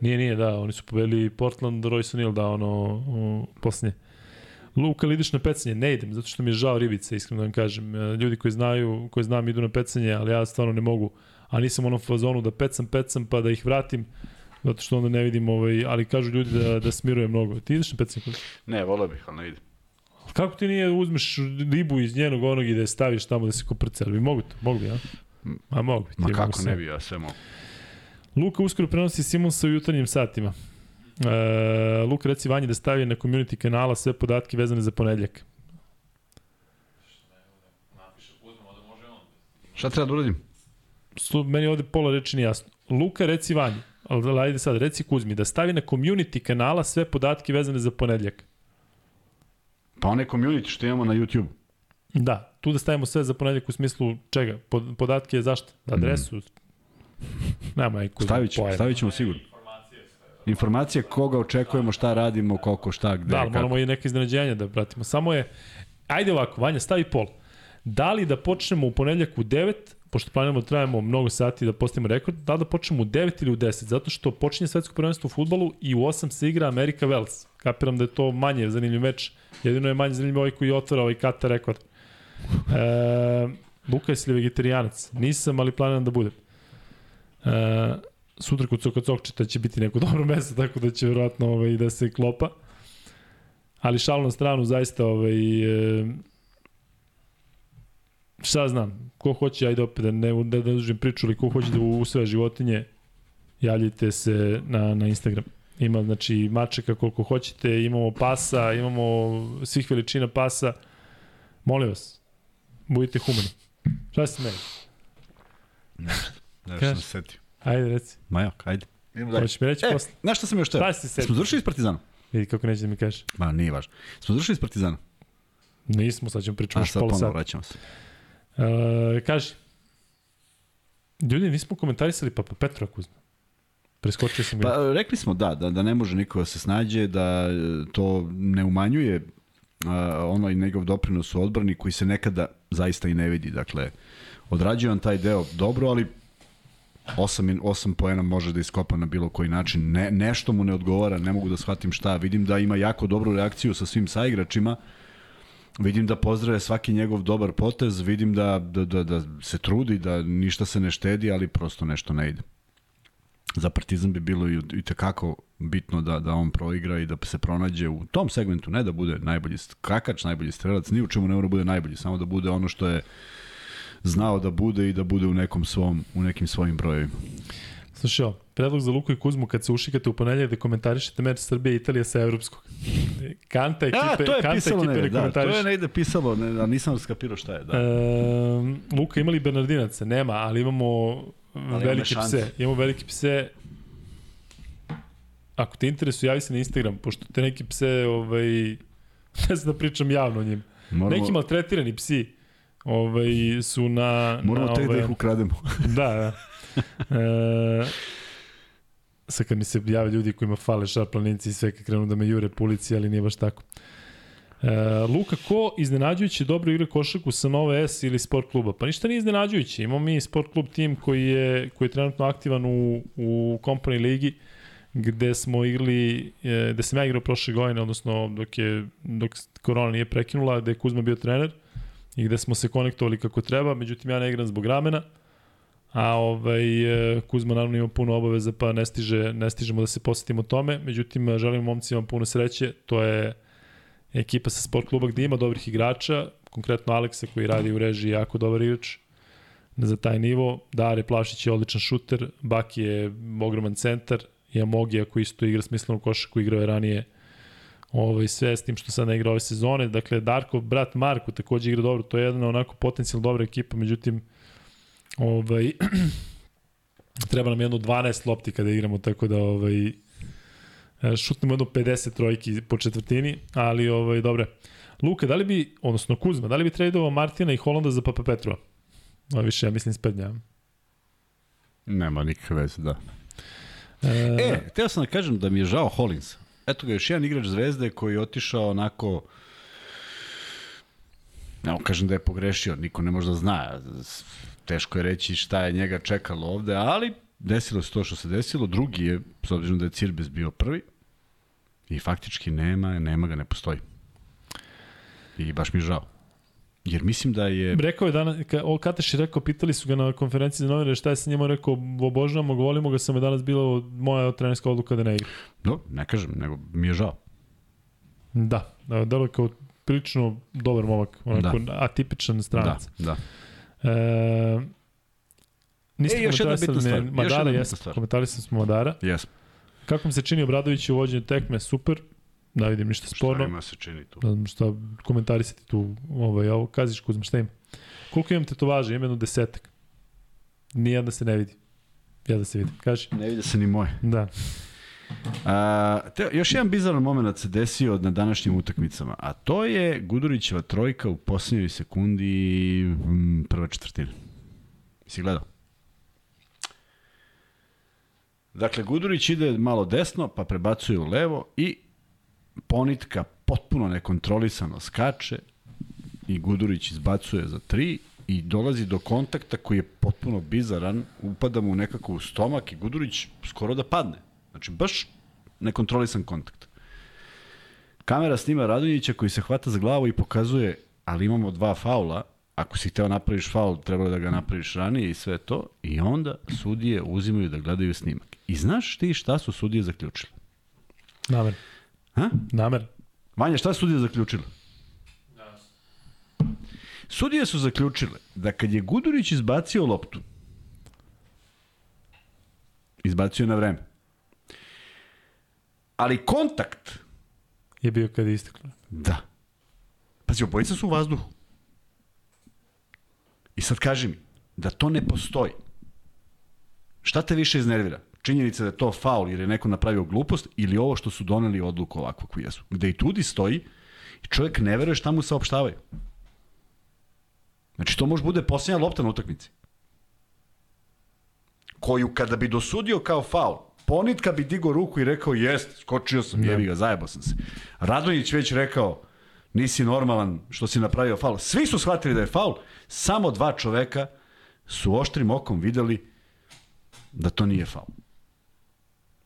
Nije, nije, da. Oni su pobedili Portland, Royce O'Neal dao ono u posljednje. Luka, ili ideš na pecanje? Ne idem, zato što mi je žao ribice, iskreno da vam kažem. E, Ljudi koji znaju, koji znam idu na pecanje, ali ja stvarno ne mogu. A nisam u onom fazonu da pecam, pecam, pa da ih vratim, zato što onda ne vidim, ovaj, ali kažu ljudi da, da smiruje mnogo. Ti ideš na pecanje? Ne, volio bih, ali ne ide. Kako ti nije uzmeš ribu iz njenog onog i da je staviš tamo da se koprce? Ali bi mogu to? Mogu bi, ja? A mogu bi. ti Ma kako ne bi, ja sve mogu. Luka uskoro prenosi Simonsa u jutarnjim satima. E, Luka reci Vanji da stavi na community kanala sve podatke vezane za ponedljak. Šta treba da uradim? Slu, meni ovde pola reči nije jasno. Luka reci Vanji, ali ajde sad, reci Kuzmi, da stavi na community kanala sve podatke vezane za ponedljak. Pa one community što imamo na YouTube. Da, tu da stavimo sve za ponedljak u smislu čega? Pod, podatke zašto? Da adresu? Nema i Kuzma. Stavit ćemo, stavit ćemo sigurno. Informacije sve. Informacije koga očekujemo, šta radimo, koliko, šta, gde, Da, ali kako. moramo i neke iznenađenja da pratimo. Samo je, ajde ovako, Vanja, stavi pol. Da li da počnemo u ponedljak u 9, pošto planiramo da trajamo mnogo sati da postavimo rekord, da li da počnemo u 9 ili u 10, zato što počinje svetsko prvenstvo u futbolu i u 8 se igra Amerika Wales. Kapiram da je to manje zanimljiv meč, jedino je manje zanimljiv ovaj koji otvara ovaj Katar rekord. E, Luka, jesi li vegetarijanac? Nisam, ali planiram da budem. E, sutra kod Soka Cokčeta će biti neko dobro mesto, tako da će verovatno ovaj, da se klopa. Ali šalu na stranu, zaista, ovaj, e, šta znam, ko hoće, ajde opet da ne, da, da dužim priču, ali ko hoće da usvaja životinje, javljajte se na, na Instagram. Ima, znači, mačeka koliko hoćete, imamo pasa, imamo svih veličina pasa. Molim vas, budite humani. Šta si meni? Nešto Kaži. sam se setio. Ajde, reci. Majok, ajde. Idemo dalje. Hoćeš mi reći E, posle? znaš šta sam još teo? Šta si se setio? Smo završili s Partizanom? Vidi kako neće da mi kažeš. Ma, nije važno. Smo završili s Partizanom. Nismo, sad ćemo pričati A sad sata. vraćamo se. E, kaži. Ljudi, nismo komentarisali Papa Petra Kuzma. Preskočio sam. Pa rekli smo da, da, da ne može niko da se snađe, da e, to ne umanjuje uh, ono i njegov doprinos u odbrani koji se nekada zaista i ne vidi. Dakle, odrađuje on taj deo dobro, ali 8, 8 poena može da iskopa na bilo koji način. Ne, nešto mu ne odgovara, ne mogu da shvatim šta. Vidim da ima jako dobru reakciju sa svim saigračima. Vidim da pozdrave svaki njegov dobar potez, vidim da, da, da, da se trudi, da ništa se ne štedi, ali prosto nešto ne ide za Partizan bi bilo i, i tekako bitno da, da on proigra i da se pronađe u tom segmentu, ne da bude najbolji skakač, najbolji strelac, ni u čemu ne mora da bude najbolji, samo da bude ono što je znao da bude i da bude u nekom svom, u nekim svojim brojevima. Slušaj, predlog za Luku i Kuzmu kad se ušikate u ponedljak da komentarišete meč Srbije i Italije sa evropskog. Kanta ekipe, A, to je kanta pisalo ekipe ne, da, to je negde pisalo, ne, a nisam skapirao šta je. Da. E, Luka, imali Bernardinaca? Nema, ali imamo ima velike pse. Imamo velike pse. Ako te interesuje, javi se na Instagram, pošto te neki pse, ovaj, ne znam da pričam javno o njim. Moramo, Neki maltretirani psi ovaj, su na... moramo na, da ovaj, ih ukrademo. Da, da. E, sad kad mi se jave ljudi kojima fale šarplaninci i sve kad krenu da me jure policija, ali nije baš tako. E, Luka, ko iznenađujući dobro igra košarku sa Nova S ili sport kluba? Pa ništa nije iznenađujući. Imamo mi sport klub tim koji je, koji je trenutno aktivan u, u Company ligi gde smo igrali, e, gde sam ja igrao prošle godine, odnosno dok je dok korona nije prekinula, gde je Kuzma bio trener i gde smo se konektovali kako treba, međutim ja ne igram zbog ramena, a ovaj, e, Kuzma naravno ima puno obaveza pa ne, stiže, ne stižemo da se posvetimo tome, međutim želim momcima puno sreće, to je ekipa sa sport kluba gde ima dobrih igrača, konkretno Aleksa koji radi u režiji jako dobar igrač za taj nivo, Dare Plašić je odličan šuter, Baki je ogroman centar, je Mogija koji isto igra smislenu košaku, igrao je ranije ovaj, sve s tim što sad ne igra ove sezone. Dakle, Darko, brat Marko, takođe igra dobro. To je jedna onako potencijalno dobra ekipa, međutim, ovaj, treba nam jedno 12 lopti kada igramo, tako da ovaj, šutnemo jedno 50 trojki po četvrtini, ali ovaj, dobre. Luka, da li bi, odnosno Kuzma, da li bi tradovao Martina i Holanda za Papa Petrova? No, više, ja mislim, sprednja. Nema nikakve veze, da. E, e, teo sam da kažem da mi je žao Hollins. Eto ga, još jedan igrač zvezde koji je otišao onako... Ne, kažem da je pogrešio, niko ne može da zna. Teško je reći šta je njega čekalo ovde, ali desilo se to što se desilo. Drugi je, s obzirom da je Cirbes bio prvi, i faktički nema, nema ga, ne postoji. I baš mi je žao. Jer mislim da je... Rekao je danas, ka, o Kateš je rekao, pitali su ga na konferenciji za novinare šta je sa njima, rekao, obožavamo ga, volimo ga, sam je danas bila moja trenerska odluka da ne igra. No, ne kažem, nego mi je žao. Da, da je kao prilično dobar momak, onako da. atipičan stranac. Da, da. E, niste e, još jedna bitna stvar. Madara, jesam, komentarisali smo Madara. Jesam. Kako mi se čini Obradović u vođenju tekme, super, Ne vidim ništa sporno. Šta ima se čini tu? Ne znam šta komentarisati tu. Ovaj, ovo, kaziš Kuzma, šta ima? Koliko imam tetovaže? Imam jedno desetak. Nijedna se ne vidi. Ja da se vidi. Kaži. Ne vidi se ni moje. Da. A, te, još jedan bizaran moment se desio na današnjim utakmicama, a to je Gudurićeva trojka u posljednjoj sekundi m, prva četvrtina. Si gledao? Dakle, Gudurić ide malo desno, pa prebacuje u levo i Ponitka potpuno nekontrolisano skače i Gudurić izbacuje za tri i dolazi do kontakta koji je potpuno bizaran, upada mu nekako u stomak i Gudurić skoro da padne. Znači, baš nekontrolisan kontakt. Kamera snima Radonjića koji se hvata za glavu i pokazuje, ali imamo dva faula, ako si hteo napraviš faul, trebalo da ga napraviš ranije i sve to, i onda sudije uzimaju da gledaju snimak. I znaš ti šta su sudije zaključili? Namer. Ha? Namer. Vanja, šta su sudije zaključile? Da. Sudije su zaključile da kad je Gudurić izbacio loptu, izbacio na vreme, ali kontakt je bio kada je isteklo. Da. Pazi, obojica su u vazduhu. I sad kaži mi, da to ne postoji. Šta te više iznervira? činjenica da je to faul jer je neko napravio glupost ili ovo što su doneli odluku ovakvu koju jesu. Gde i tudi stoji i čovjek ne veruje šta mu saopštavaju. Znači to može bude posljednja lopta na utakmici. Koju kada bi dosudio kao faul, Ponitka bi digo ruku i rekao jest, skočio sam, jebi ga, zajebao sam se. Radonjić već rekao nisi normalan što si napravio faul. Svi su shvatili da je faul, samo dva čoveka su oštrim okom videli da to nije faul.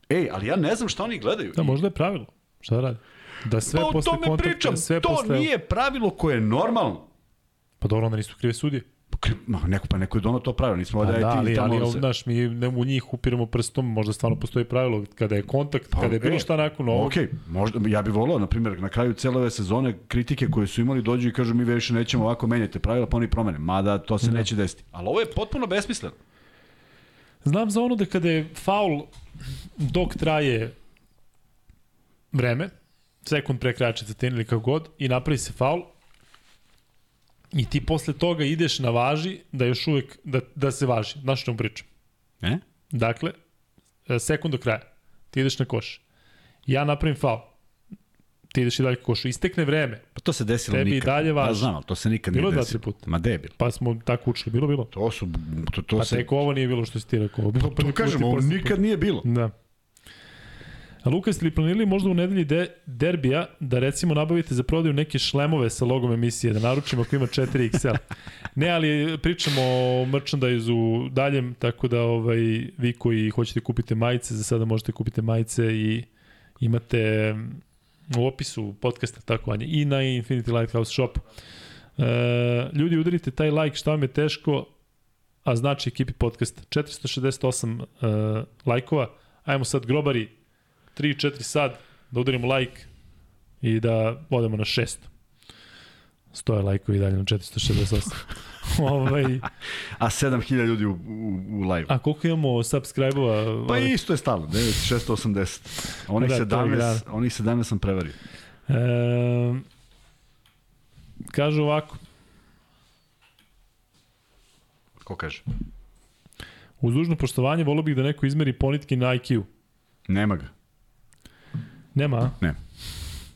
Ej, ali ja ne znam šta oni gledaju. Da, možda je pravilo. Šta da radi? Da sve pa posle kontakta, pričam, sve to posle... nije pravilo koje je normalno. Pa dobro, onda nisu krive sudije. Ma, neko, pa neko je dono to pravilo, nismo pa da, da ali, ali, ali, znaš, mi ne, u njih upiramo prstom, možda stvarno postoji pravilo, kada je kontakt, pa, kada je bilo e, šta nakon ovog. Okej, okay, možda, ja bih volao, na primjer, na kraju cele ove sezone, kritike koje su imali dođu i kažu mi više nećemo ovako menjati pravila, pa oni promene, mada to se da. neće desiti. Ali ovo je potpuno besmisleno. Znam za ono da kada je faul dok traje vreme, sekund pre kraja četvrtine ili kako god, i napravi se faul, i ti posle toga ideš na važi da još uvek, da, da se važi. Znaš što pričam? E? Dakle, e, sekund do kraja. Ti ideš na koš. Ja napravim faul. Ti ideš i dalje košu. Istekne vreme. Pa to se desilo Tebi nikad. Tebi dalje važi. Ja znam, ali to se nikad bilo nije desilo. Bilo dva, tri puta. Ma debil. Pa smo tako učili. Bilo, bilo. To su... To, to pa se... teko ovo nije bilo što si ti rekao. Bilo pa, to kažem, ovo nikad nije bilo. Da. A Lukas, li planirali možda u nedelji de, derbija da recimo nabavite za prodaju neke šlemove sa logom emisije, da naručimo ako ima 4XL? ne, ali pričamo o merchandise-u daljem, tako da ovaj, vi koji hoćete kupite majice, za sada možete kupiti majice i imate u opisu podcasta, tako vanje, i na Infinity Lighthouse Shop. E, ljudi, udarite taj like, šta vam je teško, a znači ekipi podcast 468 uh, lajkova. Ajmo sad grobari 3-4 sad da udarimo like i da odemo na 600. Stoje lajkovi dalje na 468. ovaj, A 7000 ljudi u, u, u live. a koliko imamo subscribe-ova? Pa Ovaj, isto je stalno, 9680. Oni, Da, da, to je 17, oni 17 sam prevario. E, kaže ovako, Ko kaže? uz dužno poštovanje volio bih da neko izmeri ponitke na IQ. Nema ga. Nema? Ne.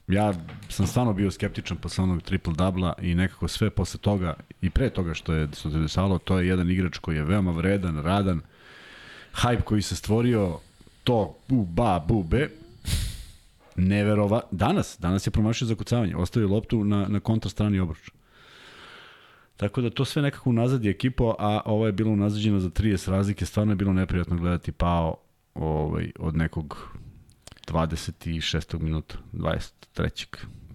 Ja sam stvarno bio skeptičan posle onog triple dubla i nekako sve posle toga i pre toga što je što se desalo, to je jedan igrač koji je veoma vredan, radan, hype koji se stvorio, to bu ba bu be, neverova, danas, danas je promašio zakucavanje, ostavio loptu na, na kontra strani obruča. Tako da to sve nekako unazad je ekipo, a ovo je bilo unazađeno za 30 razlike, stvarno je bilo neprijatno gledati pao ovaj, od nekog 26. minuta, 23.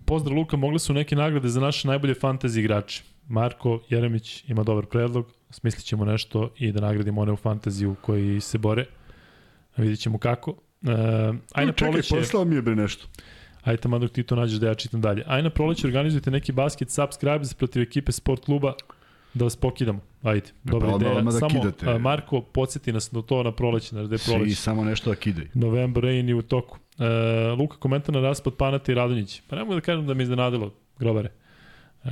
Pozdrav Luka, mogli su neke nagrade za naše najbolje fantasy igrače. Marko Jeremić ima dobar predlog, smislit ćemo nešto i da nagradimo one u fantaziju koji se bore. Vidjet ćemo kako. E, aj na Čekaj, proleće, poslao mi je bre nešto. ajde tamo dok ti to nađeš da ja čitam dalje. Aj na proleće organizujete neki basket subscribes protiv ekipe sport kluba da vas pokidamo. Ajde, dobra pa odmah- ideja. odmah da Samo, kidate. a, Marko, podsjeti nas na to na proleće, na gde proleće. samo nešto da kidaju. November Rain je u toku. E, Luka, komentar na raspad Panata i Radonjić. Pa ne mogu da kažem da me iznenadilo, grobare. E,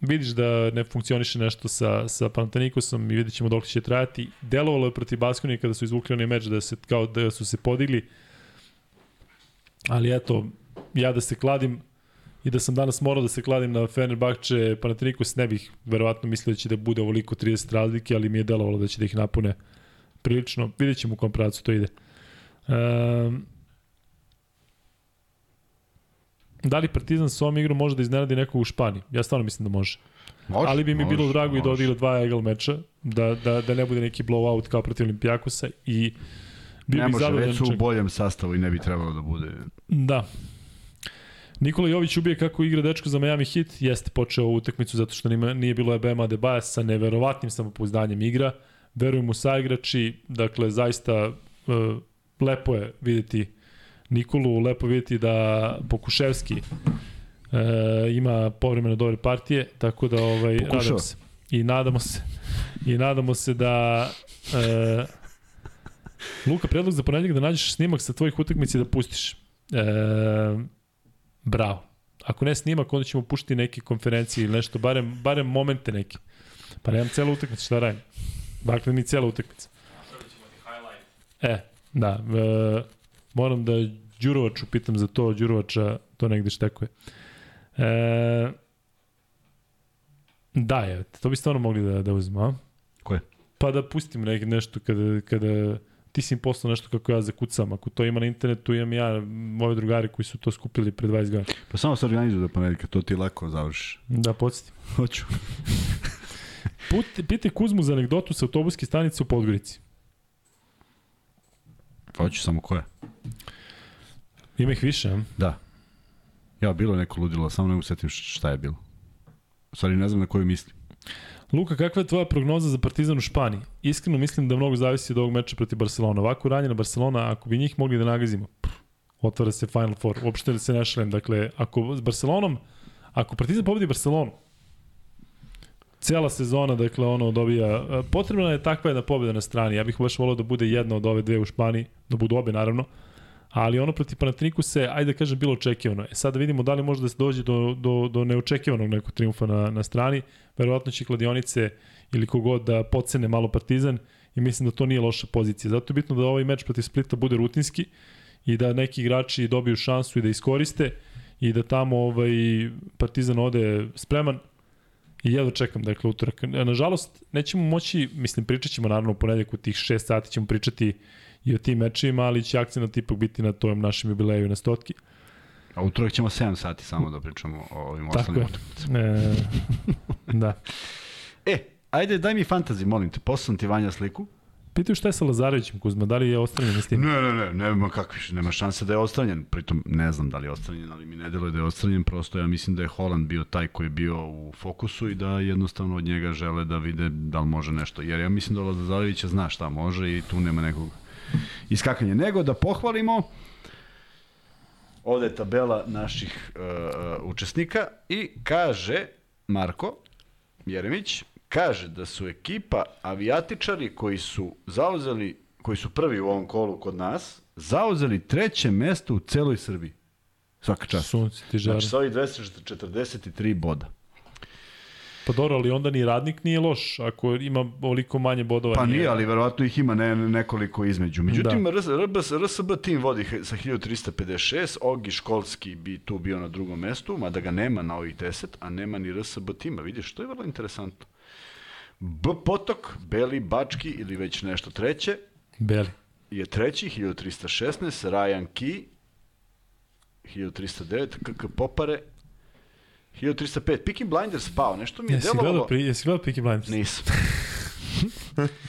vidiš da ne funkcioniše nešto sa, sa Panatanikosom i vidjet ćemo dok će trajati. Delovalo je protiv Baskonije kada su izvukli onaj meč da, se, kao da su se podigli. Ali eto, ja da se kladim i da sam danas morao da se kladim na Fenerbahče, Panathinaikos ne bih verovatno mislio da će da bude ovoliko 30 razlike, ali mi je delovalo da će da ih napune prilično. Vidjet ćemo u kom pravcu to ide. Um, da li Partizan sa ovom igrom može da iznenadi nekog u Španiji? Ja stvarno mislim da može. Može, Ali bi mi može, bilo drago i da može. odigra dva egal meča, da, da, da ne bude neki blowout kao protiv Olimpijakosa i bio Ne bih može, već u boljem sastavu i ne bi trebalo da bude. Da. Nikola Jović ubije kako igra dečko za Miami Heat, jeste počeo ovu utakmicu zato što nima, nije bilo EBM-a Debaja sa neverovatnim samopouzdanjem igra. Verujem u saigrači, dakle zaista uh, lepo je videti Nikolu, lepo videti da Pokuševski uh, ima povremeno dobre partije, tako da ovaj Pokušava. se. I nadamo se i nadamo se da uh, Luka, predlog za ponedjeljak da nađeš snimak sa tvojih utakmica i da pustiš. E, bravo. Ako ne snimak, onda ćemo puštiti neke konferencije ili nešto, barem, barem momente neke. Pa nemam celu utakmicu, šta radim? Dakle, ni cela utakmica. Napravit ćemo ti highlight. E, da, e, moram da Đurovaču pitam za to, Đurovača to negde štekuje. E, da, je, to bi stvarno mogli da, da uzmemo, a? Koje? Pa da pustim nek, nešto kada, kada ti si im poslao nešto kako ja zakucam. Ako to ima na internetu, imam ja, moji drugari koji su to skupili pre 20 godina. Pa samo se organizuju do ponedjeljka, to ti lako završiš. Da, podsjetim. Hoću. Put, pite Kuzmu za anegdotu sa autobuske stanice u Podgorici. Hoću samo koje. Ima ih više, a? Da. Ja, bilo je neko ludilo, samo ne mogu setim šta je bilo. U stvari ne znam na koju mislim. Luka, kakva je tvoja prognoza za Partizan u Španiji? Iskreno mislim da mnogo zavisi od ovog meča protiv Barcelona. Ovako ranjena Barcelona, ako bi njih mogli da nagazimo, pff, otvara se Final Four. Uopšte da se ne šalem. Dakle, ako s Barcelonom, ako Partizan pobedi Barcelonu, cela sezona, dakle, ono dobija, potrebna je takva jedna pobeda na strani. Ja bih baš volao da bude jedna od ove dve u Španiji, da budu obe, naravno. Ali ono protiv Panathiniku se, ajde da kažem, bilo očekivano. E sad da vidimo da li može da se dođe do, do, do neočekivanog nekog triumfa na, na strani. Verovatno će kladionice ili kogod da pocene malo Partizan i mislim da to nije loša pozicija. Zato je bitno da ovaj meč protiv Splita bude rutinski i da neki igrači dobiju šansu i da iskoriste i da tamo ovaj Partizan ode spreman i jedva čekam dakle utorak. Nažalost, nećemo moći, mislim pričat ćemo naravno u ponedjeljak u tih 6 sati ćemo pričati i o tim mečima, ali će akcent ipak biti na tom našem jubileju na stotki. A utorak ćemo 7 sati samo da pričamo o ovim Tako ostalim utakmicama. E, da. E, ajde daj mi fantazi, molim te. Poslao sam ti Vanja sliku. Pitaju šta je sa Lazarevićem, Kuzma, da li je ostranjen s tim? Ne, ne, ne, nema kakvi, nema šanse da je ostranjen. Pritom ne znam da li je ostranjen, ali mi ne deluje da je ostranjen, prosto ja mislim da je Holland bio taj koji je bio u fokusu i da jednostavno od njega žele da vide da li može nešto. Jer ja mislim da Lazarevića zna šta može i tu nema nekog iskakanja. Nego da pohvalimo ovde je tabela naših uh, učesnika i kaže Marko Jeremić, kaže da su ekipa avijatičari koji su zauzeli, koji su prvi u ovom kolu kod nas, zauzeli treće mesto u celoj Srbiji. Svaka čast. Sunce ti žara. Znači, sa ovih 243 boda. Pa dobro, ali onda ni radnik nije loš, ako ima ovoliko manje bodova. Pa nije, ali verovatno ih ima ne, nekoliko između. Međutim, da. RS, RSB tim vodi sa 1356, Ogi Školski bi tu bio na drugom mestu, mada ga nema na ovih 10, a nema ni RSB tima. Vidiš, to je vrlo interesantno. B Potok, Beli, Bački ili već nešto treće. Beli. Je treći, 1316, Ryan Key, 1309, KK Popare, 1305. Peaky Blinders pao, nešto mi je jesi delovalo... Gledao, pri, jesi gledao Peaky Blinders? Nisam.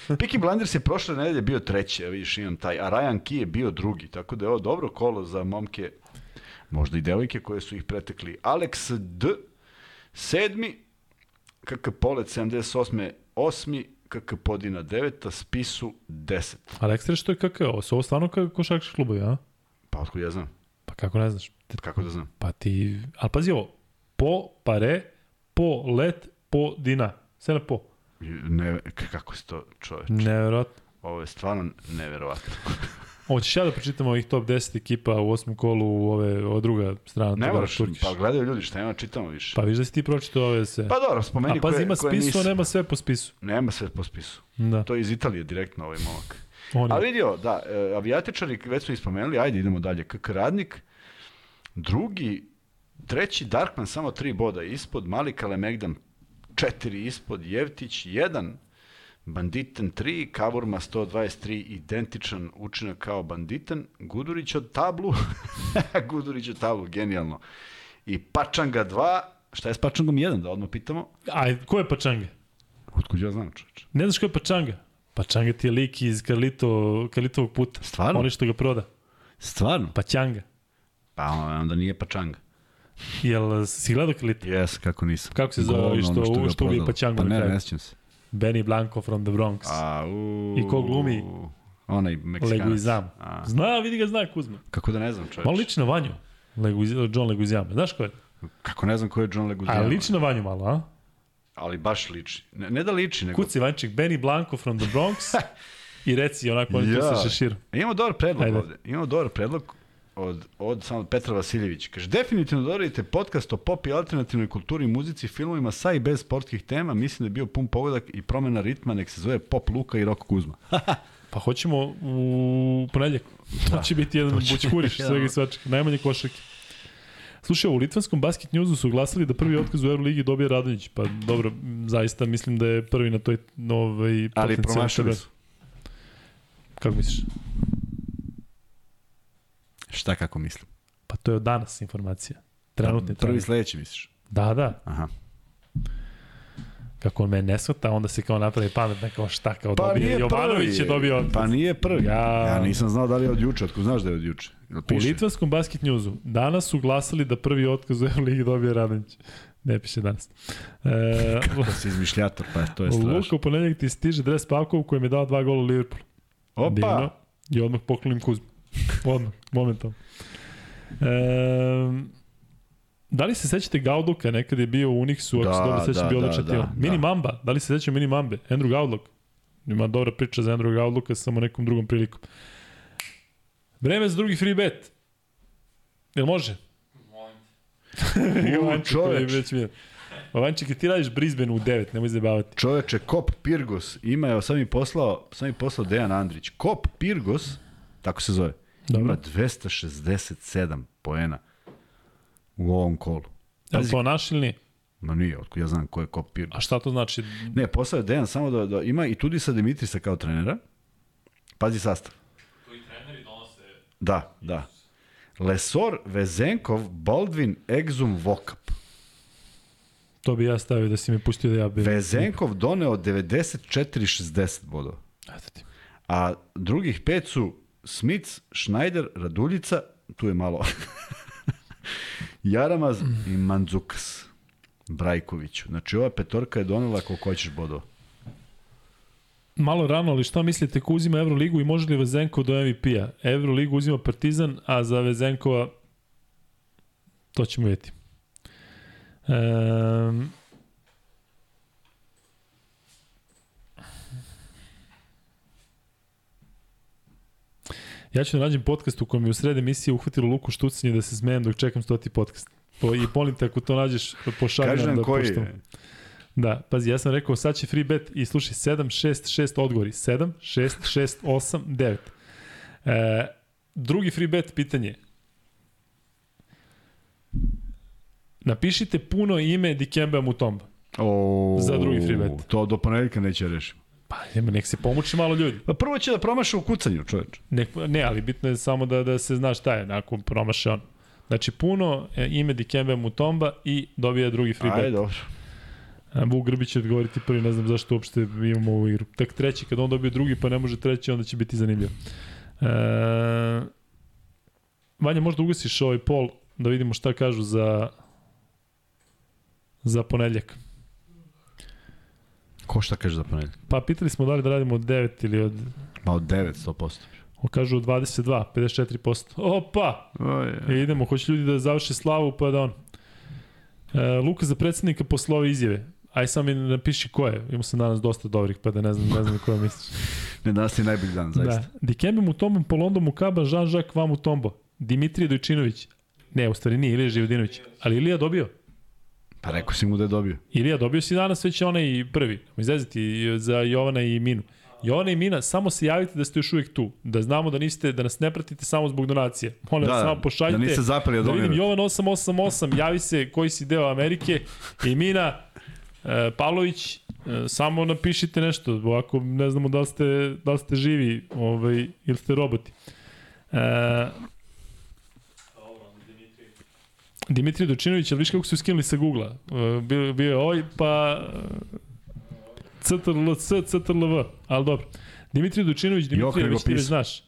Peaky Blinders je prošle nedelje bio treći, ja vidiš imam taj, a Ryan Key je bio drugi, tako da je ovo dobro kolo za momke, možda i devojke koje su ih pretekli. Alex D, sedmi, KK Polet 78. osmi, KK Podina 9. Spisu 10. Ali ekstra što je KK, ovo su ovo stvarno kako košarkaški klubovi, a? Pa otkud ja znam? Pa kako ne znaš? Kako da znam? Pa ti, ali pazi ovo, po, pare, po, let, po, dina. Sve na po. Ne, kako se to čoveč? Neverovatno. Ovo je stvarno neverovatno. Hoćeš ja da pročitam ovih top 10 ekipa u osmom kolu u ove, ova druga strana. Ne moraš, pa gledaju ljudi, šta ima čitamo više. Pa viš da si ti pročitao ove sve. Pa dobro, spomeni A pazi, koje, ima koje spisu, nisam. a nema sve po spisu. Nema sve po spisu. Da. To je iz Italije direktno ovaj momak. On je. Ali vidio, da, e, avijatičari, već smo ih spomenuli, ajde idemo dalje. KK Radnik, drugi, treći Darkman samo tri boda ispod, Mali Kalemegdan četiri ispod, Jevtić jedan, Banditen 3, Kavurma 123, identičan učinak kao Banditen, Gudurić od tablu, Gudurić od tablu, genijalno. I Pačanga 2, šta je s Pačangom 1, da odmah pitamo? Aj, ko je Pačanga? Otkud ja znam, čoveče? Ne znaš ko je Pačanga? Pačanga ti je lik iz Karlito, Karlitovog puta. Stvarno? Oni što ga proda. Stvarno? Pačanga. Pa onda nije Pačanga. Jel si gledao Karlito? Jes, kako nisam. Kako se zove Govno, što, ono što, što. Pačangu Pa na ne, ne sjećam se. Benny Blanco from the Bronx. A, u, I ko glumi? Onaj Meksikanac. Leguizam. A, Zna, vidi ga zna Kuzma. kako da ne znam, čovječ? Malo liči na Vanju. Leguiz, John Leguizam. Znaš ko je? Kako ne znam ko je John Leguizamo. A liči na Vanju malo, a? Ali baš liči. Ne, ne da liči, nego... Kuci Vanček, Benny Blanco from the Bronx. I reci onako on ja. tu sa šeširom. Imamo dobar predlog Ajde. ovde. Imamo dobar predlog od, od samo Petra Vasiljević. Kaže, definitivno doradite podcast o pop i alternativnoj kulturi, muzici, filmovima sa i bez sportskih tema. Mislim da je bio pun pogodak i promena ritma, nek se zove Pop Luka i Rock Kuzma. Pa hoćemo u ponedljak. To će biti jedan bućkuriš, jedan- svega i svačega. Najmanje košarke. Slušaj, u litvanskom basket newsu su glasali da prvi otkaz u Euroligi dobije Radonjić. Pa dobro, zaista mislim da je prvi na toj ovaj, Ali promašili tabeli. su. Kako misliš? Šta kako mislim? Pa to je od danas informacija. Trenutni. Prvi trenutni. sledeći misliš? Da, da. Aha. Kako on me ne shvata, onda se kao napravi pametna kao šta, kao Pa nije Jovanović prvi. je dobio otkaz. Pa nije prvi. Ja- Ja, nisam znao da li je od juče, otko znaš da je od juče. Jel U litvanskom basket newsu danas su glasali da prvi otkaz u Euroligi dobije Radonjić. Ne piše danas. E, Kako si izmišljator, pa to je strašno. Luka u ponedjeljak ti stiže dres Pavkov kojem je dao dva gola u Liverpoolu. Opa! Divno. I odmah poklonim Kuzmu. Odmah, momentalno. E, da li se sećate Gauduka, nekad je bio u Unixu, ako Da, se dobro sećam, da, bio da, odličan da, tim. da. Mini Mamba, da li se sećam Mini Mambe? Andrew Gaudlok. Ima dobra priča za Andrew Gaudloka, samo nekom drugom prilikom. Vreme za drugi free bet. Jel može? Molim čoveč. Jovanček, ti radiš Brisbane u 9, nemoj zabavati. Čoveče, Kop Pirgos ima, evo sam mi poslao, sam mi poslao Dejan Andrić. Kop Pirgos, tako se zove, Dobro. ima 267 poena u ovom kolu. Je li to naš ili nije? Ma nije, otko ja znam ko je Kop Pirgos. A šta to znači? Ne, poslao je Dejan samo da, da ima i Tudisa Dimitrisa kao trenera. Pazi sastav. Tu i treneri donose Da, da. Lesor, Vezenkov, Baldwin, Exum, Vokap. To bi ja stavio da si mi pustio da ja bi... Vezenkov doneo 94-60 bodova. Eto ti. A drugih pet su Smits, Schneider, Raduljica, tu je malo Jaramaz i Mandzukas. Brajkoviću. Znači, ova petorka je donela koliko hoćeš bodova. Malo rano, ali šta mislite ko uzima Euroligu i može li Vezenko do MVP-a? Euroligu uzima Partizan, a za Vezenkova to ćemo vidjeti. Um, Ja ću da nađem podcast u kojem je u sred emisije uhvatilo Luku Štucanje da se smejem dok čekam stoti podcast. Po, I molim te ako to nađeš, pošalj nam da koji puštam. je. Da, pazi, ja sam rekao sad će free bet i slušaj 7, 6, 6 odgovori. 7, 6, 6, 8, 9. E, drugi free bet pitanje. Napišite puno ime Dikembe Mutomba. O, Za drugi free bet. To do ponedjeljka neće rešimo. Pa, nek se pomuči malo ljudi. Pa prvo će da promaša u kucanju, čoveč. Nek, ne, ali bitno je samo da, da se zna šta je, nakon promaše on. Znači, puno e, ime Dikembe Mutomba i dobija drugi free Ajde, bet. dobro. A Vuk Grbić će odgovoriti prvi, ne znam zašto uopšte imamo ovu igru. Tek treći, kad on dobije drugi pa ne može treći, onda će biti zanimljivo. E, Vanja, možda ugasiš ovaj pol da vidimo šta kažu za za ponedljak. Ko šta kaže za ponedjeljak? Pa pitali smo da li da radimo od 9 ili od... Ma od 9, 100%. O, kažu od 22, 54%. Opa! Oj, E, idemo, hoće ljudi da završe slavu, pa da on. E, Luka za predsednika posle ove izjave. Aj sam mi napiši ko je. Imao sam danas dosta dobrih, pa da ne znam, ne znam ko misliš. Ne, danas je najbolji dan, zaista. Da. Dikembe Mutombo, Polondo Mukaba, Jean-Jacques Van Mutombo. Dimitrije Dojčinović. Ne, u stvari nije Ilija Živodinović. Ali Ilija dobio. Pa rekao si mu da je dobio. Ilija, dobio si danas već onaj prvi. Izvezati za Jovana i Minu. Jovana i Mina, samo se javite da ste još uvijek tu. Da znamo da niste, da nas ne pratite samo zbog donacije. Molim Da, samo pošaljite. da niste zapeli od Da vidim. Jovan 888, javi se koji si deo Amerike. I Mina, e, Pavlović, e, samo napišite nešto, ovako ne znamo da li ste, da li ste živi ovaj, ili ste roboti. E. Dimitrij Dučinović, ali viš kako su skinuli sa Google-a? E, bio, bio je ovaj, pa CTRL-C, CTRL-V, ali dobro. Dimitrij Dučinović, Jok Dimitrij, nego već ti već znaš.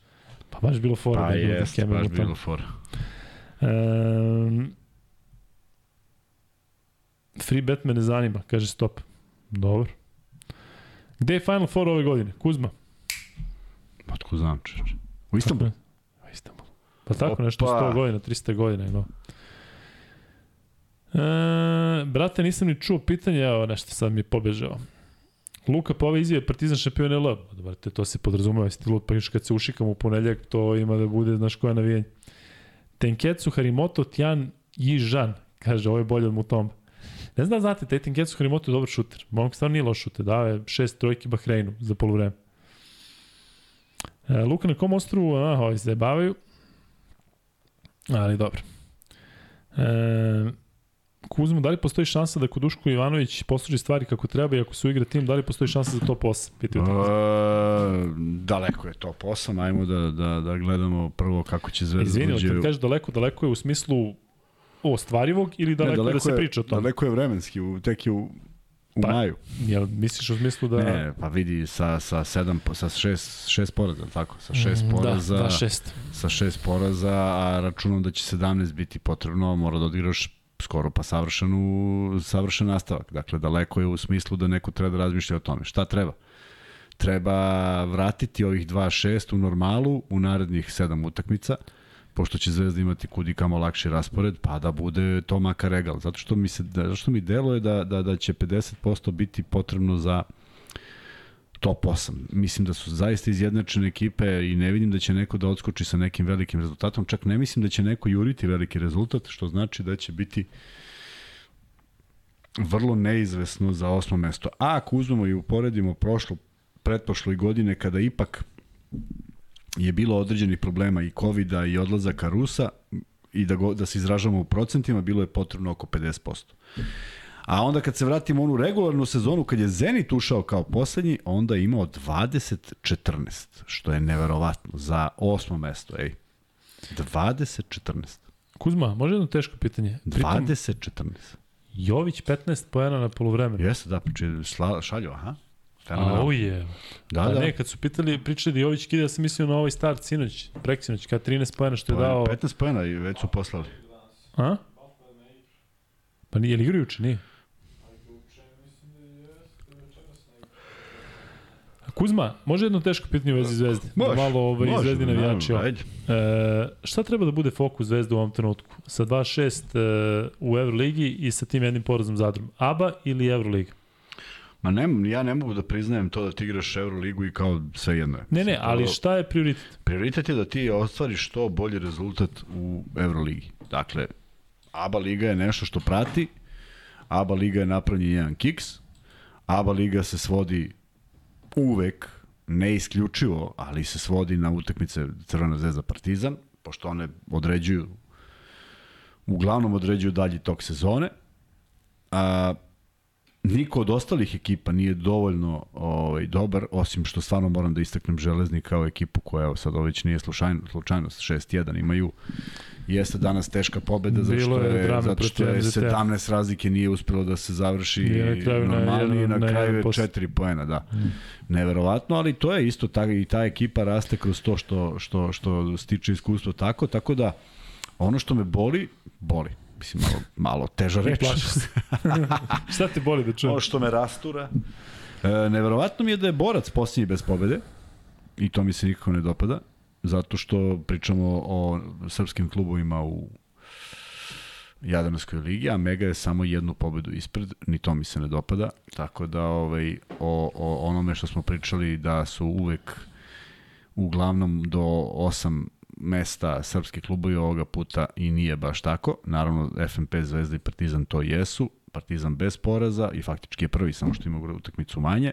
Pa baš bilo fora. Pa da je jest, baš bilo for. Um, free bet me ne zanima, kaže stop. Dobro. Gde je Final Four ove godine? Kuzma? Otko znam, čeče. U Istanbulu? U Istanbulu. Pa tako Opa. nešto 100 godina, 300 godina. No. E, brate, nisam ni čuo pitanje, evo nešto sad mi je pobežao. Luka, po ove izjave Partizan šampion LB. Brate, to se podrazumeva, jesi ti lud, pa još kad se ušikam u ponedljak, to ima da bude, znaš koja navijanje. Tenketsu Harimoto Tjan Jižan, kaže, ovo je bolje od Mutomba. Ne znam, da znate, taj Tenketsu Harimoto je dobar šuter. Momak stvarno nije loš šuter, dao je šest trojki Bahreinu za polovreme. E, Luka, na kom ostrovu, aha, ovi se zajebavaju. Ali dobro. E, Kuzmo, da li postoji šansa da kod Duško Ivanović posluži stvari kako treba i ako se uigra tim, da li postoji šansa za top 8? Pitaju te. E, daleko je top 8, ajmo da, da, da gledamo prvo kako će Zvezda Izvini, uđe kad u- kažeš daleko, daleko je u smislu ostvarivog ili daleko, Ne, da se je, priča o tome? Daleko je vremenski, u, tek je u, u Pa, maju. Jel misliš u smislu da... Ne, pa vidi sa, sa, sedam, sa šest, šest poraza, tako? Sa šest Mm, poraza, Da, da, šest. sa šest poraza, a računam da će 17 biti potrebno, mora da odigraš skoro pa savršenu, savršen nastavak. Dakle, daleko je u smislu da neko treba da razmišlja o tome. Šta treba? Treba vratiti ovih 2-6 u normalu u narednih 7 utakmica, pošto će Zvezda imati kudi kamo lakši raspored, pa da bude to makar egal. Zato što mi, se, zato što mi deluje da, da, da će 50% biti potrebno za top 8. Mislim da su zaista izjednačene ekipe i ne vidim da će neko da odskoči sa nekim velikim rezultatom. Čak ne mislim da će neko juriti veliki rezultat, što znači da će biti vrlo neizvesno za osmo mesto. A ako uzmemo i uporedimo prošlu, pretprošloj godine kada ipak je bilo određenih problema i covid i odlazaka Rusa i da, go, da se izražavamo u procentima, bilo je potrebno oko 50%. A onda kad se vratimo onu regularnu sezonu, kad je Zenit ušao kao poslednji, onda je imao 20-14, što je neverovatno za osmo mesto, ej. 20-14. Kuzma, može jedno teško pitanje? Pritom, 20-14. Jović 15 poena na polovremenu. Jeste, da, znači, šla, šalju, aha. Fenomenalno. Au je. Da, Pa da. ne, kad su pitali, pričali da Jović kida, ja sam mislio na ovaj start sinoć, preksinoć, kad 13 pojena što je je dao... 15 pojena i već su poslali. A? Pa nije, je li igra juče, nije? Kuzma, može jedno teško pitanje u vezi Zvezde? Da Može, malo ovaj, može, Zvezdi navijači. ajde. E, šta treba da bude fokus Zvezde u ovom trenutku? Sa 2-6 e, u Euroligi i sa tim jednim porazom zadrom. ABA ili Euroliga? Ma ne, ja ne mogu da priznajem to da ti igraš Euroligu i kao sve jedno je. Ne, ne, ali šta je prioritet? Prioritet je da ti ostvariš što bolji rezultat u Euroligi. Dakle, ABA liga je nešto što prati, ABA liga je napravljen jedan kiks, ABA liga se svodi uvek, ne isključivo, ali se svodi na utakmice Crvena zvezda Partizan, pošto one određuju, uglavnom određuju dalji tok sezone. A, niko od ostalih ekipa nije dovoljno ovaj, dobar, osim što stvarno moram da istaknem Železnik kao ekipu koja evo, sad ovo već nije slučajno, slučajnost, 6-1 imaju Jeste danas teška pobeda zato što je je, zato što je MZT-a. 17 razlike nije uspelo da se završi I na kraju normalno i na, na kraju je posle. 4 poena, da. Neverovatno, ali to je isto ta, i ta ekipa raste kroz to što, što, što stiče iskustvo tako, tako da ono što me boli, boli. Mislim, malo, malo teža reč. šta te boli da čujem? Ono što me rastura. E, neverovatno mi je da je borac posljednji bez pobede i to mi se nikako ne dopada zato što pričamo o srpskim klubovima u Jadranskoj ligi, a Mega je samo jednu pobedu ispred, ni to mi se ne dopada, tako da ovaj, o, o onome što smo pričali da su uvek uglavnom do osam mesta srpski klubovi ovoga puta i nije baš tako. Naravno, FNP, Zvezda i Partizan to jesu. Partizan bez poraza i faktički je prvi, samo što ima utakmicu manje.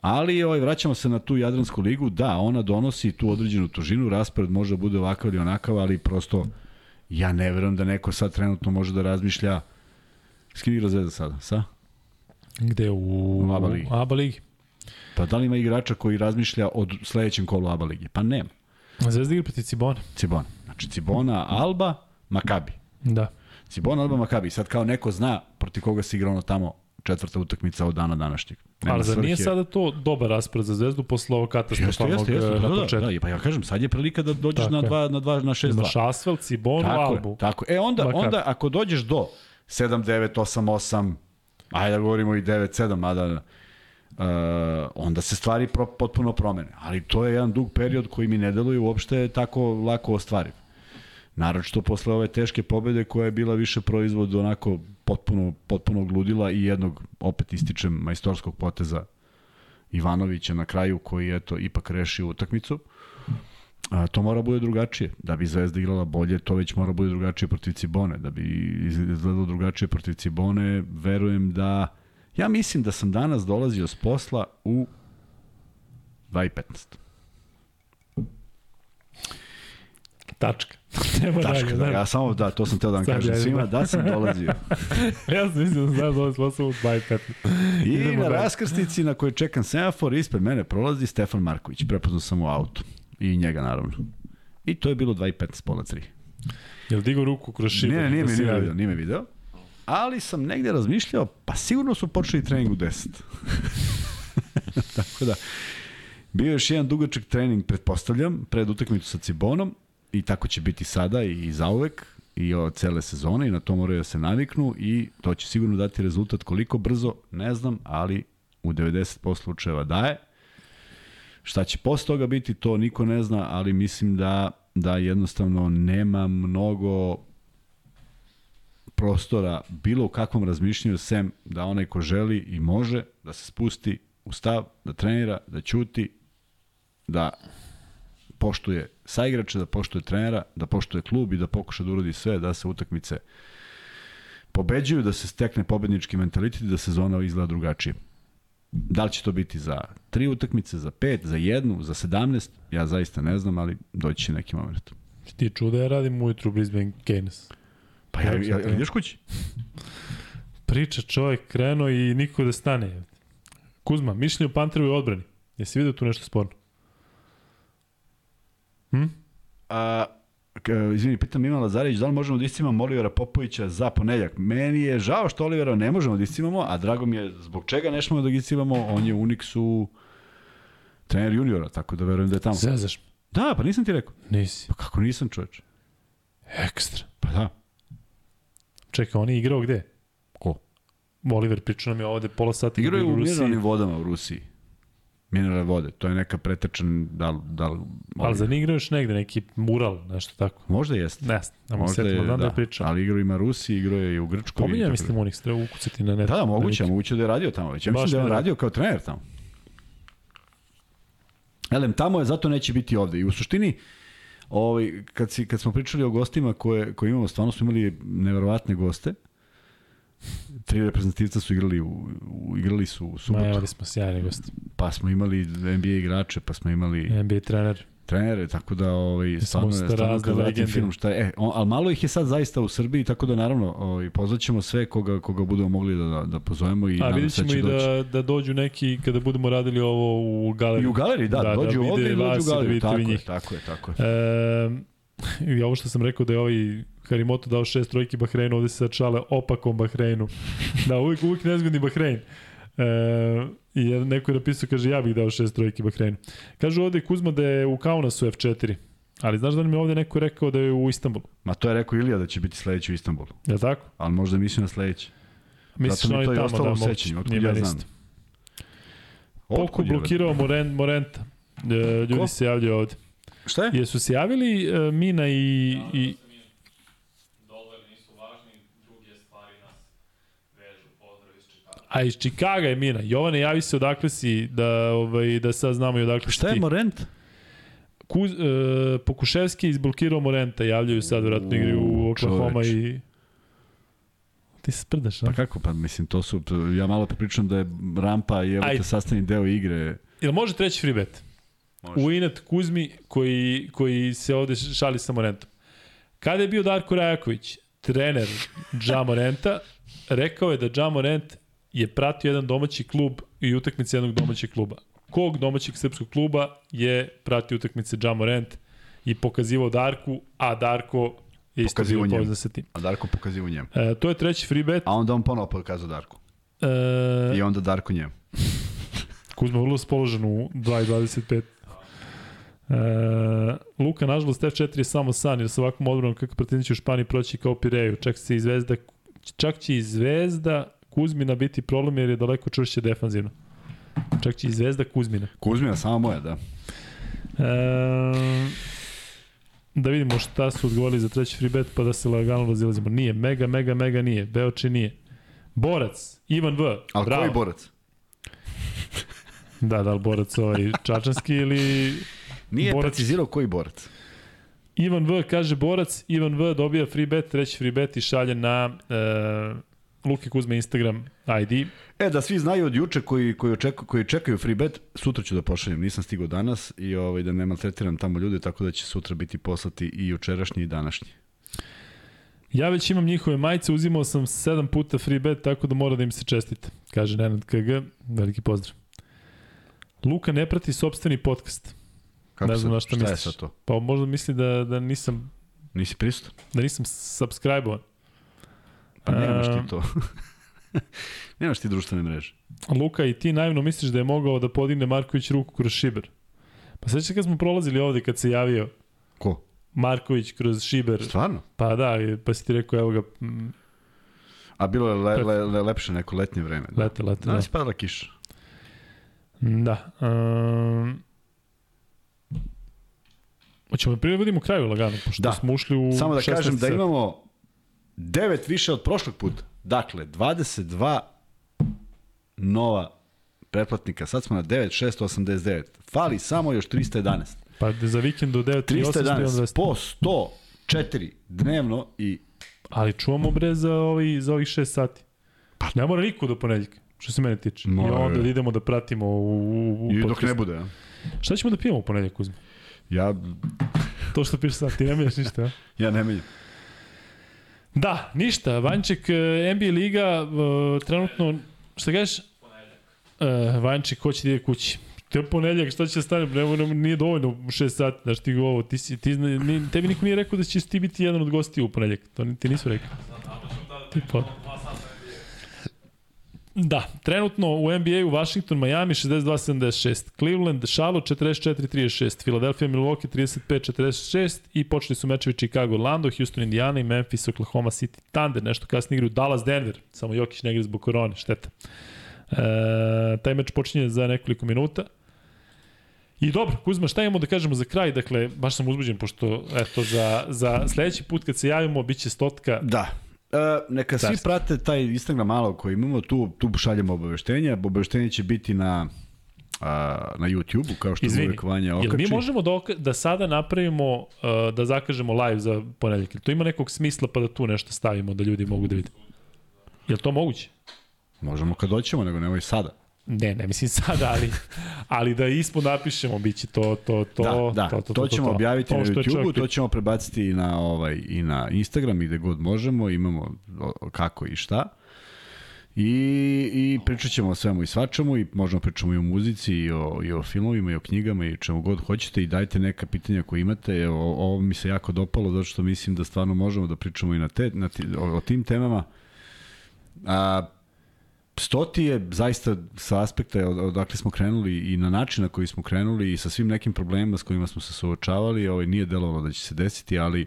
Ali ovaj, vraćamo se na tu Jadransku ligu. Da, ona donosi tu određenu tužinu, raspored može da bude ovakav ili onakav, ali prosto ja ne verujem da neko sad trenutno može da razmišlja s kim igra Zvezda sada? Sa? Gde? U, U ABA ligi. ABA ligi. Pa da li ima igrača koji razmišlja o sledećem kolu ABA lige? Pa nema. Zvezda igra protiv Cibona. Cibona. Znači Cibona, Alba, Makabi. Da. Cibona, Alba, Makabi. Sad kao neko zna protiv koga se igra ono tamo četvrta utakmica od dana današnjeg. Nema Ali zar nije sada to dobar raspored za Zvezdu posle ovog Jeste, katastrofalnog jeste, jeste. e, Da, na da, početku? da, pa ja kažem, sad je prilika da dođeš Tako na je. 2 na 2 na 6 2. Imaš Asfel, Cibonu, Tako Albu. je, tako. E onda Makabi. onda ako dođeš do 7 9 8 8 ajde da govorimo i 9 7 mada Uh, onda se stvari pro, potpuno promene. Ali to je jedan dug period koji mi ne deluje uopšte tako lako ostvariv. Naročito posle ove teške pobede koja je bila više proizvod onako potpuno, potpuno gludila i jednog, opet ističem, majstorskog poteza Ivanovića na kraju koji je to ipak rešio utakmicu. A, to mora bude drugačije. Da bi Zvezda igrala bolje, to već mora bude drugačije protiv Cibone. Da bi izgledalo drugačije protiv Cibone, verujem da... Ja mislim da sam danas dolazio s posla u 2.15. Tačka. Nema Tačka, dalje, da, da. ja samo, da, to sam teo da vam kažem svima, imam. da sam dolazio. ja sam mislio da znam da ovo u 2.15. I Idemo na dalje. raskrsnici na kojoj čekam semafor, ispred mene prolazi Stefan Marković, prepoznao sam u auto. I njega, naravno. I to je bilo 2.15, pola 3. Jel digo ruku kroz šibu? Ne, nije da nije video, nije me video. Ali sam negde razmišljao, pa sigurno su počeli trening u 10. Tako da, bio je još jedan dugačak trening, pretpostavljam, pred utakmicu sa Cibonom i tako će biti sada i zauvek i o cele sezone i na to moraju da se naviknu i to će sigurno dati rezultat koliko brzo, ne znam, ali u 90% slučajeva daje. Šta će posle toga biti, to niko ne zna, ali mislim da, da jednostavno nema mnogo prostora bilo u kakvom razmišljanju sem da onaj ko želi i može da se spusti u stav, da trenira, da ćuti, da poštuje saigrače, da poštuje trenera, da poštuje klub i da pokuša da uradi sve da se utakmice pobeđuju, da se stekne pobednički mentalitet i da sezona izgleda drugačije. Da li će to biti za tri utakmice, za pet, za jednu, za 17, ja zaista ne znam, ali doći će neki moment. Ti čuo da ja radim ujutru Brisbane Keynes. Pa ja, ja, ja, ideš kući? Priča čovjek krenuo i niko da stane. Kuzma, mišljenje o Panterovoj odbrani. Jesi vidio tu nešto sporno? Hm? A, Izvini, pitam Ivan Lazarević, da li možemo da iscimamo Olivera Popovića za ponedjak? Meni je žao što Olivera ne možemo da iscimamo, a drago mi je zbog čega ne možemo da ga iscimamo, on je u Unixu trener juniora, tako da verujem da je tamo. Zezaš. Da, pa nisam ti rekao. Nisi. Pa kako nisam čoveč? Ekstra. Pa da. Čekaj, on je igrao gde? Ko? Oliver pričao nam je ovde pola sata igrao u Rusiji. mineralnim vodama u Rusiji. Mineralne vode, to je neka pretečan, da li, da li, Ali za ne igrao još negde, neki mural, nešto tako. Možda jeste. Ne ne mogu znam da, da, pričam. ali igrao ima Rusi, igrao je i u Grčkoj. Pominja, mislim, Unix, treba ukucati na net. Da, da, moguće, na moguće da je radio tamo već. Ja mislim da je on radio kao trener tamo. Elem, tamo je, zato neće biti ovde. I u suštini, ovaj, kad, si, kad smo pričali o gostima koje, koje imamo, stvarno smo imali neverovatne goste. Tri reprezentativca su igrali, u, u, igrali su u Ma, subotu. imali smo sjajni gosti. Pa smo imali NBA igrače, pa smo imali NBA trener. trenere, tako da ovaj, stvarno, je, stvarno razne kad vratim legende. film šta je. E, on, ali malo ih je sad zaista u Srbiji, tako da naravno ovaj, pozvaćemo sve koga, koga budemo mogli da, da, da pozovemo i A vidjet da ćemo će i doći. da, da dođu neki, kada budemo radili ovo u galeriji. I u galeriji, da, da dođu vide ovde i dođu u da galeriju. vidite tako, je, tako je, tako je. E, I ovo što sam rekao da je ovaj Harimoto dao šest trojki Bahreinu, ovde se sad šale opakom Bahreinu. da, uvijek, uvijek nezgodni Bahrein. E, I neko je napisao, kaže, ja bih dao šest trojki Bahreinu. Kažu ovde Kuzma da je u Kaunasu F4. Ali znaš da nam je ovde neko rekao da je u Istanbulu? Ma to je rekao Ilija da će biti sledeći u Istanbulu. Je li tako? Ali možda mislio na sledeći. Misliš i tamo ostalo da moguće. Nije ja znam. je, blokirao Moren, Morenta. E, ljudi Ko? se javljaju ovde. Šta je? Jesu se javili e, Mina i, i Dolari nisu važni, druge stvari nas vežu. Pozdrav iz Čikaga. A iz Čikaga je Mina. Jovane, javi se odakle si, da, ovaj, da sad znamo i odakle si Šta je ti. Morent? Kuz, e, Pokuševski je izblokirao Morenta, javljaju sad, vratno igraju u Oklahoma čoveč. i... Ti se sprdaš, a? Pa kako? Pa mislim, to su, ja malo pričam da je rampa i evo Ajde. te sastavni deo igre. Jel može treći free bet? Može. U inat Kuzmi, koji, koji se ovde šali sa Morentom. Kada je bio Darko Rajaković, trener Dža Morenta, rekao je da Dža Morent je pratio jedan domaći klub i utakmice jednog domaćeg kluba. Kog domaćeg srpskog kluba je pratio utakmice Dža Morent i pokazivao Darku, a Darko je isto Pokazivao bio povezan sa tim. A Darko pokazivo njemu. E, to je treći free bet. A onda on ponovo pokazao Darku. E, I onda Darko njemu. Kuzma vrlo spoložen u 2.25. E, Luka, nažalost, F4 je samo san, jer sa ovakvom odbranom kako će u Španiji proći kao Pireju. Čak, se i Zvezda, čak će i Zvezda Kuzmina biti problem jer je daleko čvršće defanzivno. Čak će i Zvezda Kuzmina. Kuzmina, sama moja, da. E, da vidimo šta su odgovorili za treći free bet pa da se lagano razilazimo. Nije, mega, mega, mega nije. Beoči nije. Borac, Ivan V. Ali Bravo. koji borac? Da, da li borac ovaj čačanski ili Nije Borac. precizirao koji borac. Ivan V kaže borac, Ivan V dobija free bet, treći free bet i šalje na e, Luki Kuzme Instagram ID. E, da svi znaju od juče koji, koji, očeku, koji čekaju free bet, sutra ću da pošaljem, nisam stigao danas i ovaj, da ne maltretiram tamo ljude, tako da će sutra biti poslati i jučerašnji i današnji. Ja već imam njihove majice, uzimao sam 7 puta free bet, tako da mora da im se čestite. Kaže Nenad KG, veliki pozdrav. Luka ne prati sobstveni podcast. Kako ne znam sad- na šta, šta je misliš. sad to? Pa možda misli da, da nisam Nisi prisutan? da nisam subscribe-ovan. Pa nemaš ti to. nemaš ti društvene mreže. Luka, i ti naivno misliš da je mogao da podigne Marković ruku kroz šiber? Pa sveća kad smo prolazili ovde kad se javio Ko? Marković kroz šiber. Stvarno? Pa da, pa si ti rekao, evo ga, A bilo je le, le, le, lepše neko letnje vreme. Da. lete, lete, da. Danas je padala kiša. Da. Um, Hoćemo da privodimo kraju lagano, pošto Da. smo ušli u Samo da 16 kažem da imamo 9 više od prošlog puta. Dakle, 22 nova pretplatnika. Sad smo na 9689. Fali samo još 311. Pa za vikend do 9 i 8 311 po 104 dnevno i Ali čuvamo bre za, ovi, za ovih 6 sati. Pa. Ne mora niko do ponedjeljka, što se mene tiče. I Mora, onda je. da idemo da pratimo u, u, u i dok ne bude. a? Šta ćemo da pijemo u ponedjeljak, Kuzma? Ja, To što piše sad, ti ne menjaš ništa, a? ja ne menjam. Da, ništa. Vanček, eh, NBA Liga, eh, trenutno, šta kažeš? Ponedljak. Uh, Vanček hoće da ide kući. To je ponedljak, šta će stane? Ne, ne, nije dovoljno u 6 sati, znaš ti ovo, ti, si, ti, ni, tebi niko nije rekao da ćeš ti biti jedan od gostija u ponedljak, to ti nisu rekli. Tipa. Da, trenutno u NBA u Washington, Miami 62-76, Cleveland, Charlotte 44-36, Philadelphia, Milwaukee 35-46 i počeli su mečevi Chicago, Orlando, Houston, Indiana i Memphis, Oklahoma City Thunder, nešto kasnije igraju Dallas, Denver, samo Jokić ne igra zbog korone, šteta. E, taj meč počinje za nekoliko minuta. I dobro, Kuzma, šta imamo da kažemo za kraj? Dakle, baš sam uzbuđen, pošto eto, za, za sledeći put kad se javimo, bit će stotka. Da, Uh, neka svi prate taj Instagram malo koji imamo, tu, tu šaljemo obaveštenja. Obaveštenje će biti na a, na YouTube-u, kao što Izvini, uvek Vanja okači. Mi možemo da, da sada napravimo, uh, da zakažemo live za ponedjeljak? To ima nekog smisla pa da tu nešto stavimo, da ljudi mogu da vide? Je to moguće? Možemo kad doćemo, nego nemoj sada. Ne, ne mislim sada, ali, ali da ispod napišemo, bit će to, to, to, da, da. to, to, to, to ćemo to, objaviti to, na YouTube-u, to ćemo prebaciti i na, ovaj, i na Instagram i gde god možemo, imamo kako i šta. I, i pričat ćemo o svemu i svačemu i možemo pričamo i o muzici i o, i o filmovima i o knjigama i čemu god hoćete i dajte neka pitanja koje imate. Evo, ovo mi se jako dopalo zato što mislim da stvarno možemo da pričamo i na te, na ti, o, o tim temama. A, Stoti je zaista sa aspekta odakle smo krenuli i na način na koji smo krenuli i sa svim nekim problemima s kojima smo se suočavali, ovaj nije delovalo da će se desiti, ali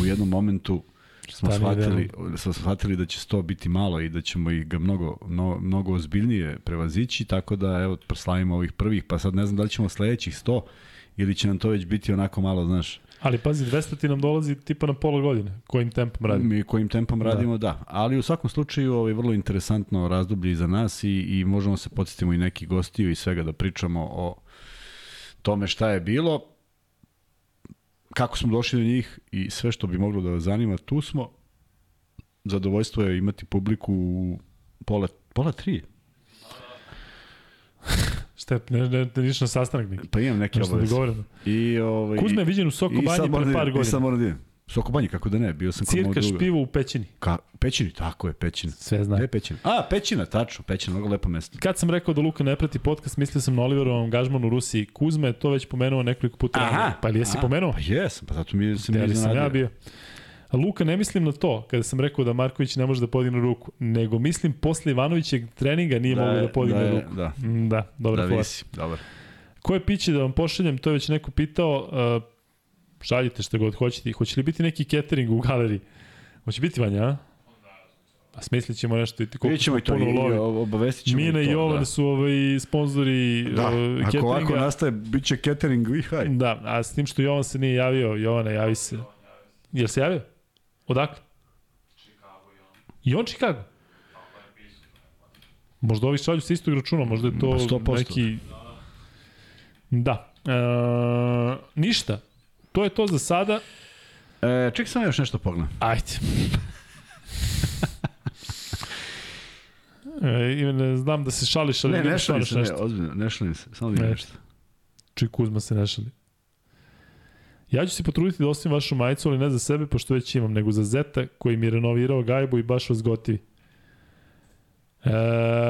u jednom momentu smo shvatili, smo shvatili da će 100 biti malo i da ćemo i ga mnogo, mnogo, mnogo ozbiljnije prevazići, tako da evo proslavimo ovih prvih, pa sad ne znam da li ćemo sledećih 100 ili će nam to već biti onako malo, znaš, Ali pazi, 200 ti nam dolazi tipa na pola godine. Kojim tempom radimo? Mi kojim tempom da. radimo, da. Ali u svakom slučaju ovo je vrlo interesantno razdoblje za nas i, i možemo se podsjetimo i neki gostiju i svega da pričamo o tome šta je bilo, kako smo došli do njih i sve što bi moglo da vas zanima, tu smo. Zadovoljstvo je imati publiku u pola, pola tri. Šta, ne, ne, ne na sastanak neki? Pa imam neki obavez. Da I, ovaj, Kuzme je viđen u Soko Banji pre par godina. I sad moram da idem. Soko Banji, kako da ne, bio sam kod Cirka špivo u Pećini. Ka, pećini, tako je, Pećina. Sve znam. Gde je Pećina? A, Pećina, tačno, Pećina, mnogo lepo mesto. Kad sam rekao da Luka ne prati podcast, mislio sam na Oliverovom angažmanu u Rusiji. Kuzma je to već pomenuo nekoliko puta. Aha, pa ili jesi pomenuo? Pa jesam, pa zato mi se mi iznenadio. sam ja bio. Luka, ne mislim na to, kada sam rekao da Marković ne može da podigne ruku, nego mislim posle Ivanovićeg treninga nije da, mogao da podigne da, ruku. Da, mm, da, dobra da, visi, dobar. Koje piće da vam pošaljem, to je već neko pitao, uh, šaljite što god hoćete. Hoće li biti neki catering u galeriji? Hoće biti Vanja, a? Pa smislit ćemo nešto i koliko ćemo i to i obavestit ćemo Mina i, to, i Jovan da. su ovaj sponzori da, uh, cateringa. Ako ovako nastaje, bit će catering i haj. Da, a s tim što Jovan se nije javio, Jovana javi se. Jel se javio? Odakle? Chicago i on. I on Chicago? Možda ovi šalju sa istog računa, možda je to 100%. neki... Da. E, ništa. To je to za sada. E, ček sam još nešto pogledam. Ajde. e, ne znam da se šališ, ali ne, ne šalim se, nešto. ne, ozbiljno, ne šalim se, samo da nešto. Ček Kuzma se ne šali. Ja ću se potruditi da ostavim vašu majicu, ali ne za sebe, pošto već imam, nego za Zeta, koji mi je renovirao gajbu i baš vas gotivi. E,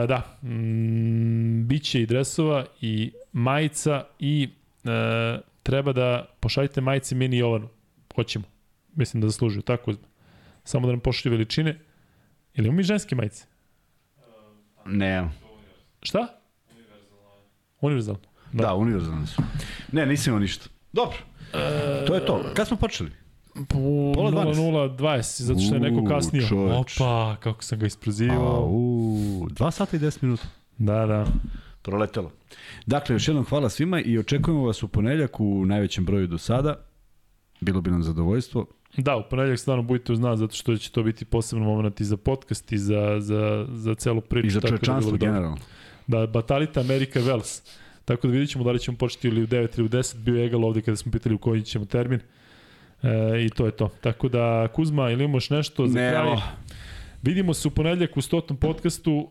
da, mm, biće i dresova i majica i e, treba da pošaljite majice mini Jovanu. Hoćemo. Mislim da zaslužuju. Tako, samo da nam pošalju veličine. Ili imamo mi ženske majice? Ne. Šta? Univerzalno. Da, da univerzalno su. Ne, nisam imao ništa. Dobro. E, to je to. Kad smo počeli? Po Pola 12. 20, zato što je neko kasnio. Čoveč. Opa, kako sam ga isprozivao. U, 2 sata i 10 minuta. Da, da. Proletelo. Dakle, još jednom hvala svima i očekujemo vas u poneljak u najvećem broju do sada. Bilo bi nam zadovoljstvo. Da, u ponedeljak stvarno budite uz nas, zato što će to biti posebno moment i za podcast i za, za, za celu priču. I za da čovečanstvo da generalno. Da, Batalita Amerika Vels. Tako da vidjet ćemo da li ćemo početi ili u 9 ili u 10. Bio je Egal ovde kada smo pitali u koji ćemo termin. E, I to je to. Tako da, Kuzma, ili imaš nešto za ne, kraj? Vidimo se u ponedeljak u stotom podcastu.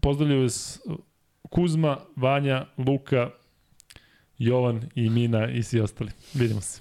Pozdravljaju vas Kuzma, Vanja, Luka, Jovan i Mina i svi ostali. Vidimo se.